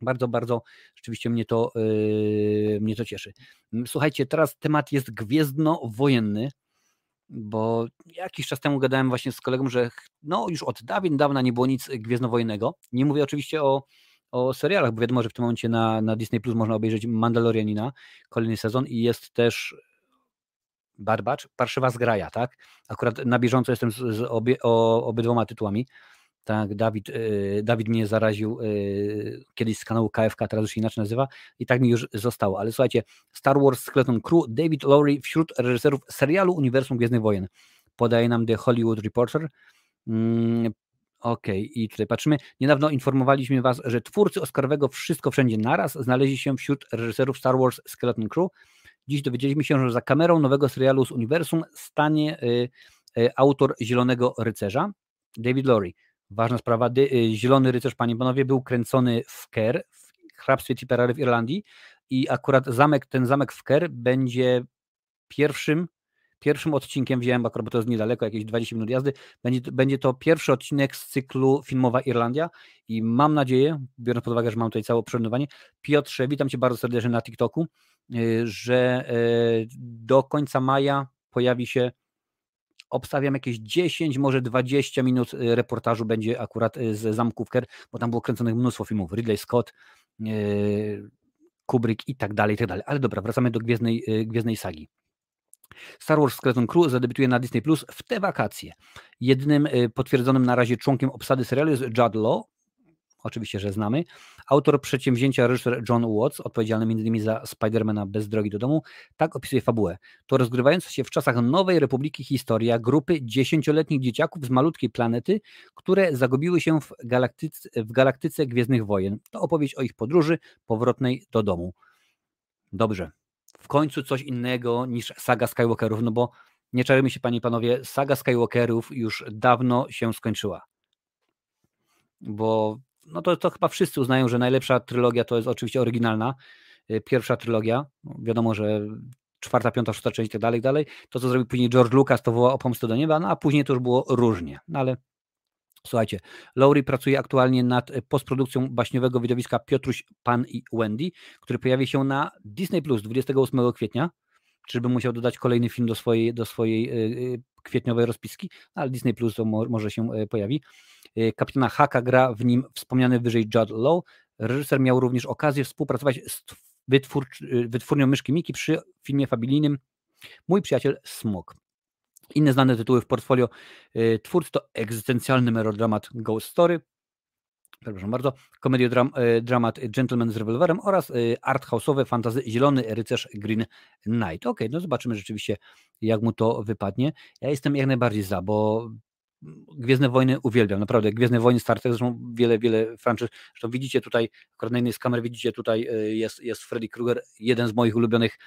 bardzo, bardzo rzeczywiście mnie to, yy, mnie to cieszy. Słuchajcie, teraz temat jest gwiezdnowojenny, bo jakiś czas temu gadałem właśnie z kolegą, że no już od dawien dawna nie było nic gwiezdnowojennego. Nie mówię oczywiście o o serialach, bo wiadomo, że w tym momencie na, na Disney Plus można obejrzeć Mandalorianina, kolejny sezon i jest też Barbacz, Parszywa Zgraja, tak? Akurat na bieżąco jestem z, z obie, o, obydwoma tytułami. Tak, Dawid, yy, Dawid mnie zaraził yy, kiedyś z kanału KFK, teraz już się inaczej nazywa i tak mi już zostało. Ale słuchajcie, Star Wars Skeleton Crew, David Lowry wśród reżyserów serialu Uniwersum Gwiezdnych Wojen. Podaje nam The Hollywood Reporter. Okej, okay. i tutaj patrzymy. Niedawno informowaliśmy Was, że twórcy Oscarowego Wszystko Wszędzie Naraz znaleźli się wśród reżyserów Star Wars Skeleton Crew. Dziś dowiedzieliśmy się, że za kamerą nowego serialu z uniwersum stanie y, y, autor Zielonego Rycerza, David Lowry. Ważna sprawa, y, Zielony Rycerz, Panie i Panowie, był kręcony w Kerr, w hrabstwie Tipperary w Irlandii i akurat zamek, ten zamek w Ker będzie pierwszym pierwszym odcinkiem, wziąłem akurat, bo to jest niedaleko, jakieś 20 minut jazdy, będzie, będzie to pierwszy odcinek z cyklu Filmowa Irlandia i mam nadzieję, biorąc pod uwagę, że mam tutaj całe przenowanie, Piotrze, witam Cię bardzo serdecznie na TikToku, y, że y, do końca maja pojawi się obstawiam jakieś 10, może 20 minut y, reportażu będzie akurat z zamków Ker, bo tam było kręconych mnóstwo filmów, Ridley Scott, Kubrick i tak dalej, i tak dalej. Ale dobra, wracamy do Gwiezdnej, Gwiezdnej Sagi. Star Wars Skeleton Crew zadebiutuje na Disney Plus w te wakacje. Jednym y, potwierdzonym na razie członkiem obsady serialu jest Judd Law, oczywiście, że znamy. Autor przedsięwzięcia reżyser John Watts, odpowiedzialny m.in. za Spidermana bez drogi do domu, tak opisuje fabułę. To rozgrywająca się w czasach Nowej Republiki historia grupy dziesięcioletnich dzieciaków z malutkiej planety, które zagubiły się w galaktyce, w galaktyce Gwiezdnych Wojen. To opowieść o ich podróży powrotnej do domu. Dobrze, w końcu coś innego niż saga Skywalkerów, no bo nie czarujmy się, panie i panowie, saga Skywalkerów już dawno się skończyła. Bo no to, to chyba wszyscy uznają, że najlepsza trylogia to jest oczywiście oryginalna, y, pierwsza trylogia. No wiadomo, że czwarta, piąta, szósta część i tak dalej, dalej. To, co zrobił później George Lucas, to woła o pomstę do nieba, no a później to już było różnie. No ale Słuchajcie, Laurie pracuje aktualnie nad e, postprodukcją baśniowego widowiska Piotruś, Pan i Wendy, który pojawi się na Disney Plus 28 kwietnia. Czyżby musiał dodać kolejny film do swojej, do swojej e, kwietniowej rozpiski, no, ale Disney Plus to może się e, pojawi. Kapitana Haka gra w nim wspomniany wyżej Judd Law. Reżyser miał również okazję współpracować z wytwórnią myszki Miki przy filmie familijnym Mój przyjaciel Smok. Inne znane tytuły w portfolio y, twórcy to egzystencjalny melodramat Ghost Story, przepraszam bardzo, komediodramat y, dramat Gentleman z rewolwerem oraz y, arthouse'owe fantazy Zielony Rycerz Green Knight. Ok, no zobaczymy rzeczywiście, jak mu to wypadnie. Ja jestem jak najbardziej za, bo Gwiezdne Wojny uwielbiam, naprawdę. Gwiezdne Wojny, Star Trek, zresztą wiele, wiele franczyz. Zresztą widzicie tutaj, akurat na z kamer widzicie tutaj jest, jest Freddy Krueger, jeden z moich ulubionych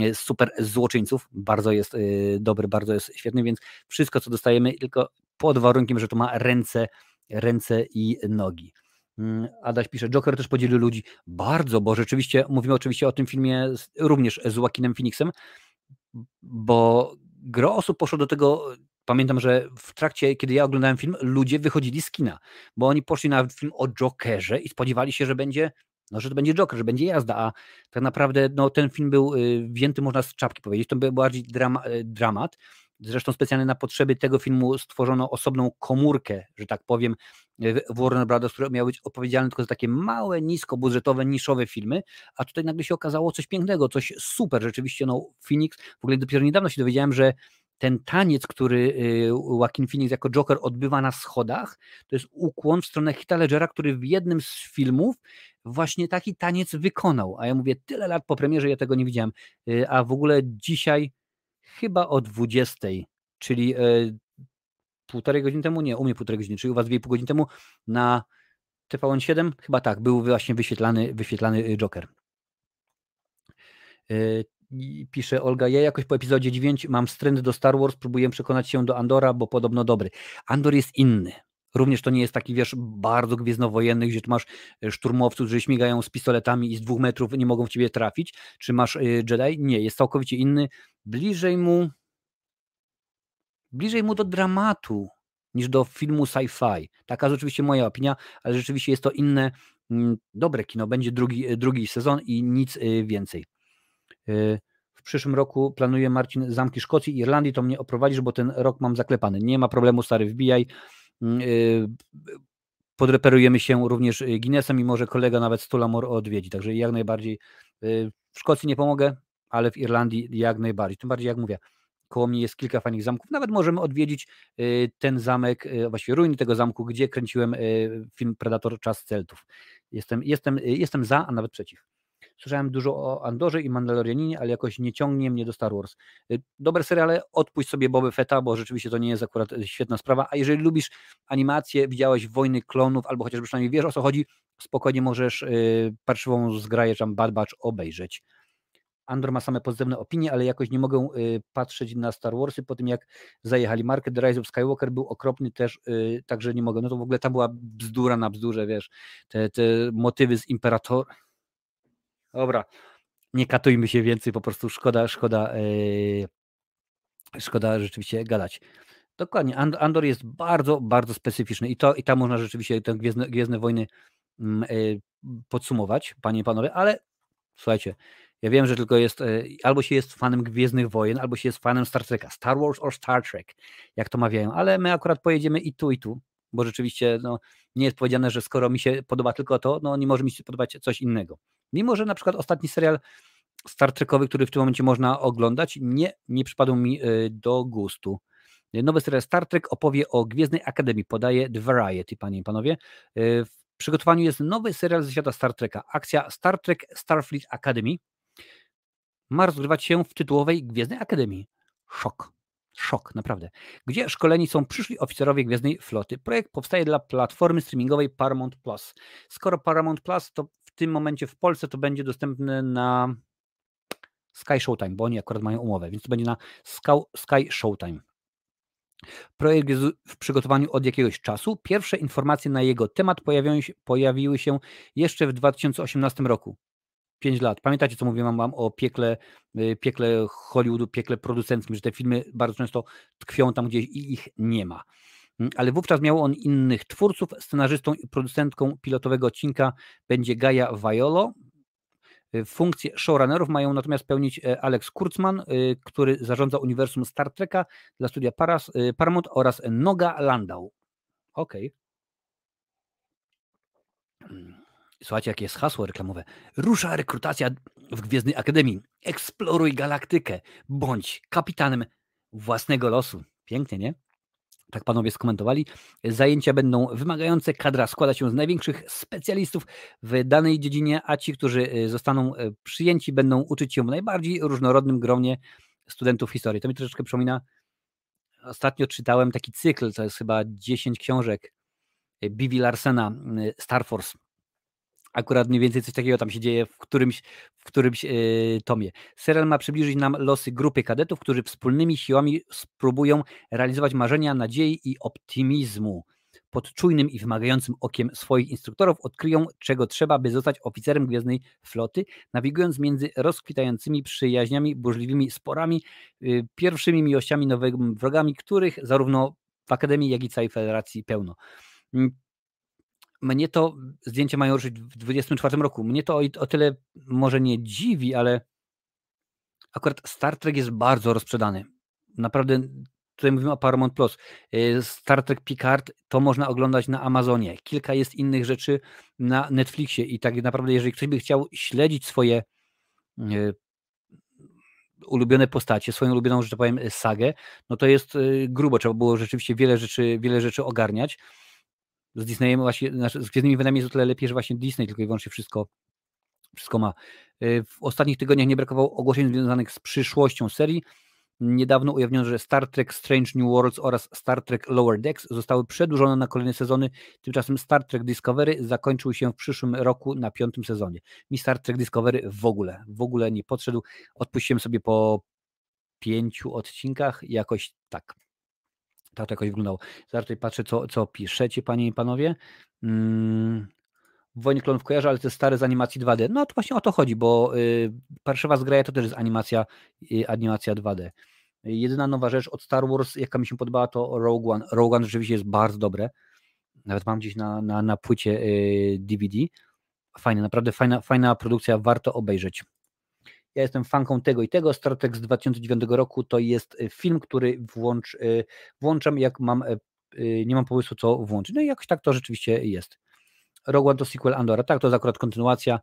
E, super złoczyńców. Bardzo jest e, dobry, bardzo jest świetny, więc wszystko, co dostajemy, tylko pod warunkiem, że to ma ręce, ręce i nogi. Mm, Adaś pisze, Joker też podzielił ludzi bardzo, bo rzeczywiście mówimy oczywiście o tym filmie również z Joaquinem Phoenixem, bo gro osób poszło do tego, pamiętam, że w trakcie, kiedy ja oglądałem film, ludzie wychodzili z kina, bo oni poszli na film o Jokerze i spodziewali się, że będzie no, że to będzie Joker, że będzie jazda, a tak naprawdę no, ten film był y, wzięty, można z czapki powiedzieć, to był bardziej drama, y, dramat, zresztą specjalnie na potrzeby tego filmu stworzono osobną komórkę, że tak powiem, w Warner Brothers, które miały być odpowiedzialne tylko za takie małe, niskobudżetowe, niszowe filmy, a tutaj nagle się okazało coś pięknego, coś super, rzeczywiście, no Phoenix, w ogóle dopiero niedawno się dowiedziałem, że ten taniec, który y, Joaquin Phoenix jako Joker odbywa na schodach, to jest ukłon w stronę Hita Ledgera, który w jednym z filmów właśnie taki taniec wykonał. A ja mówię, tyle lat po premierze ja tego nie widziałem. Y, a w ogóle dzisiaj chyba o 20, czyli y, półtorej godziny temu, nie, u mnie półtorej godziny, czyli u was dwie pół godziny temu na TVN 7, chyba tak, był właśnie wyświetlany, wyświetlany Joker pisze Olga, ja jakoś po epizodzie 9 mam stręt do Star Wars, próbuję przekonać się do Andora, bo podobno dobry. Andor jest inny. Również to nie jest taki, wiesz, bardzo gwiezdnowojenny, gdzie tu masz e, szturmowców, którzy śmigają z pistoletami i z dwóch metrów nie mogą w ciebie trafić. Czy masz y, Jedi? Nie, jest całkowicie inny. Bliżej mu bliżej mu do dramatu niż do filmu sci-fi. Taka jest oczywiście moja opinia, ale rzeczywiście jest to inne, mm, dobre kino. Będzie drugi, drugi sezon i nic więcej. Y, w przyszłym roku planuje Marcin zamki Szkocji i Irlandii, to mnie oprowadzisz, bo ten rok mam zaklepany. Nie ma problemu, stary, wbijaj. Mm, y, podreperujemy się również Guinnessem i może kolega nawet Stulamor odwiedzi, także jak najbardziej. Y, w Szkocji nie pomogę, ale w Irlandii jak najbardziej. Tym bardziej, jak mówię, koło mnie jest kilka fajnych zamków. Nawet możemy odwiedzić ten zamek, właściwie ruiny tego zamku, gdzie kręciłem film Predator Czas Celtów. Jestem, jestem, jestem za, a nawet przeciw. Słyszałem dużo o Andorze i Mandalorianinie, ale jakoś nie ciągnie mnie do Star Wars. Y, dobre seriale, odpuść sobie Boby Fetta, bo rzeczywiście to nie jest akurat y, świetna sprawa, a jeżeli lubisz animację, widziałeś Wojny Klonów, albo chociażby przynajmniej wiesz o co chodzi, spokojnie możesz yy, parszywą zgraję, tam Bad Batch obejrzeć. Andor ma same pozytywne opinie, ale jakoś nie mogę y, patrzeć na Star Warsy po tym, jak zajechali markę. The Rise of Skywalker był okropny też, y, także nie mogę. No to w ogóle tam była bzdura na bzdurze, wiesz, te, te motywy z Imperator, Dobra, nie katujmy się więcej, po prostu szkoda, szkoda, yy, szkoda rzeczywiście gadać. Dokładnie, Andor jest bardzo, bardzo specyficzny i to i tam można rzeczywiście te Gwiezdne, Gwiezdne Wojny yy, podsumować, panie i panowie, ale słuchajcie, ja wiem, że tylko jest, e, albo się jest fanem Gwiezdnych Wojen, albo się jest fanem Star Treka, Star Wars or Star Trek, jak to mawiają, ale my akurat pojedziemy i tu, i tu, bo rzeczywiście no, nie jest powiedziane, że skoro mi się podoba tylko to, no nie może mi się podobać coś innego. Mimo, że na przykład ostatni serial Star Trekowy, który w tym momencie można oglądać, nie, nie przypadł mi e, do gustu. Nowy serial Star Trek opowie o Gwiezdnej Akademii, podaje The Variety, panie i panowie. E, w przygotowaniu jest nowy serial ze świata Star Treka, akcja Star Trek Starfleet Academy, ma rozgrywać się w tytułowej Gwiezdnej Akademii. Szok. Szok, naprawdę. Gdzie szkoleni są przyszli oficerowie Gwiezdnej Floty. Projekt powstaje dla platformy streamingowej Paramount Plus. Skoro Paramount Plus, to tym momencie w Polsce to będzie dostępne na Sky Showtime, bo oni akurat mają umowę, więc to będzie na Sky Showtime. Projekt jest w przygotowaniu od jakiegoś czasu. Pierwsze informacje na jego temat pojawiły się jeszcze w 2018 roku. 5 lat. Pamiętacie, co mówiłem wam o piekle, y, piekle Hollywoodu, piekle producenckim, że te filmy bardzo często tkwią tam gdzieś i ich nie ma. Mm, ale wówczas miał on innych twórców. Scenarzystą i producentką pilotowego odcinka będzie Gaia Vaiolo. Y, funkcję showrunnerów mają natomiast pełnić e, Alex Kurtzman, y, który zarządza uniwersum Star Treka dla studia Paras, Paramount oraz Noga Landau. Okej. Okay. Mm. Słuchajcie, jakie jest hasło reklamowe. Rusza rekrutacja w Gwiezdnej Akademii. Eksploruj galaktykę. Bądź kapitanem własnego losu. Pięknie, nie? Tak panowie skomentowali. Zajęcia będą wymagające. Kadra składa się z największych specjalistów w danej dziedzinie, a ci, którzy y, zostaną y, przyjęci, będą uczyć się w najbardziej różnorodnym gronie studentów historii. To mi troszeczkę przypomina. Ostatnio czytałem taki cykl, to jest chyba 10 książek y, Bibi Larsena, Star Force akurat mniej więcej coś takiego tam się dzieje w którymś, w którymś yy, tomie. Serial ma przybliżyć nam losy grupy kadetów, którzy wspólnymi siłami spróbują realizować marzenia, nadziei i optymizmu. Pod czujnym i wymagającym okiem swoich instruktorów odkryją, czego trzeba, by zostać oficerem Gwiezdnej Floty, nawigując między rozkwitającymi przyjaźniami, burzliwymi sporami, yy, pierwszymi miłościami, nowymi wrogami, których zarówno w Akademii, jak i całej Federacji pełno. Mnie to zdjęcia mają ruszyć w 2024 roku. Mnie to o, o tyle może nie dziwi, ale akurat Star Trek jest bardzo rozprzedany. Naprawdę tutaj mówimy o Paramount Plus. Y, Star Trek Picard to można oglądać na Amazonie. Kilka jest innych rzeczy na Netflixie i tak naprawdę jeżeli ktoś by chciał śledzić swoje y, ulubione postacie, swoją ulubioną, że tak powiem, sagę, no to jest y, grubo. Trzeba było rzeczywiście wiele rzeczy, wiele rzeczy ogarniać z Disneyem właśnie, znaczy z Gwiezdnymi Wojnami jest o tyle lepiej, że właśnie Disney tylko i wyłącznie wszystko, wszystko ma. Y, w ostatnich tygodniach nie brakowało ogłoszeń związanych z przyszłością serii. Niedawno ujawniono, że Star Trek Strange New Worlds oraz Star Trek Lower Decks zostały przedłużone na kolejne sezony. Tymczasem Star Trek Discovery zakończył się w przyszłym roku na piątym sezonie. Mi Star Trek Discovery w ogóle, w ogóle nie podszedł. Odpuściłem sobie po pięciu odcinkach jakoś tak tak jakoś wyglądało. Zaraz tutaj patrzę, co, co piszecie, panie i panowie. Hmm. Wojny Klonów kojarzę, ale to jest stare z animacji 2D. No to właśnie o to chodzi, bo y, Parszywa zgraja to też jest animacja, y, animacja 2D. Jedyna nowa rzecz od Star Wars, jaka mi się podobała, to Rogue One. Rogue One rzeczywiście jest bardzo dobre. Nawet mam gdzieś na, na, na płycie y, DVD. Fajne, naprawdę fajna, fajna produkcja, warto obejrzeć. Ja jestem fanką tego i tego. Star Trek z 2009 roku to jest y, film, który włącz, y, włączam, jak mam, y, nie mam pomysłu, co włączyć. No i jakoś tak to rzeczywiście jest. Rogue One to sequel Andora. Tak, to jest akurat kontynuacja.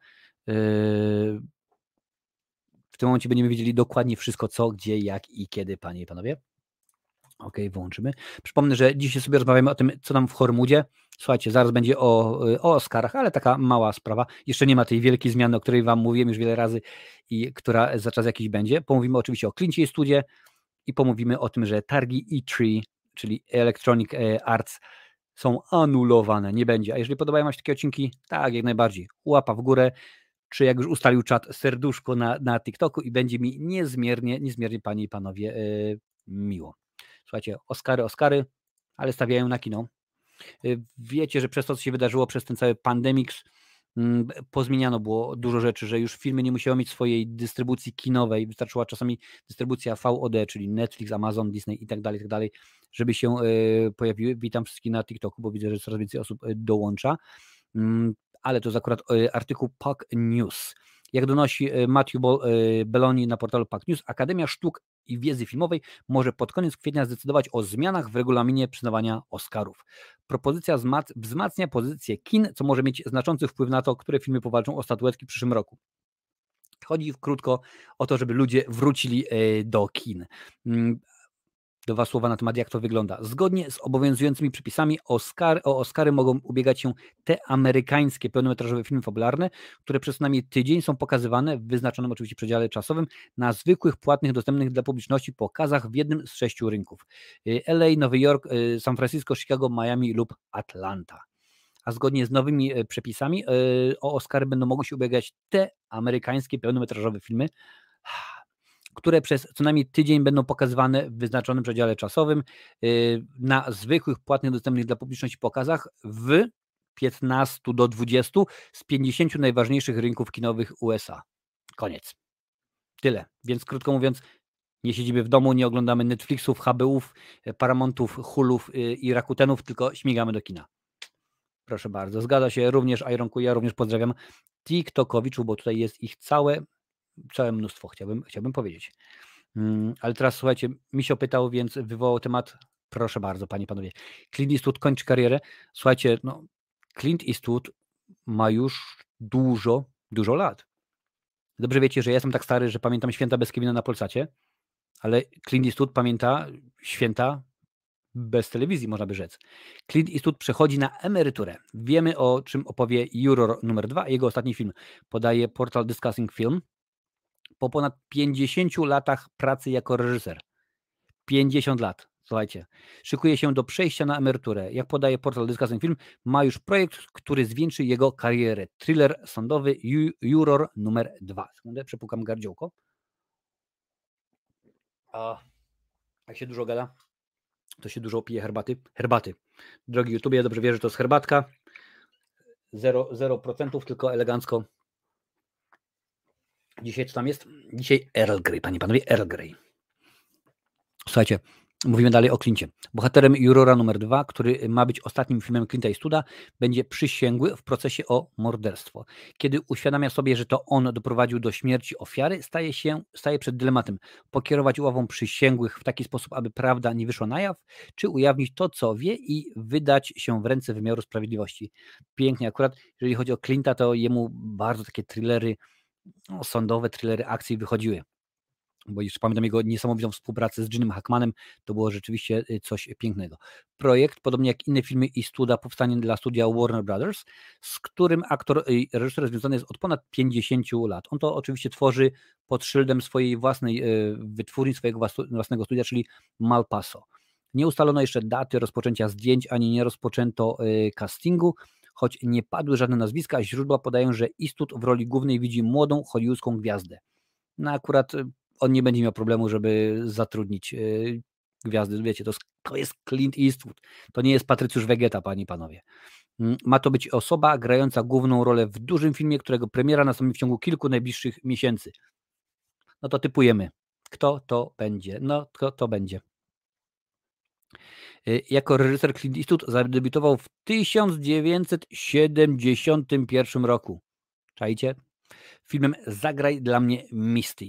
W tym momencie będziemy wiedzieli dokładnie wszystko, co, gdzie, jak i kiedy, panie i panowie. Ok, wyłączymy. Przypomnę, że dzisiaj sobie rozmawiamy o tym, co nam w Hormudzie. Słuchajcie, zaraz będzie o, o Oscarach, ale taka mała sprawa. Jeszcze nie ma tej wielkiej zmiany, o której Wam mówiłem już wiele razy i która za czas jakiś będzie. Pomówimy oczywiście o Clincie Studzie i pomówimy o tym, że targi E3, czyli Electronic e, Arts, są anulowane. Nie będzie. A jeżeli podobają Wam się takie odcinki, tak, jak najbardziej. Łapa w górę, czy jak już ustalił czat, serduszko na, na TikToku i będzie mi niezmiernie, niezmiernie Panie i Panowie yy, miło. Słuchajcie, Oscary, Oscary, ale stawiają na kino. Y, wiecie, że przez to, co się wydarzyło przez ten cały pandemiks, Mm, pozmieniano było dużo rzeczy, że już filmy nie musiały mieć swojej dystrybucji kinowej, wystarczyła czasami dystrybucja VOD, czyli Netflix, Amazon, Disney i tak dalej, tak dalej, żeby się e, pojawiły. Witam wszystkich na TikToku, bo widzę, że coraz więcej osób e, dołącza. Mm, ale to jest akurat artykuł Puck News. Jak donosi Matthew Belloni na portalu Puck News, Akademia Sztuk i Wiedzy Filmowej może pod koniec kwietnia zdecydować o zmianach w regulaminie przyznawania Oscarów. Propozycja wzmacnia pozycję kin, co może mieć znaczący wpływ na to, które filmy powalczą o statuetki w przyszłym roku. Chodzi krótko o to, żeby ludzie wrócili do kin. Dwa słowa na temat, jak to wygląda. Zgodnie z obowiązującymi przepisami Oscar, o Oscary mogą ubiegać się te amerykańskie pełnometrażowe filmy fabularne, które przez co najmniej tydzień są pokazywane w wyznaczonym oczywiście przedziale czasowym na zwykłych, płatnych, dostępnych dla publiczności pokazach w jednym z sześciu rynków. Y, LA, Nowy Jork, y, San Francisco, Chicago, Miami lub Atlanta. A zgodnie z nowymi y, przepisami o Oscary będą mogły się ubiegać te amerykańskie pełnometrażowe filmy, które przez co najmniej tydzień będą pokazywane w wyznaczonym przedziale czasowym y, na zwykłych, płatnych, dostępnych dla publiczności pokazach w 15 do 20 z 50 najważniejszych rynków kinowych USA. Koniec. Tyle. Więc krótko mówiąc, nie siedzimy w domu, nie oglądamy Netflixów, HBUów, Paramountów, Hulów y, i Rakutenów, tylko śmigamy do kina. Proszę bardzo. Zgadza się również Ironku, ja również pozdrawiam TikTokowiczów, bo tutaj jest ich całe całe mnóstwo, chciałbym, chciałbym powiedzieć. Mm, ale teraz słuchajcie, Misio pytał, więc wywołał temat. Proszę bardzo, panie panowie. Clint Eastwood kończy karierę. Słuchajcie, no, Clint Eastwood ma już dużo, dużo lat. Dobrze wiecie, że ja jestem tak stary, że pamiętam święta bez Kevina na Polsacie, ale Clint Eastwood pamięta święta bez telewizji, można by rzec. Clint Eastwood przechodzi na emeryturę. Wiemy o czym opowie Juror numer 2, jego ostatni film. Podaje portal Discussing Film po ponad 50 latach pracy jako reżyser. 50 lat, słuchajcie. Szykuje się do przejścia na emeryturę. Jak podaje portal Discussing Film, ma już projekt, który zwieńczy jego karierę. Thriller sądowy Juror numer 2. Sekundę, przepukam gardziołko. A jak się dużo gada, to się dużo pije herbaty. Herbaty. Drogi YouTube, ja dobrze wierzę, że to jest herbatka. 0%, 0% tylko elegancko Dzisiaj co tam jest? Dzisiaj Earl Grey, panie panowie, Earl Grey. Słuchajcie, mówimy dalej o Clincie. Bohaterem Jurora numer dwa, który ma być ostatnim filmem Clint'a Eastwooda, będzie przysięgły w procesie o morderstwo. Kiedy uświadamia sobie, że to on doprowadził do śmierci ofiary, staje się staje przed dylematem pokierować uławą przysięgłych w taki sposób, aby prawda nie wyszła na jaw, czy ujawnić to, co wie i wydać się w ręce wymiaru sprawiedliwości. Pięknie, akurat jeżeli chodzi o Clint'a, to jemu bardzo takie thrillery sądowe thrillery akcji wychodziły. Bo jeszcze pamiętam jego niesamowitą współpracę z Jimem Hackmanem, to było rzeczywiście y, coś pięknego. Projekt, podobnie jak inne filmy i studia, powstanie dla studia Warner Brothers, z którym aktor i reżyser związany jest od ponad 50 lat. On to oczywiście tworzy pod szyldem swojej własnej y, wytwórni, swojego własnego studia, czyli Malpaso. Nie ustalono jeszcze daty rozpoczęcia zdjęć, ani nie rozpoczęto y, castingu, Choć nie padły żadne nazwiska, źródła podają, że Istut w roli głównej widzi młodą hollywoodzką gwiazdę. No akurat y, on nie będzie miał problemu, żeby zatrudnić y, gwiazdy. Wiecie, to, to jest Clint Eastwood. To nie jest Patrycjusz Wegeta, panie i panowie. Mm, ma to być osoba grająca główną rolę w dużym filmie, którego premiera nastąpi w ciągu kilku najbliższych miesięcy. No to typujemy. Kto to będzie? No, kto to będzie? Y, jako reżyser Clint Eastwood zadebiutował w 1971 roku. Czajcie? Filmem Zagraj dla mnie Misty,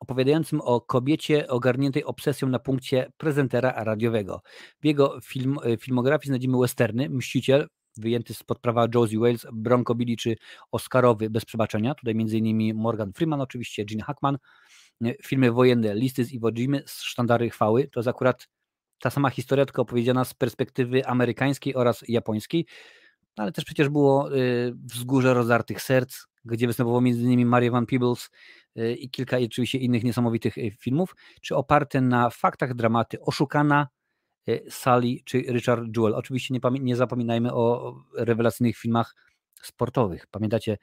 opowiadającym o kobiecie ogarniętej obsesją na punkcie prezentera radiowego. W jego film, y, filmografii znajdziemy westerny Mściciel, wyjęty spod prawa Josie Wales, Bronco Billy czy Oscarowy bez przebaczenia. Tutaj m.in. Morgan Freeman, oczywiście Gene Hackman. Y, filmy wojenne Listy z Iwo Jimy, Sztandary Chwały. To jest akurat ta sama historia, tylko opowiedziana z perspektywy amerykańskiej oraz japońskiej, no, ale też przecież było y, Wzgórze Rozartych Serc, gdzie występował m.in. Maria Van Peebles y, i kilka oczywiście innych niesamowitych y, filmów, czy oparte na faktach dramaty Oszukana, Sally czy Richard Jewell. Oczywiście nie, nie zapominajmy o rewelacyjnych filmach sportowych. Pamiętacie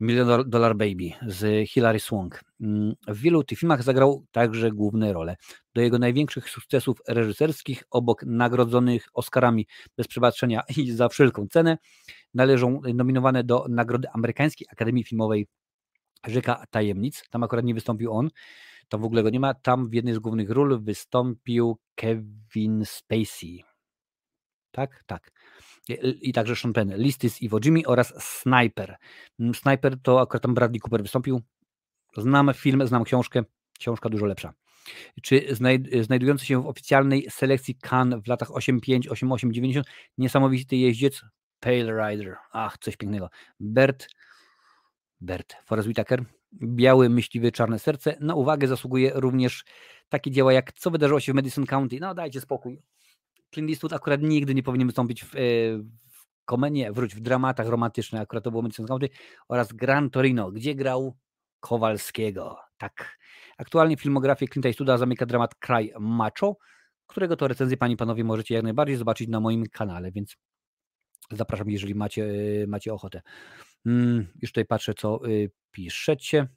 Million Dollar Baby z Hilary Swank. Mm, w wielu tych filmach zagrał także główne role. Do jego największych sukcesów reżyserskich, obok nagrodzonych Oscarami bez przebaczenia i za wszelką cenę, należą nominowane do Nagrody Amerykańskiej Akademii Filmowej Rzeka Tajemnic. Tam akurat nie wystąpił on, tam w ogóle go nie ma. Tam w jednej z głównych ról wystąpił Kevin Spacey. Tak? Tak. I, także Sean Penn, Listy z Iwo Jimmy oraz Sniper. Mm, Sniper to akurat tam Bradley Cooper wystąpił. Znam film, znam książkę, książka dużo lepsza. Czy znajdujący się w oficjalnej selekcji Cannes w latach 85, 88, 90 niesamowity jeździec Pale Rider. Ach, coś pięknego. Bert, Bert, Forrest Whitaker, Biały Myśliwy Czarne Serce. Na uwagę zasługuje również takie dzieła jak Co wydarzyło się w Madison County. No dajcie spokój. Clint Eastwood akurat nigdy nie powinien wystąpić w, e, w komenie, wróć w dramatach romantycznych, akurat to było Madison County oraz Gran Torino, gdzie grał Kowalskiego. Tak. Aktualnie filmografię Clint Eastwooda zamyka dramat Kraj Macho, którego to recenzję Pani Panowie możecie jak najbardziej zobaczyć na moim kanale, więc zapraszam, jeżeli macie, e, macie ochotę. Mm, już tutaj patrzę, co y, piszecie.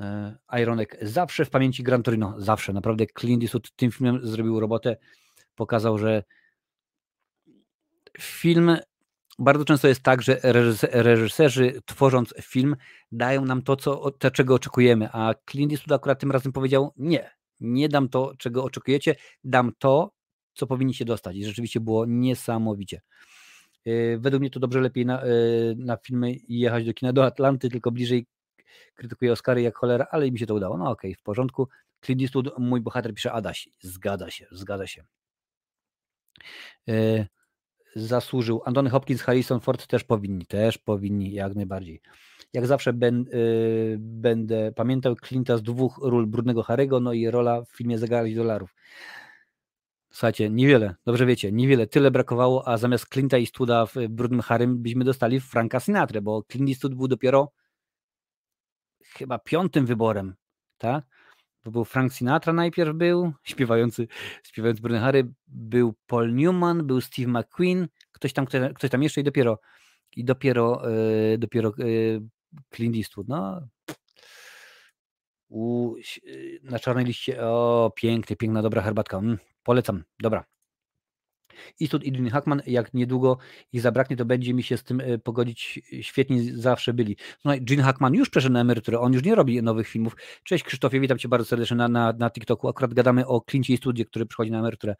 E, Ironek zawsze w pamięci Gran Torino, zawsze. Naprawdę Clint Eastwood tym filmem zrobił robotę. Pokazał, że film bardzo często jest tak, że reżyserzy tworząc film dają nam to, co, to, czego oczekujemy, a Clint Eastwood akurat tym razem powiedział nie, nie dam to, czego oczekujecie, dam to, co powinniście dostać. I rzeczywiście było niesamowicie. E, według mnie to dobrze lepiej na, e, na filmy jechać do kina do Atlanty, tylko bliżej krytykuje Oscary jak cholera, ale mi się to udało. No okej, okay, w porządku. Clint Eastwood, mój bohater pisze Adaś. Zgadza się, zgadza się. E, zasłużył. Antony Hopkins, Harrison Ford też powinni, też powinni, jak najbardziej. Jak zawsze ben, będę pamiętał Clint'a z dwóch ról Brudnego Harego, no i rola w filmie Zegarek dolarów. Słuchajcie, niewiele, dobrze wiecie, niewiele, tyle brakowało, a zamiast Clint'a i Studa w Brudnym Harym byśmy dostali Franka Sinatra, bo Clint Eastwood był dopiero chyba piątym wyborem, tak? Bo był Frank Sinatra najpierw był, śpiewający, śpiewający Brudny Harry, był Paul Newman, był Steve McQueen, ktoś tam, ktoś, tam jeszcze i dopiero i dopiero, yy, dopiero yy, Clint Eastwood, no u, na czarnej liście, o piękny, piękna, dobra herbatka, mm, Polecam, dobra. Eastwood i Dean Hackman, jak niedługo ich zabraknie, to będzie mi się z tym e, pogodzić. Świetni zawsze byli. No, Gene Hackman już przeszedł na emeryturę, on już nie robi nowych filmów. Cześć Krzysztofie, witam Cię bardzo serdecznie na, na, na TikToku. Akurat gadamy o Clincie Eastwoodzie, który przychodzi na emeryturę.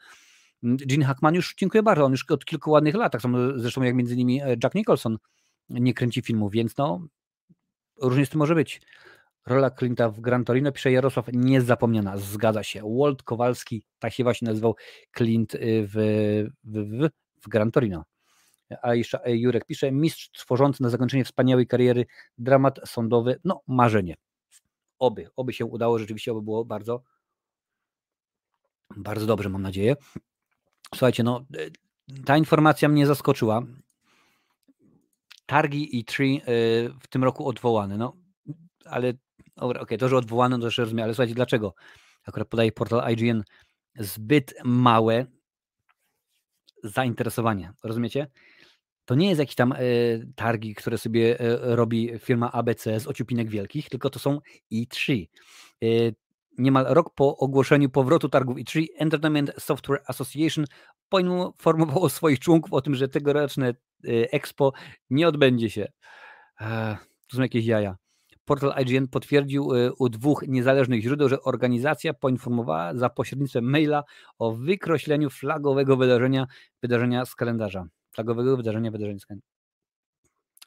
Mm, Gene Hackman już, dziękuję bardzo, on już od kilku ładnych lat, tak samo zresztą jak między innymi e, Jack Nicholson nie kręci filmów, więc no różnie z tym może być. Rola Clint'a w Gran Torino, pisze Jarosław, niezapomniana, zgadza się. Walt Kowalski, tak się właśnie nazywał Clint y, w, w, w, w Gran Torino. A jeszcze Jurek pisze, mistrz tworzący na zakończenie wspaniałej kariery, dramat sądowy, no marzenie. Oby, oby się udało, rzeczywiście oby było bardzo, bardzo dobrze, mam nadzieję. Słuchajcie, no y, ta informacja mnie zaskoczyła. Targi i Tree w tym roku odwołane, no ale okej, okay, to, że odwołano, to jeszcze rozumiem, ale słuchajcie, dlaczego? Akurat podaje portal IGN zbyt małe zainteresowanie, rozumiecie? To nie jest jakieś tam y, targi, które sobie y, robi firma ABC z ociupinek wielkich, tylko to są E3. Y, niemal rok po ogłoszeniu powrotu targów E3, Entertainment Software Association poinformowało swoich członków o tym, że tegoroczne Expo nie odbędzie się. To są jakieś jaja. Portal IGN potwierdził y, u dwóch niezależnych źródeł, że organizacja poinformowała za pośrednictwem maila o wykreśleniu flagowego wydarzenia, wydarzenia z kalendarza. Flagowego wydarzenia, wydarzenia z kalendarza.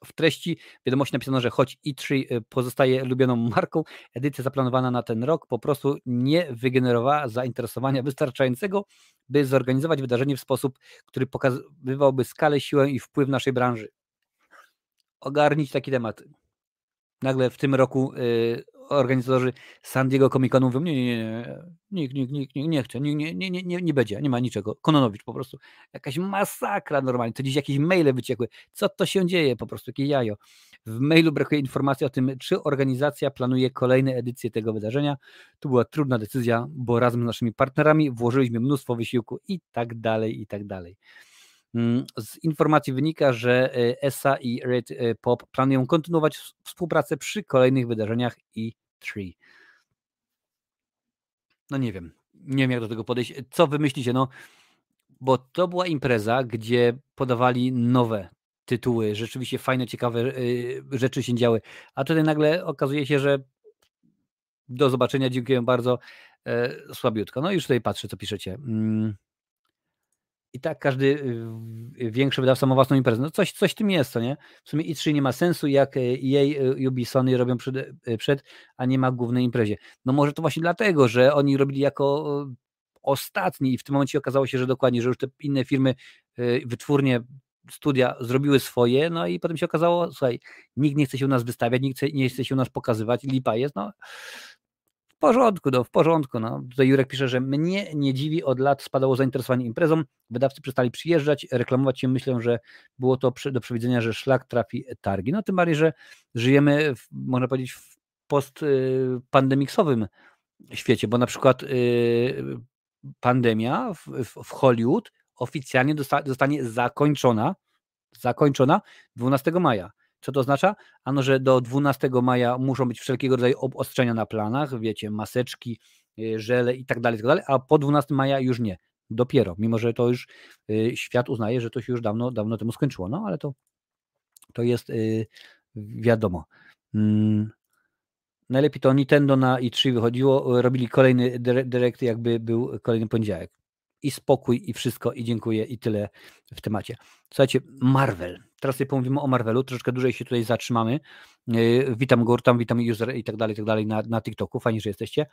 W treści wiadomości napisano, że choć E3 y, pozostaje lubioną marką, edycja zaplanowana na ten rok po prostu nie wygenerowała zainteresowania wystarczającego, by zorganizować wydarzenie w sposób, który pokazywałby skalę, siłę i wpływ naszej branży. Ogarnić taki temat nagle w tym roku y, organizatorzy San Diego Comic Conu mówią, nie, nie, nie, nikt, nikt, nikt, nie chce, nie, nie, nie, nie, nie będzie, nie ma niczego. Kononowicz po prostu, jakaś masakra normalnie, to dziś jakieś maile wyciekły, co to się dzieje, po prostu jakie jajo. W mailu brakuje informacji o tym, czy organizacja planuje kolejne edycje tego wydarzenia. To była trudna decyzja, bo razem z naszymi partnerami włożyliśmy mnóstwo wysiłku i tak dalej, i tak dalej. Mm, z informacji wynika, że e, ESA i Red e, Pop planują kontynuować współpracę przy kolejnych wydarzeniach E3. No nie wiem, nie wiem jak do tego podejść. Co wy myślicie? No, bo to była impreza, gdzie podawali nowe tytuły, rzeczywiście fajne, ciekawe y, rzeczy się działy, a tutaj nagle okazuje się, że do zobaczenia, dziękuję bardzo, e, słabiutko. No już tutaj patrzę, co piszecie. I tak każdy y, większy wydawca ma własną imprezę. No coś, coś tym jest, co nie? W sumie i 3 nie ma sensu, jak e, jej y, Ubisoft robią przed, przed, a nie ma głównej imprezie. No może to właśnie dlatego, że oni robili jako ostatni i w tym momencie okazało się, że dokładnie, że już te inne firmy, wytwórnie studia zrobiły swoje, no i potem się okazało, słuchaj, nikt nie chce się u nas wystawiać, nikt nie chce się u nas pokazywać, lipa jest, no w porządku, no w porządku, no. Tutaj Jurek pisze, że mnie nie dziwi, od lat spadało zainteresowanie imprezą, wydawcy przestali przyjeżdżać, reklamować się, myślę, że było to do przewidzenia, że szlak trafi targi, no tym bardziej, że żyjemy, w, można powiedzieć, w postpandemiksowym świecie, bo na przykład y, pandemia w, w Hollywood oficjalnie zostanie zakończona, zakończona 12 maja. Co to oznacza? Ano, że do 12 maja muszą być wszelkiego rodzaju obostrzenia na planach, wiecie, maseczki, y, żele i tak dalej, tak dalej, a po 12 maja już nie. Dopiero, mimo że to już y, świat uznaje, że to się już dawno, dawno temu skończyło. No ale to, to jest y, wiadomo. Mm, najlepiej to Nintendo na i3 wychodziło, robili kolejny direct, jakby był kolejny poniedziałek i spokój i wszystko i dziękuję i tyle w temacie. Słuchajcie, Marvel. Teraz sobie pomówimy o Marvelu, troszeczkę dłużej się tutaj zatrzymamy. Yy, witam Gurtam, witam user i tak dalej, i tak dalej na, na TikToku, fajnie, że jesteście,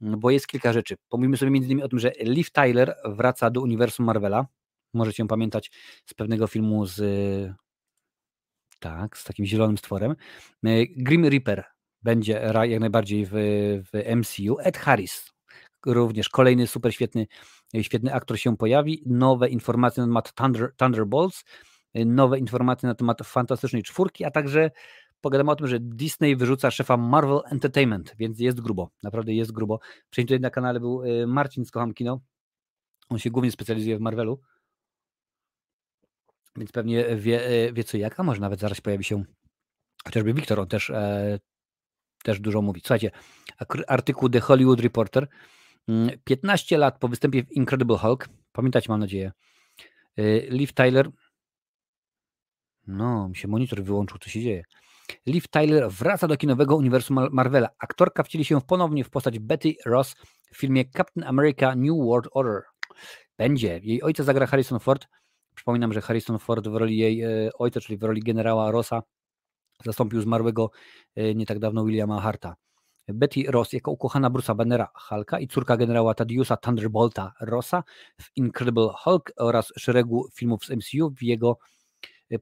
bo jest kilka rzeczy. Pomówimy sobie między innymi o tym, że Liv Tyler wraca do uniwersum Marvela. Możecie ją pamiętać z pewnego filmu z tak, z takim zielonym stworem. Yy, Grim Reaper będzie jak najbardziej w, w MCU. Ed Harris, również kolejny super świetny świetny aktor się pojawi, nowe informacje na temat Thunder, Thunderbolts, nowe informacje na temat Fantastycznej Czwórki, a także pogadamy o tym, że Disney wyrzuca szefa Marvel Entertainment, więc jest grubo, naprawdę jest grubo. Wcześniej tutaj na kanale był y, Marcin z Kocham Kino, on się głównie specjalizuje w Marvelu, więc pewnie wie, y, wie co jak, a może nawet zaraz pojawi się chociażby Wiktor, on też, e, też dużo mówi. Słuchajcie, artykuł The Hollywood Reporter 15 mm, lat po występie w Incredible Hulk, pamiętacie mam nadzieję, y, Liv Tyler, no, mi się monitor wyłączył, co się dzieje. Liv Tyler wraca do kinowego uniwersum Marvela. Aktorka wcieli się ponownie w postać Betty Ross w filmie Captain America New World Order. Będzie. Jej ojca zagra Harrison Ford. Przypominam, że Harrison Ford w roli jej e, ojca, czyli w roli generała Rossa, zastąpił zmarłego e, nie tak dawno Williama Harta. Betty Ross jako ukochana Bruce'a Bannera Hulka i córka generała Tadiusa Thunderbolta Rossa w Incredible Hulk oraz szeregu filmów z MCU w jego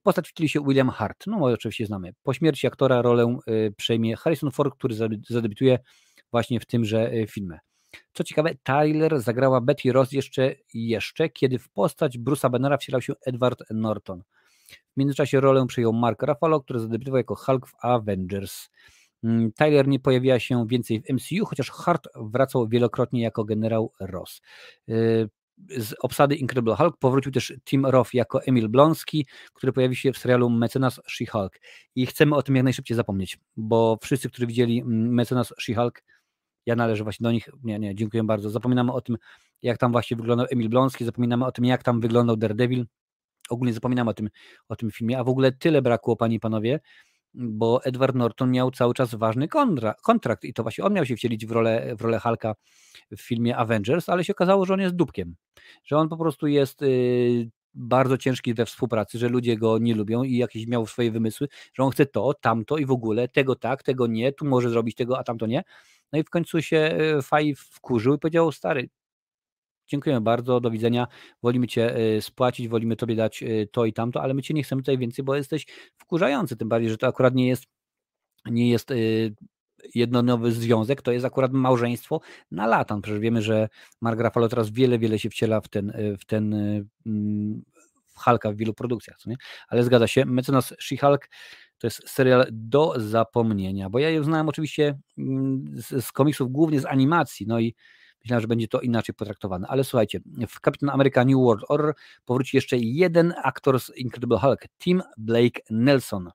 postać wcieli się William Hart, no oczywiście znamy. Po śmierci aktora rolę e, przejmie Harrison Ford, który zadebiutuje właśnie w tymże e, filmie. Co ciekawe, Tyler zagrała Betty Ross jeszcze, jeszcze kiedy w postać Bruce'a Bannera wcielał się Edward Norton. W międzyczasie rolę przejął Mark Ruffalo, który zadebiutował jako Hulk w Avengers. Mm, Tyler nie pojawiła się więcej w MCU, chociaż Hart wracał wielokrotnie jako generał Ross. Z obsady Incredible Hulk powrócił też Tim Roth jako Emil Blonski, który pojawi się w serialu Mecenas She-Hulk. I chcemy o tym jak najszybciej zapomnieć, bo wszyscy, którzy widzieli mm, Mecenas She-Hulk, ja należę właśnie do nich. Nie, nie, dziękuję bardzo. Zapominamy o tym, jak tam właśnie wyglądał Emil Blonski, zapominamy o tym, jak tam wyglądał Daredevil. Ogólnie zapominamy o tym, o tym filmie, a w ogóle tyle brakło, panie i panowie, bo Edward Norton miał cały czas ważny kontra, kontrakt i to właśnie on miał się wcielić w rolę, w rolę Hulka w filmie Avengers, ale się okazało, że on jest dupkiem, że on po prostu jest y, bardzo ciężki we współpracy, że ludzie go nie lubią i jakieś miał swoje wymysły, że on chce to, tamto i w ogóle tego tak, tego nie, tu może zrobić tego, a tamto nie. No i w końcu się y, Faj wkurzył i powiedział, stary, dziękujemy bardzo, do widzenia, wolimy Cię y, spłacić, wolimy Tobie dać y, to i tamto, ale my Cię nie chcemy tutaj więcej, bo jesteś wkurzający, tym bardziej, że to akurat nie jest, nie jest y, jednonowy związek, to jest akurat małżeństwo na lata. Przecież wiemy, że Mark teraz wiele, wiele się wciela w ten, w ten w Hulka w wielu produkcjach, co nie? ale zgadza się, Mecenas She-Hulk to jest serial do zapomnienia, bo ja ją znałem oczywiście mm, z, z komiksów, głównie z animacji, no i Myślałem, że będzie to inaczej potraktowane. Ale słuchajcie, w Captain America New World Order powróci jeszcze jeden aktor z Incredible Hulk, Tim Blake Nelson.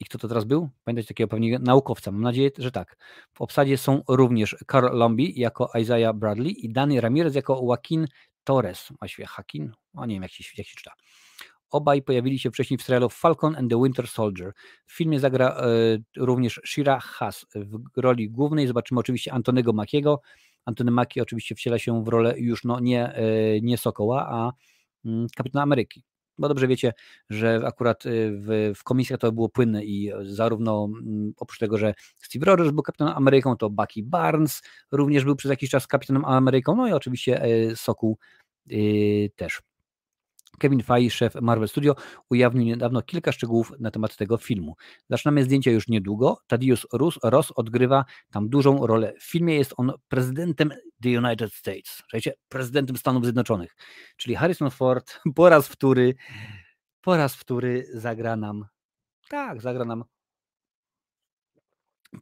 I kto to teraz był? Pamiętacie takiego pewnie naukowca. Mam nadzieję, że tak. W obsadzie są również Carl Lombi jako Isaiah Bradley i Danny Ramirez jako Joaquin Torres. Właściwie Hakin? O nie wiem, jak się, jak się czyta. Obaj pojawili się wcześniej w serialu Falcon and the Winter Soldier. W filmie zagra e, również Shira Haas w roli głównej. Zobaczymy oczywiście Antonego Makiego. Antony Maki oczywiście wciela się w rolę już no, nie, e, nie Sokoła, a mm, Kapitana Ameryki. Bo dobrze wiecie, że akurat e, w, w komisjach to było płynne i zarówno mm, oprócz tego, że Steve Rogers był kapitanem Ameryką, to Bucky Barnes również był przez jakiś czas kapitanem Ameryką, no i oczywiście Sokół też. Kevin Feige, szef Marvel Studio, ujawnił niedawno kilka szczegółów na temat tego filmu. Zaczynamy zdjęcia już niedługo. Tadius Ross odgrywa tam dużą rolę. W filmie jest on prezydentem The United States, słuchajcie, prezydentem Stanów Zjednoczonych. Czyli Harrison Ford po raz wtóry, po raz wtóry zagra nam, tak, zagra nam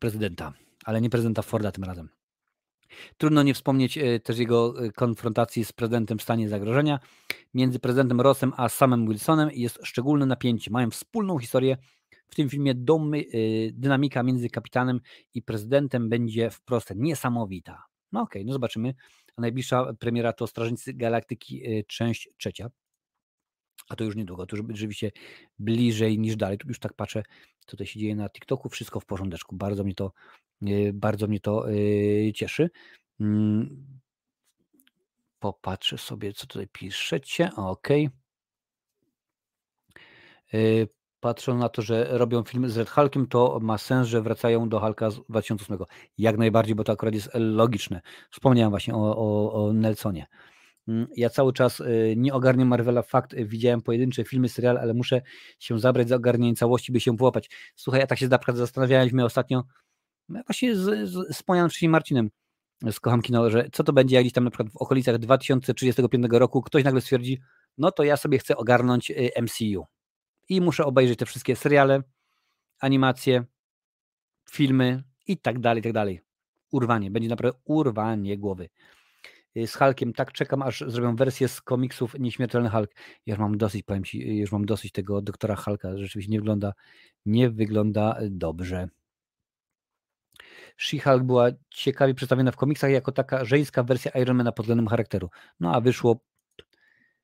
prezydenta, ale nie prezydenta Forda tym razem. Trudno nie wspomnieć e, też jego e, konfrontacji z prezydentem w stanie zagrożenia. Między prezydentem Rossem a samym Wilsonem jest szczególne napięcie. Mają wspólną historię. W tym filmie domy, e, dynamika między kapitanem i prezydentem będzie wprost niesamowita. No okej, okay, no zobaczymy. A najbliższa premiera to Strażnicy Galaktyki, część trzecia. A to już niedługo, to już rzeczywiście bliżej niż dalej. Tu już tak patrzę, co tutaj się dzieje na TikToku. Wszystko w porządeczku. Bardzo mnie to bardzo mnie to y, cieszy. Mm. Popatrzę sobie, co tutaj piszecie. Ok. Patrzą na to, że robią film z Red Hulkiem, to ma sens, że wracają do Hulka z 2008. Jak najbardziej, bo to akurat jest logiczne. Wspomniałem właśnie o, o, o Nelsonie. Mm, ja cały czas y, nie ogarniam Marvela. Fakt, widziałem pojedyncze filmy, serial, ale muszę się zabrać za ogarnianie całości, by się połapać. Słuchaj, ja tak się zastanawiałem mnie ostatnio, właśnie z, z, wspomnianym wcześniej Marcinem z Kocham Kino, że co to będzie, jak gdzieś tam na przykład w okolicach 2035 roku ktoś nagle stwierdzi, no to ja sobie chcę ogarnąć y, MCU i muszę obejrzeć te wszystkie seriale, animacje, filmy i tak dalej, i tak dalej. Urwanie, będzie naprawdę urwanie głowy. Y, z Hulkiem tak czekam, aż zrobią wersję z komiksów Nieśmiertelny Hulk. Ja już mam dosyć, powiem Ci, już mam dosyć tego doktora Hulka, rzeczywiście nie wygląda, nie wygląda dobrze. She-Hulk była ciekawie przedstawiona w komiksach jako taka żeńska wersja Ironmana pod względem charakteru. No a wyszło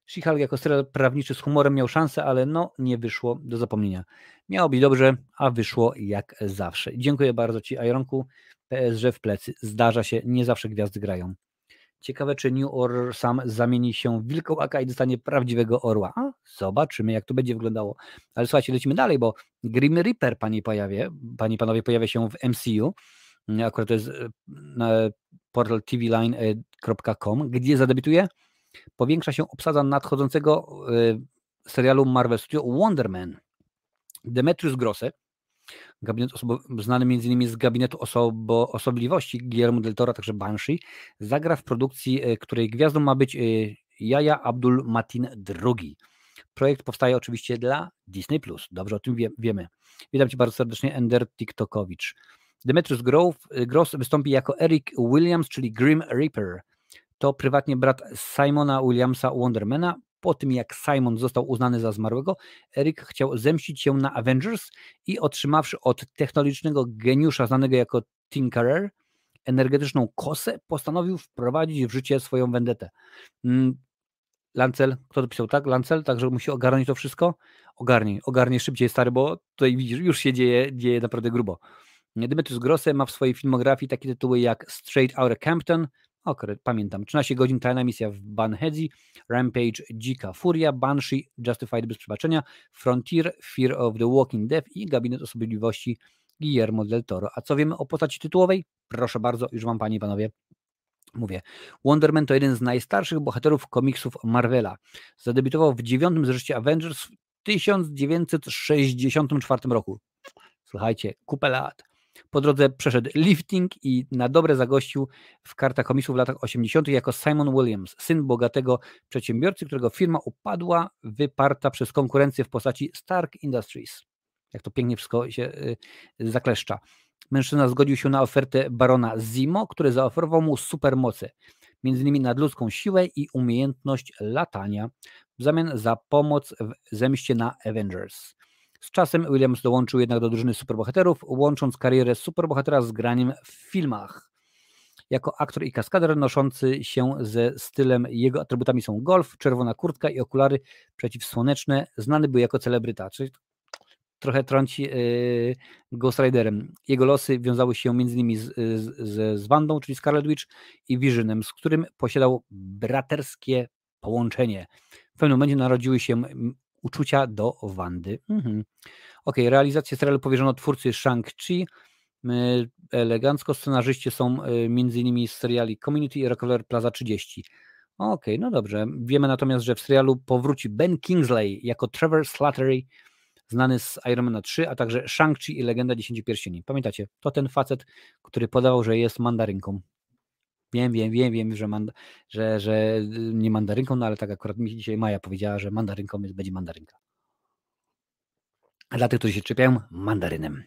She-Hulk jako serial prawniczy z humorem miał szansę, ale no nie wyszło do zapomnienia. Miało być dobrze, a wyszło jak zawsze. Dziękuję bardzo Ci, Ironku. PSG w plecy. Zdarza się, nie zawsze gwiazdy grają. Ciekawe, czy New Order sam zamieni się w wilkołaka i dostanie prawdziwego orła. A, zobaczymy, jak to będzie wyglądało. Ale słuchajcie, lecimy dalej, bo Grim Reaper, panie, pojawia, panie panowie, pojawia się w MCU. Akurat to jest e, portal tvline.com, gdzie zadebiutuje. Powiększa się obsada nadchodzącego e, serialu Marvel Studio Wonderman. Demetrius Grosse, gabinet znany m.in. z gabinetu osobo, osobliwości Guillermo del Toro, także Banshee, zagra w produkcji, e, której gwiazdą ma być Jaja Abdul Matin II. Projekt powstaje oczywiście dla Disney+. Dobrze o tym wie, wiemy. Witam Cię bardzo serdecznie, Ender TikTokowicz. Demetrius Gross wystąpi jako Eric Williams, czyli Grim Reaper. To prywatnie brat Simona Williamsa Wondermana. Po tym jak Simon został uznany za zmarłego, Eric chciał zemścić się na Avengers i otrzymawszy od technologicznego geniusza znanego jako Tinkerer energetyczną kosę, postanowił wprowadzić w życie swoją vendetę. Mm, Lancel, kto to pisał, tak? Lancel, także musi ogarnąć to wszystko? Ogarnij, ogarnij szybciej, stary, bo tutaj widzisz, już się dzieje, dzieje naprawdę grubo. Demetrius Grosse ma w swojej filmografii takie tytuły jak Straight Outta Campton, okres, pamiętam, 13 godzin tajna misja w Banhedzi, Rampage, Dzika Furia, Banshee, Justified bez przebaczenia, Frontier, Fear of the Walking Dead i Gabinet Osobliwości Guillermo del Toro. A co wiemy o postaci tytułowej? Proszę bardzo, już wam panie i panowie mówię. Wonderman to jeden z najstarszych bohaterów komiksów Marvela. Zadebiutował w dziewiątym zresztą Avengers w 1964 roku. Słuchajcie, kupę lat. Po drodze przeszedł lifting i na dobre zagościł w kartach komisów w latach 80. jako Simon Williams, syn bogatego przedsiębiorcy, którego firma upadła, wyparta przez konkurencję w postaci Stark Industries. Jak to pięknie wszystko się y, zakleszcza. Mężczyzna zgodził się na ofertę barona Zimo, który zaoferował mu supermoce, innymi nadludzką siłę i umiejętność latania w zamian za pomoc w zemście na Avengers. Z czasem Williams dołączył jednak do drużyny superbohaterów, łącząc karierę superbohatera z graniem w filmach. jako aktor i kaskader noszący się ze stylem. Jego atrybutami są golf, czerwona kurtka i okulary przeciwsłoneczne. Znany był jako celebryta, czyli trochę trąci yy, Ghost Riderem. Jego losy wiązały się m.in. Z, z, z Wandą, czyli Scarlet Witch i Visionem, z którym posiadał braterskie połączenie. W pewnym momencie narodziły się uczucia do Wandy. Mhm. Ok, realizację serialu powierzono twórcy Shang-Chi. Elegancko scenarzyści są y, m.in. z seriali Community i Rockefeller Plaza 30. Ok, no dobrze. Wiemy natomiast, że w serialu powróci Ben Kingsley jako Trevor Slattery, znany z Iron Man 3, a także Shang-Chi i Legenda Dziesięciu Pierścieni. Pamiętacie, to ten facet, który podawał, że jest mandarynką. Wiem, wiem, wiem, wiem, że, że, że nie mandarynką, no ale tak akurat mi dzisiaj Maja powiedziała, że mandarynką jest, będzie mandarynka. A dla tych, którzy się czepiają, mandarynem.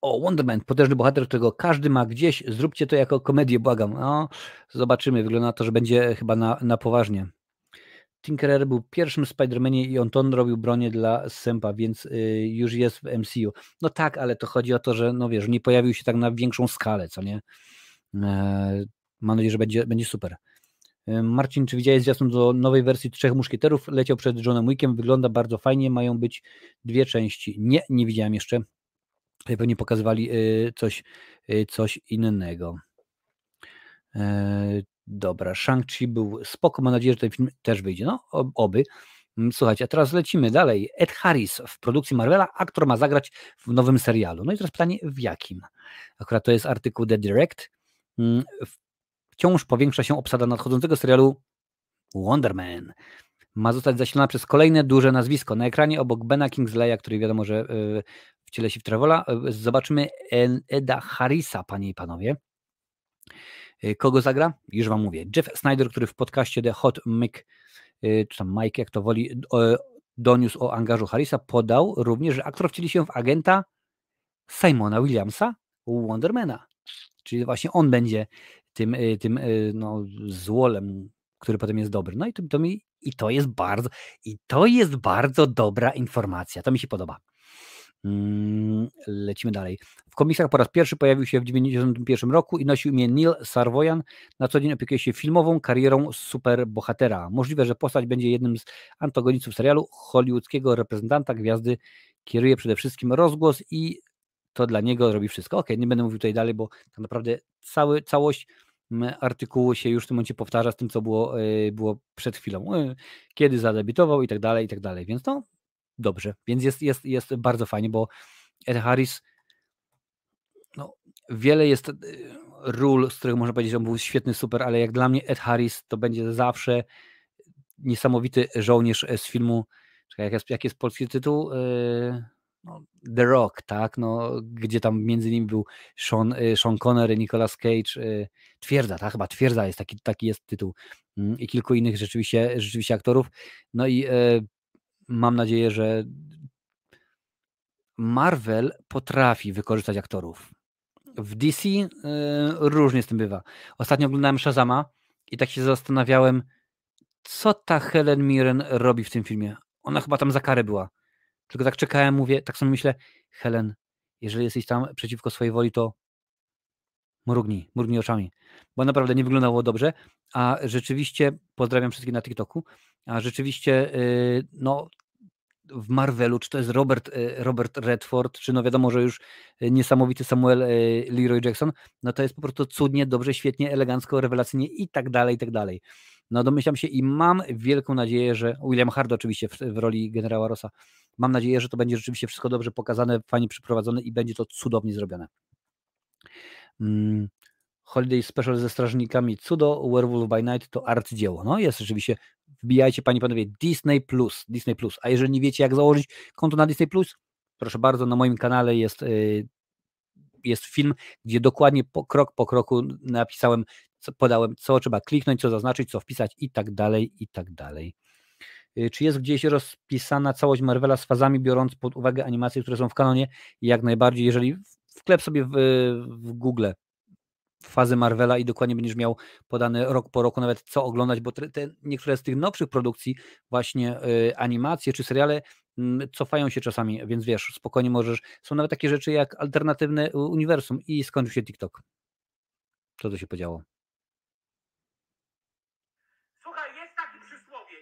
O, Wonderman, potężny bohater, którego każdy ma gdzieś. Zróbcie to jako komedię, błagam. No, zobaczymy. Wygląda na to, że będzie chyba na, na poważnie. Tinkerer był pierwszym Spider-Manie i on to robił bronię dla Sempa, więc y, już jest w MCU. No tak, ale to chodzi o to, że no wiesz, nie pojawił się tak na większą skalę, co nie? E, mam nadzieję, że będzie, będzie super. E, Marcin, czy widziałeś zwiastun do nowej wersji Trzech Muszkieterów? Leciał przed Johnem Wickiem, wygląda bardzo fajnie, mają być dwie części. Nie, nie widziałem jeszcze. Pewnie pokazywali y, coś, y, coś innego. E, dobra, Shang-Chi był spoko, mam nadzieję, że ten film też wyjdzie. No, oby. Mm, słuchajcie, a teraz lecimy dalej. Ed Harris w produkcji Marvela, aktor ma zagrać w nowym serialu. No i teraz pytanie, w jakim? Akurat to jest artykuł The Direct. Mm, wciąż powiększa się obsada nadchodzącego serialu Wonderman. Ma zostać zasilona przez kolejne duże nazwisko. Na ekranie obok Bena Kingsleya, który wiadomo, że y, wciele się w Trevola, y, zobaczymy Eda Harrisa, panie i panowie. Y, kogo zagra? Już wam mówię. Jeff Snyder, który w podcaście The Hot Mic, czy tam Mike, jak to woli, doniósł o angażu Harrisa, podał również, że aktor wcieli się w agenta Simona Williamsa, Wondermana. Czyli właśnie on będzie tym, tym no, złolem, który potem jest dobry. No i to, to mi, i to jest bardzo, i to jest bardzo dobra informacja. To mi się podoba. Mm, lecimy dalej. W komiksach po raz pierwszy pojawił się w 1991 roku i nosił imię Neil Sarwoyan. Na co dzień opiekuje się filmową karierą superbohatera. Możliwe, że postać będzie jednym z antagonistów serialu hollywoodzkiego reprezentanta gwiazdy. Kieruje przede wszystkim rozgłos i to dla niego robi wszystko. Ok, nie będę mówił tutaj dalej, bo tak naprawdę cały, całość artykułu się już w tym momencie powtarza z tym, co było, e, było przed chwilą. E, kiedy zadebiutował i tak dalej, i tak dalej. Więc no, dobrze. Więc jest, jest, jest bardzo fajnie, bo Ed Harris no, wiele jest e, ról, z których można powiedzieć, że on był świetny, super, ale jak dla mnie Ed Harris to będzie zawsze niesamowity żołnierz z filmu, jak jest, jak jest polski tytuł? no, The Rock, tak, no, gdzie tam między nimi był Sean, y, Sean Connery, Nicolas Cage, y, Twierdza, tak, chyba Twierdza jest taki, taki jest tytuł mm, i kilku innych rzeczywiście, rzeczywiście aktorów. No i e, mam nadzieję, że Marvel potrafi wykorzystać aktorów. W DC e, różnie z tym bywa. Ostatnio oglądałem Shazama i tak się zastanawiałem, co ta Helen Mirren robi w tym filmie. Ona chyba tam za karę była tylko tak czekałem, mówię, tak sobie myślę, Helen, jeżeli jesteś tam przeciwko swojej woli, to mrugnij, mrugnij oczami, bo naprawdę nie wyglądało dobrze, a rzeczywiście, pozdrawiam wszystkich na TikToku, a rzeczywiście, yy, no, w Marvelu, czy to jest Robert, y, Robert Redford, czy no wiadomo, że już niesamowity Samuel y, Leroy Jackson, no to jest po prostu cudnie, dobrze, świetnie, elegancko, rewelacyjnie i tak dalej, i tak dalej. No domyślam się i mam wielką nadzieję, że William Hard oczywiście w, w roli generała Rossa, mam nadzieję, że to będzie rzeczywiście wszystko dobrze pokazane, fajnie przyprowadzone i będzie to cudownie zrobione. Hmm. Holiday Special ze strażnikami Cudo, Werewolf by Night to arcydzieło. No jest rzeczywiście, wbijajcie Panie Panowie Disney Plus, Disney Plus. A jeżeli nie wiecie jak założyć konto na Disney Plus, proszę bardzo, na moim kanale jest, y, jest film, gdzie dokładnie po, krok po kroku napisałem co, podałem, co trzeba kliknąć, co zaznaczyć, co wpisać i tak dalej, i tak dalej. Y, czy jest gdzieś rozpisana całość Marvela z fazami, biorąc pod uwagę animacje, które są w kanonie? Jak najbardziej, jeżeli wklep sobie w, w Google fazy Marvela i dokładnie będziesz miał podane rok po roku nawet co oglądać, bo te, te niektóre z tych nowszych produkcji, właśnie y, animacje czy seriale mm, cofają się czasami, więc wiesz, spokojnie możesz. Są nawet takie rzeczy jak alternatywne uniwersum i skończył się TikTok. Co to się podziało? Słuchaj, jest taki przysłowie.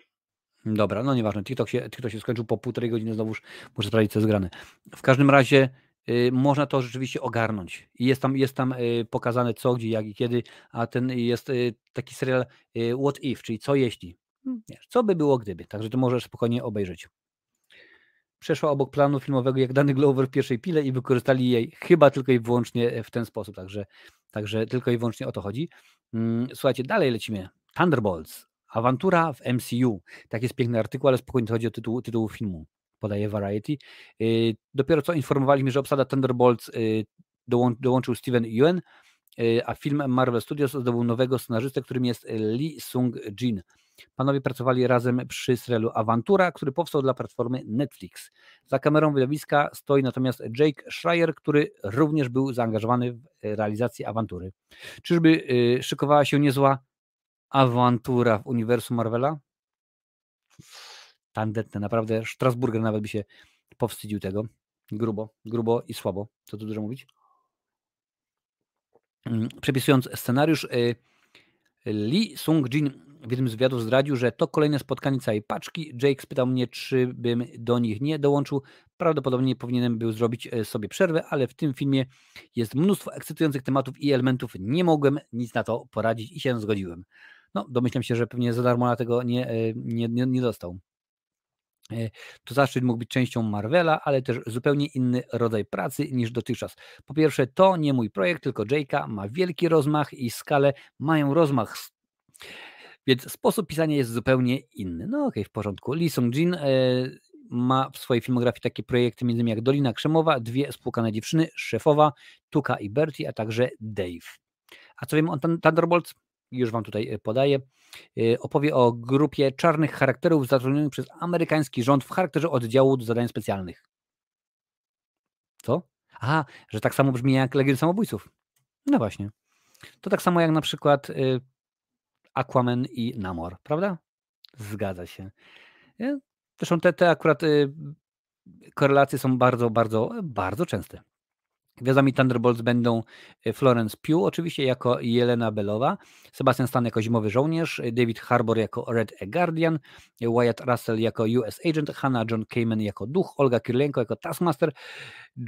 Dobra, no nieważne. TikTok się, TikTok się skończył po półtorej godziny, znowuż muszę sprawdzić, co jest grane. W każdym razie y, można to rzeczywiście ogarnąć. Jest tam, jest tam y, pokazane co, gdzie, jak i kiedy, a ten jest y, taki serial y, What If, czyli co jeśli. Hmm, co by było gdyby. Także ty możesz spokojnie obejrzeć. Przeszła obok planu filmowego jak Danny Glover w pierwszej pile i wykorzystali jej chyba tylko i wyłącznie w ten sposób. Także, także tylko i wyłącznie o to chodzi. Mm, Słuchajcie, dalej lecimy. Thunderbolts. Awantura w MCU. Tak jest piękny artykuł, ale spokojnie to chodzi o tytuł, tytuł filmu. Podaje Variety. Yy, Dopiero co informowaliśmy, że obsada Thunderbolts dołą- dołączył Steven Yeun, yy, a film Marvel Studios zdobył nowego scenarzystę, którym jest Lee Sung-jin. Panowie pracowali razem przy serialu Awantura, który powstał dla platformy Netflix. Za kamerą wydawiska stoi natomiast Jake Schreier, który również był zaangażowany w realizację awantury. Czyżby szykowała się niezła awantura w uniwersum Marvela? Tandetne, naprawdę. Strasburger nawet by się powstydził tego. Grubo, grubo i słabo. Co tu dużo mówić? Mm, Przepisując scenariusz, y, Lee Sung-jin w jednym z wywiadów zdradził, że to kolejne spotkanie całej paczki. Jake spytał mnie, czy bym do nich nie dołączył. Prawdopodobnie powinienem był zrobić e, sobie przerwę, ale w tym filmie jest mnóstwo ekscytujących tematów i elementów. Nie mogłem nic na to poradzić i się zgodziłem. No, domyślam się, że pewnie za darmo na tego nie, e, nie, nie, nie dostał. E, To zaszczyt mógł być częścią Marvela, ale też zupełnie inny rodzaj pracy niż dotychczas. Po pierwsze, to nie mój projekt, tylko Jake'a. Ma wielki rozmach i skalę. Mają rozmach, więc sposób pisania jest zupełnie inny. No okej, w porządku. Lee Sung-jin e, ma w swojej filmografii takie projekty m.in. jak Dolina Krzemowa, Dwie spłukane dziewczyny, Szefowa, Tuka i Bertie, a także Dave. A co wiem o Thun- Thunderbolts? Już Wam tutaj e, podaję. E, Opowie o grupie czarnych charakterów zatrudnionych przez amerykański rząd w charakterze oddziału do zadań specjalnych. Co? Aha, że tak samo brzmi jak Legion Samobójców. No właśnie. To tak samo jak na przykład y, Aquaman i Namor, prawda? Zgadza się. Zresztą te, te akurat korelacje są bardzo, bardzo, bardzo częste. Gwiazdami Thunderbolts będą y, Florence Pugh oczywiście jako Jelena Belowa, Sebastian Stan jako Zimowy Żołnierz, David Harbour jako Red Guardian, Wyatt Russell jako US Agent, Hannah John Kamen jako Duch, Olga Kirlenko jako Taskmaster,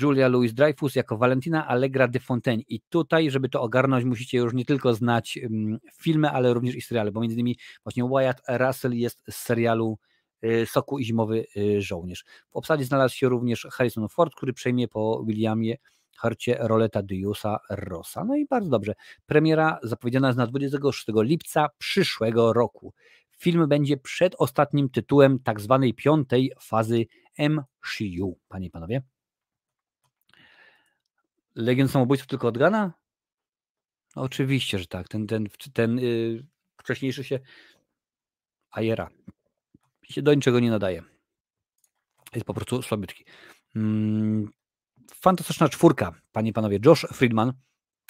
Julia Louis-Dreyfus jako Valentina Allegra de Fontaine. I tutaj, żeby to ogarnąć, musicie już nie tylko znać mm, filmy, ale również i seriale, bo między innymi właśnie Wyatt Russell jest z serialu y, Soku i Zimowy y, Żołnierz. W obsadzie znalazł się również Harrison Ford, który przejmie po Williamie Harcie rolę Tadeusa Rossa. No i bardzo dobrze. Premiera zapowiedziana jest na 26 lipca przyszłego roku. Film będzie przed ostatnim tytułem tak zwanej piątej fazy MCU, panie i panowie. Legion Samobójców tylko od Gana? No, oczywiście, że tak. Ten, ten, ten yy, wcześniejszy się Ajera się do niczego nie nadaje. Jest po prostu słabiutki. Mm, fantastyczna czwórka, panie i panowie. Josh Friedman,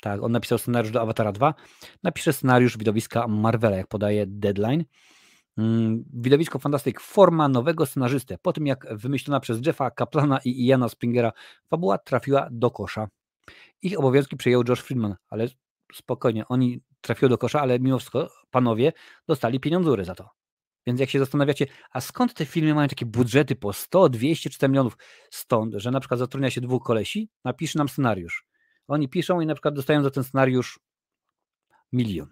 tak, on napisał scenariusz do Awatara 2, napisze scenariusz widowiska Marvela, jak podaje Deadline. Mm, Widowisko Fantastyk forma nowego scenarzystę. Po tym jak wymyślona przez Jeffa Kaplana i Iana Springera fabuła trafiła do kosza. Ich obowiązki przejął Josh Friedman, ale spokojnie, oni trafiły do kosza, ale mimo wszystko panowie dostali pieniądzury za to. Więc jak się zastanawiacie, a skąd te filmy mają takie budżety po 100, 200 czy 100 milionów? Stąd, że na przykład zatrudnia się dwóch kolesi, napisze nam scenariusz. Oni piszą i na przykład dostają za ten scenariusz milion.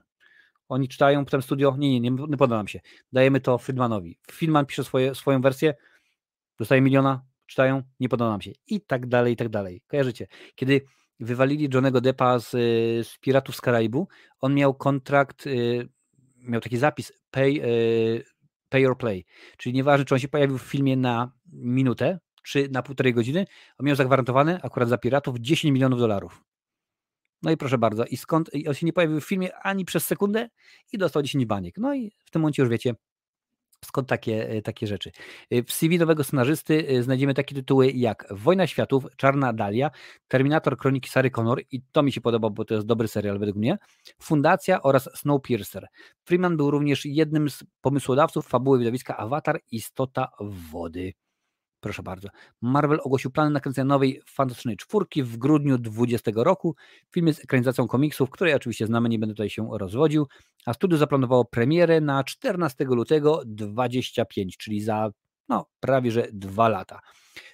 Oni czytają, potem studio, nie, nie, nie, nie podoba nam się. Dajemy to Friedmanowi. Friedman pisze swoje, swoją wersję, dostaje miliona, czytają, nie podoba nam się. I tak dalej, i tak dalej. Kojarzycie? Kiedy wywalili Johnego Deppa z, z Piratów z Karaibu, on miał kontrakt, y, miał taki zapis pay, y, pay or play, czyli nieważne, czy on się pojawił w filmie na minutę, czy na półtorej godziny, on miał zagwarantowane akurat za Piratów 10 milionów dolarów. No i proszę bardzo, i skąd, i on się nie pojawił w filmie ani przez sekundę i dostał 10 baniek. No i w tym momencie już wiecie, skąd takie, e, takie rzeczy. E, W CV nowego scenarzysty e, znajdziemy takie tytuły jak Wojna Światów, Czarna Dalia, Terminator Kroniki Sary Connor i to mi się podoba, bo to jest dobry serial według mnie, Fundacja oraz Snowpiercer. Freeman był również jednym z pomysłodawców fabuły widowiska Avatar Istota Wody. Proszę bardzo. Marvel ogłosił plany nakręcenia nowej fantastycznej czwórki w grudniu 2020 roku. Film jest ekranizacją komiksów, której oczywiście znamy, nie będę tutaj się rozwodził, a studio zaplanowało premierę na 14 lutego 2025, czyli za no, prawie że dwa lata.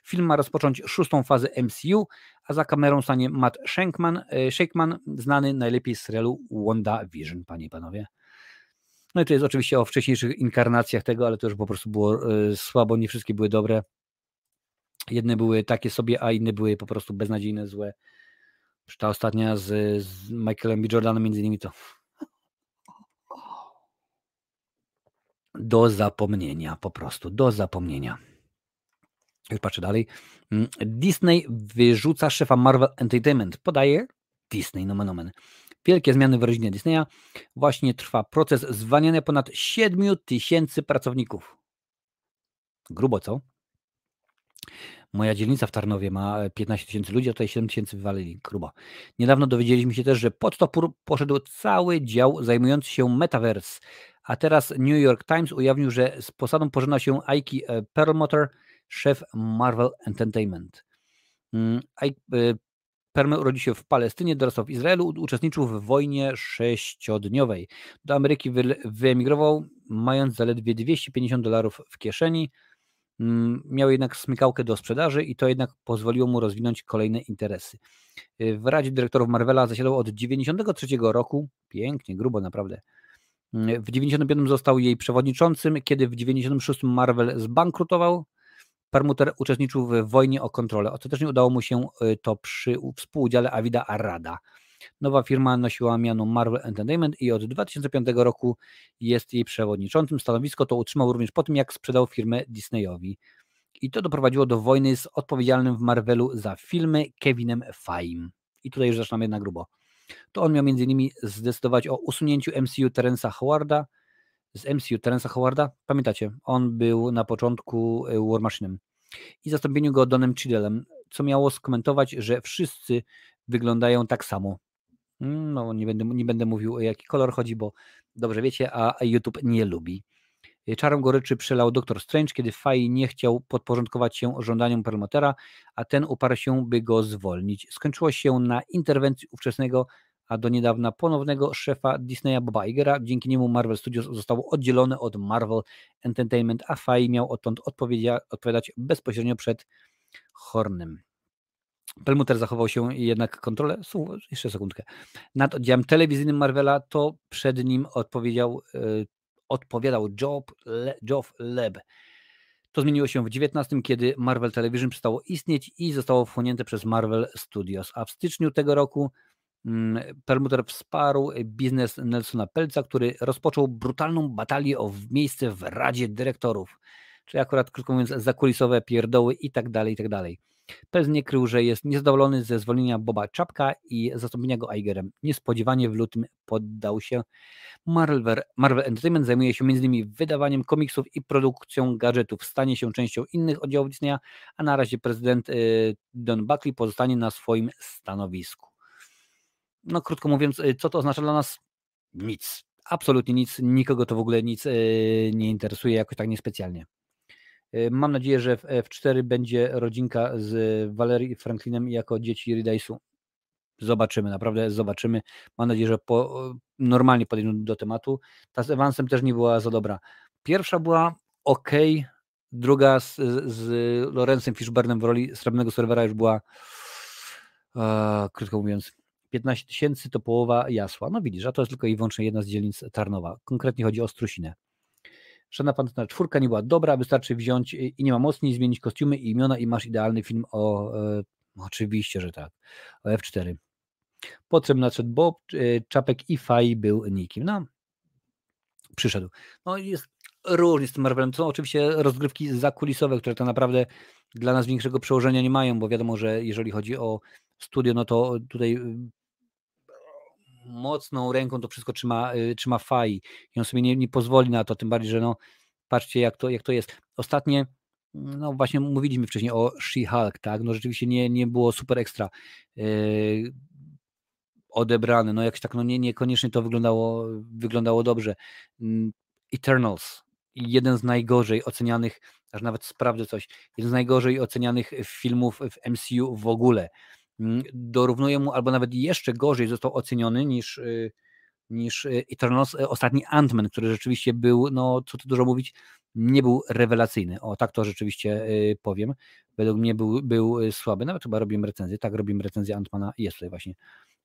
Film ma rozpocząć szóstą fazę MCU, a za kamerą stanie Matt Shankman, e, Shankman znany najlepiej z serialu WandaVision, panie i panowie. No i to jest oczywiście o wcześniejszych inkarnacjach tego, ale to już po prostu było e, słabo, nie wszystkie były dobre. Jedne były takie sobie, a inne były po prostu beznadziejne, złe. Ta ostatnia z, z Michaelem B. Jordanem między innymi to do zapomnienia, po prostu do zapomnienia. Już patrzę dalej. Mm, Disney wyrzuca szefa Marvel Entertainment. Podaje Disney, nomen omen. Wielkie zmiany w rodzinie Disneya. Właśnie trwa proces zwalniania ponad 7 tysięcy pracowników. Grubo, co? Moja dzielnica w Tarnowie ma 15 tysięcy ludzi, a tutaj 7 tysięcy wywalili. Grubo. Niedawno dowiedzieliśmy się też, że pod topór poszedł cały dział zajmujący się Metaverse. A teraz New York Times ujawnił, że z posadą pożegna się Ike Perlmutter, szef Marvel Entertainment. Mm, Ike Perlmutter urodził się w Palestynie, dorastał w Izraelu, uczestniczył w wojnie sześciodniowej. Do Ameryki wyemigrował, mając zaledwie 250 dolarów w kieszeni. Mm, miał jednak smykałkę do sprzedaży i to jednak pozwoliło mu rozwinąć kolejne interesy. W Radzie Dyrektorów Marvela zasiadał od 1993 roku, pięknie, grubo naprawdę. Mm, w 1995 został jej przewodniczącym, kiedy w 1996 Marvel zbankrutował. Permuter uczestniczył w wojnie o kontrolę. Ostatecznie udało mu się y, to przy współudziale Avida Arada. Nowa firma nosiła miano Marvel Entertainment i od 2005 roku jest jej przewodniczącym. Stanowisko to utrzymał również po tym, jak sprzedał firmę Disneyowi. I to doprowadziło do wojny z odpowiedzialnym w Marvelu za filmy Kevinem Feim. I tutaj już zaczynamy na grubo. To on miał m.in. zdecydować o usunięciu MCU Terensa Howarda, z MCU Terensa Howarda, pamiętacie, on był na początku e, War Machine'em i zastąpieniu go Donem Chidelem, co miało skomentować, że wszyscy wyglądają tak samo. No, nie będę, nie będę mówił o jaki kolor chodzi, bo dobrze wiecie, a YouTube nie lubi. Czarem goryczy przelał Doktor Strange, kiedy Fai nie chciał podporządkować się żądaniom Perlmuttera, a ten uparł się, by go zwolnić. Skończyło się na interwencji ówczesnego a do niedawna ponownego szefa Disneya Boba Igera. Dzięki niemu Marvel Studios zostało oddzielone od Marvel Entertainment, a Fay miał odtąd odpowiadać bezpośrednio przed Hornem. Pelmuter zachował się jednak kontrolę, jeszcze sekundkę, nad oddziałem telewizyjnym Marvela, to przed nim odpowiedział, yy, odpowiadał Job, Le, Geoff Leb. To zmieniło się w 19, kiedy Marvel Television przestało istnieć i zostało wchłonięte przez Marvel Studios, a w styczniu tego roku Mm, Permuter wsparł biznes Nelsona Pelca, który rozpoczął brutalną batalię o miejsce w Radzie Dyrektorów, czyli akurat, krótko mówiąc, zakulisowe pierdoły i tak dalej, i tak dalej. Pelc nie krył, że jest niezadowolony ze zwolnienia Boba Czapka i zastąpienia go Igerem. Niespodziewanie w lutym poddał się. Marvel, Marvel Entertainment zajmuje się m.in. wydawaniem komiksów i produkcją gadżetów. Stanie się częścią innych oddziałów Disneya, a na razie prezydent y, Don Buckley pozostanie na swoim stanowisku no krótko mówiąc, y, co to oznacza dla nas? Nic. Absolutnie nic. Nikogo to w ogóle nic y, nie interesuje, jakoś tak niespecjalnie. Y, mam nadzieję, że w F4 będzie rodzinka z Valerii Franklinem jako dzieci Ridice'u. Zobaczymy, naprawdę zobaczymy. Mam nadzieję, że po, normalnie podejdą do tematu. Ta z Evansem też nie była za dobra. Pierwsza była ok, druga z, z Lorenzem Fishburnem w roli srebrnego serwera już była, uh, krótko mówiąc, 15 tysięcy to połowa Jasła. No widzisz, a to jest tylko i wyłącznie jedna z dzielnic Tarnowa. Konkretnie chodzi o Strusinę. Szanowna Pantona czwórka nie była dobra, wystarczy wziąć i nie ma mocniej, zmienić kostiumy i imiona i masz idealny film o... E, oczywiście, że tak. O F4. Potem nadszedł Bob, e, Czapek i Faj był nikim. No, przyszedł. No jest różnie z tym Marvelem. To są oczywiście rozgrywki zakulisowe, które to naprawdę dla nas większego przełożenia nie mają, bo wiadomo, że jeżeli chodzi o studio, no to tutaj mocną ręką to wszystko trzyma, y, trzyma Fai i on sobie nie, nie pozwoli na to, tym bardziej, że no patrzcie jak to, jak to jest. Ostatnie, no właśnie mówiliśmy wcześniej o She-Hulk, tak, no rzeczywiście nie, nie było super ekstra yy, odebrane, no jakoś tak, no nie, niekoniecznie to wyglądało, wyglądało dobrze. Eternals, jeden z najgorzej ocenianych aż nawet sprawdzę coś. Jeden z najgorzej ocenianych filmów w MCU w ogóle. Mm, dorównuje mu, albo nawet jeszcze gorzej został oceniony niż, y, niż y, Eternals, y, ostatni Ant-Man, który rzeczywiście był, no co tu dużo mówić, nie był rewelacyjny. O, tak to rzeczywiście powiem. Według mnie był, był słaby. Nawet chyba robimy recenzję. Tak, robimy recenzję Antmana. Jest tutaj właśnie.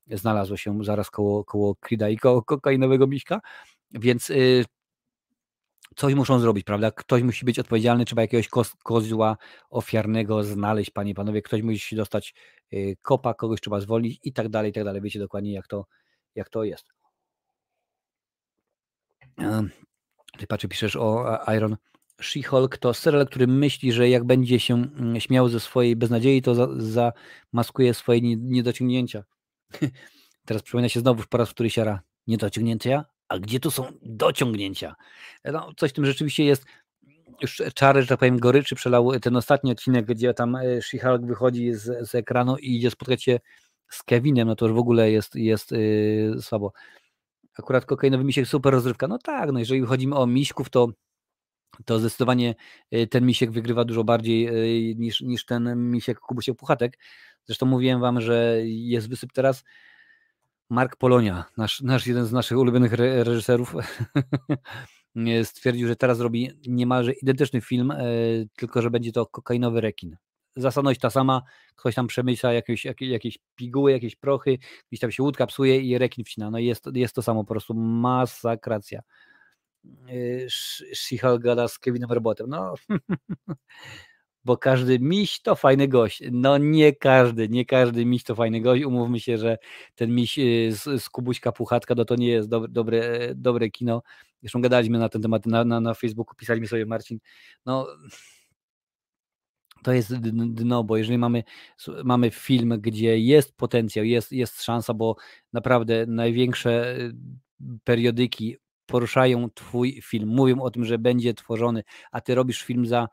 Znalazło się zaraz koło, koło Krida i koło kokainowego miśka. Więc coś muszą zrobić, prawda? Ktoś musi być odpowiedzialny, trzeba jakiegoś kozła ofiarnego znaleźć, panie i panowie, ktoś musi dostać y, kopa, kogoś trzeba zwolnić i tak dalej, i tak dalej. Wiecie dokładnie, jak to, jak to jest. Ty patrzę, piszesz o Iron She-Hulk to serial, który myśli, że jak będzie się mm, śmiał ze swojej beznadziei, to zamaskuje swoje niedociągnięcia. Teraz przypomina się znowu po raz który siara niedociągnięcia, a gdzie tu są dociągnięcia? No, coś w tym rzeczywiście jest. Już czary, że tak powiem, goryczy przelał ten ostatni odcinek, gdzie tam e, She-Hulk wychodzi z, z, ekranu i idzie spotkać się z Kevinem, no to już w ogóle jest, jest yy, słabo. Akurat kokainowy misiek super rozrywka. No tak, no jeżeli chodzi o miśków, to to zdecydowanie e, ten misiek wygrywa dużo bardziej niż, niż ten misiek Kubusiek Puchatek. Zresztą mówiłem wam, że jest wysyp teraz Mark Polonia, nasz, nasz jeden z naszych ulubionych re reżyserów, stwierdził, że teraz robi niemalże identyczny film, e, tylko że będzie to kokainowy rekin. Zasadność ta sama, ktoś tam przemyśla jakieś, jakieś, jakieś piguły, jakieś prochy, gdzieś tam się łódka psuje i rekin wcina. No jest, jest to samo, po prostu masakracja. She-Hulk gada z Kevinem Robotem. No, bo każdy miś to fajny gość. No nie każdy, nie każdy miś to fajny gość. Umówmy się, że ten miś y, z, z Kubuśka Puchatka, no to nie jest dobre, dobre, dobre kino. Zresztą gadaliśmy na ten temat na, na, na Facebooku, pisali mi sobie Marcin. No to jest dno, bo jeżeli mamy, mamy film, gdzie jest potencjał, jest, jest szansa, bo naprawdę największe y, periodyki poruszają twój film, mówią o tym, że będzie tworzony, a ty robisz film za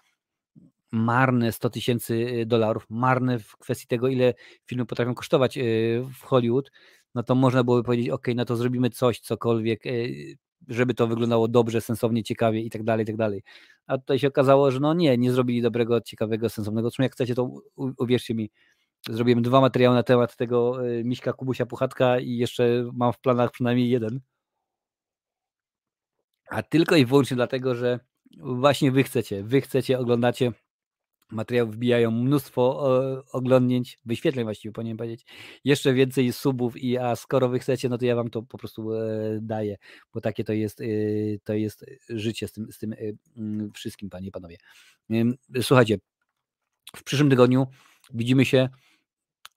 marne 100 tysięcy y, dolarów, marne w kwestii tego, ile filmy potrafią kosztować y, w Hollywood, no to można byłoby powiedzieć, ok, no to zrobimy coś, cokolwiek, y, żeby to wyglądało dobrze, sensownie, ciekawie i tak dalej, i tak dalej. A tutaj się okazało, że no nie, nie zrobili dobrego, ciekawego, sensownego. Zresztą jak chcecie, to uwierzcie mi, zrobiłem dwa materiały na temat tego Miśka Kubusia Puchatka i jeszcze mam w planach przynajmniej jeden. A tylko i wyłącznie dlatego, że właśnie wy chcecie, wy chcecie, oglądacie materiały wbijają mnóstwo oglądnięć, wyświetleń właściwie powinienem powiedzieć, jeszcze więcej subów i a skoro wy chcecie, no to ja wam to po prostu e, daję, bo takie to jest, e, to jest życie z tym, z tym e, mm, wszystkim, panie i panowie. Słuchajcie, w przyszłym tygodniu widzimy się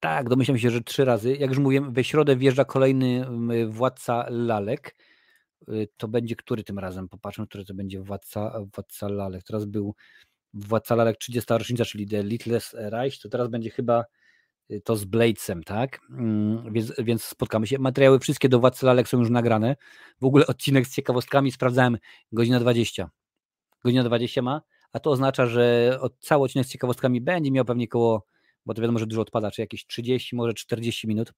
tak, domyślam się, że trzy razy. Jak już mówiłem, we środę wjeżdża kolejny władca lalek. To będzie który tym razem? Popatrzmy, który to będzie władca, władca lalek. Teraz był Władca Lalek 30. rocznica, czyli The Littlest Reich, to teraz będzie chyba y, to z Bladesem, tak? Mm, więc, więc spotkamy się. Materiały wszystkie do Władcy Lalek są już nagrane. W ogóle odcinek z ciekawostkami sprawdzałem, godzina 20. Godzina 20 ma, a to oznacza, że od cały odcinek z ciekawostkami będzie miał pewnie koło, bo to wiadomo, że dużo odpada, czy jakieś 30, może 40 minut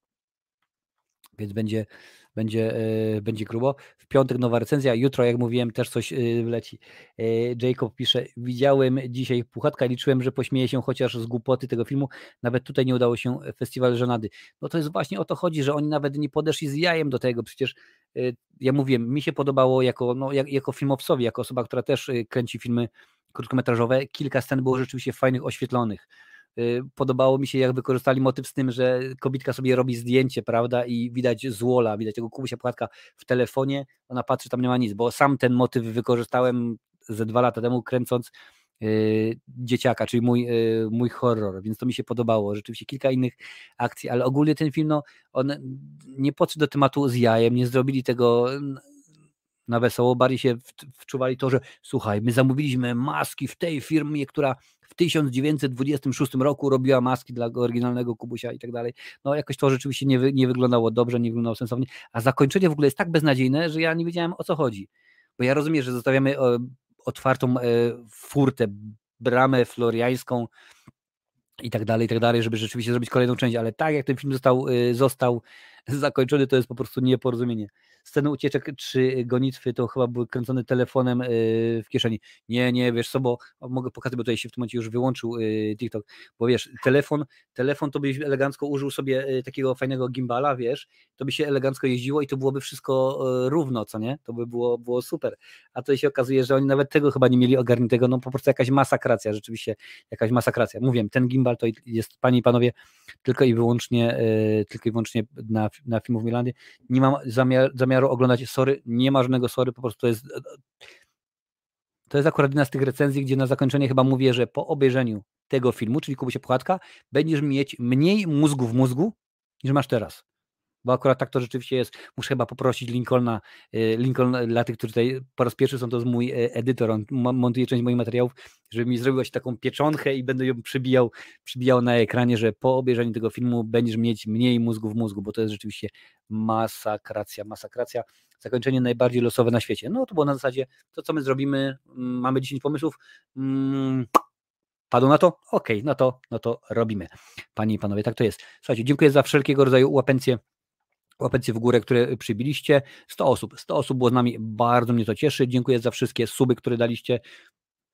więc będzie, będzie, e, będzie grubo. W piątek nowa recenzja, jutro, jak mówiłem, też coś e, wleci. E, Jacob pisze, widziałem dzisiaj Puchatka, liczyłem, że pośmieje się chociaż z głupoty tego filmu, nawet tutaj nie udało się festiwal żenady. No to jest właśnie o to chodzi, że oni nawet nie podeszli z jajem do tego, przecież ja mówiłem, mi się podobało jako, no, jako filmowcowi, jako osoba, która też kręci filmy krótkometrażowe, kilka scen było rzeczywiście fajnych, oświetlonych podobało mi się, jak wykorzystali motyw z tym, że kobitka sobie robi zdjęcie, prawda, i widać złola, widać tego Kubusia Płatka w telefonie, ona patrzy, tam nie ma nic, bo sam ten motyw wykorzystałem ze dwa lata temu, kręcąc yy, dzieciaka, czyli mój, yy, mój horror, więc to mi się podobało. Rzeczywiście kilka innych akcji, ale ogólnie ten film, no, on nie podszedł do tematu z jajem, nie zrobili tego na wesoło, bardziej się wczuwali to, że słuchaj, my zamówiliśmy maski w tej firmie, która w 1926 roku robiła maski dla oryginalnego Kubusia i tak dalej. No jakoś to rzeczywiście nie, wy, nie wyglądało dobrze, nie wyglądało sensownie, a zakończenie w ogóle jest tak beznadziejne, że ja nie wiedziałem o co chodzi. Bo ja rozumiem, że zostawiamy e, otwartą e, furtę, bramę floriańską i tak dalej, i tak dalej, żeby rzeczywiście zrobić kolejną część, ale tak jak ten film został, e, został zakończony, to jest po prostu nieporozumienie. Sceny ucieczek czy gonitwy to chyba były kręcone telefonem yy, w kieszeni. Nie, nie, wiesz co, bo mogę pokazać, bo tutaj się w tym momencie już wyłączył yy, TikTok, bo wiesz, telefon, telefon to byś elegancko użył sobie yy, takiego fajnego gimbala, wiesz, to by się elegancko jeździło i to byłoby wszystko równo, co nie? To by było, było super. A tutaj się okazuje, że oni nawet tego chyba nie mieli ogarniętego, no po prostu jakaś masakracja, rzeczywiście jakaś masakracja. Mówię, ten gimbal to jest, panie i panowie, tylko i wyłącznie, tylko i wyłącznie na, na filmów Milandy. Nie mam zamiar, zamiaru oglądać Sorry, nie ma żadnego Sorry, po prostu to jest to jest akurat jedna z tych recenzji, gdzie na zakończenie chyba mówię, że po obejrzeniu tego filmu, czyli Kubusie Puchatka, będziesz mieć mniej mózgu w mózgu, niż masz teraz bo akurat tak to rzeczywiście jest. Muszę chyba poprosić Lincolna, y, Lincoln dla tych, którzy tutaj po raz pierwszy są, to jest mój e, edytor, on montuje część moich materiałów, żeby mi zrobił taką pieczonkę i będę ją przybijał, przybijał na ekranie, że po obejrzeniu tego filmu będziesz mieć mniej mózgu w mózgu, bo to jest rzeczywiście masakracja, masakracja. Zakończenie najbardziej losowe na świecie. No to było na zasadzie to, co my zrobimy, mm, mamy 10 pomysłów, mm, Padło na to? Okej, okay, no to, no to robimy. Panie i panowie, tak to jest. Słuchajcie, dziękuję za wszelkiego rodzaju łapencje łapencje w górę, które przybiliście. 100 osób. 100 osób było z nami. Bardzo mnie to cieszy. Dziękuję za wszystkie suby, które daliście.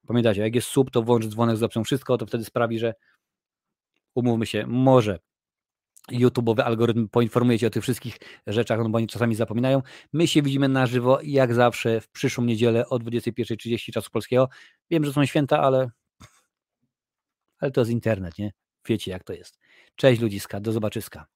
Pamiętajcie, jak jest sub, to włącz dzwonek z opcją wszystko, to wtedy sprawi, że umówmy się, może YouTube'owy algorytm poinformuje Cię o tych wszystkich rzeczach, no bo oni czasami zapominają. My się widzimy na żywo, jak zawsze, w przyszłą niedzielę o 21.30 czasu polskiego. Wiem, że są święta, ale, ale to jest internet, nie? Wiecie, jak to jest. Cześć ludziska, do zobaczyska.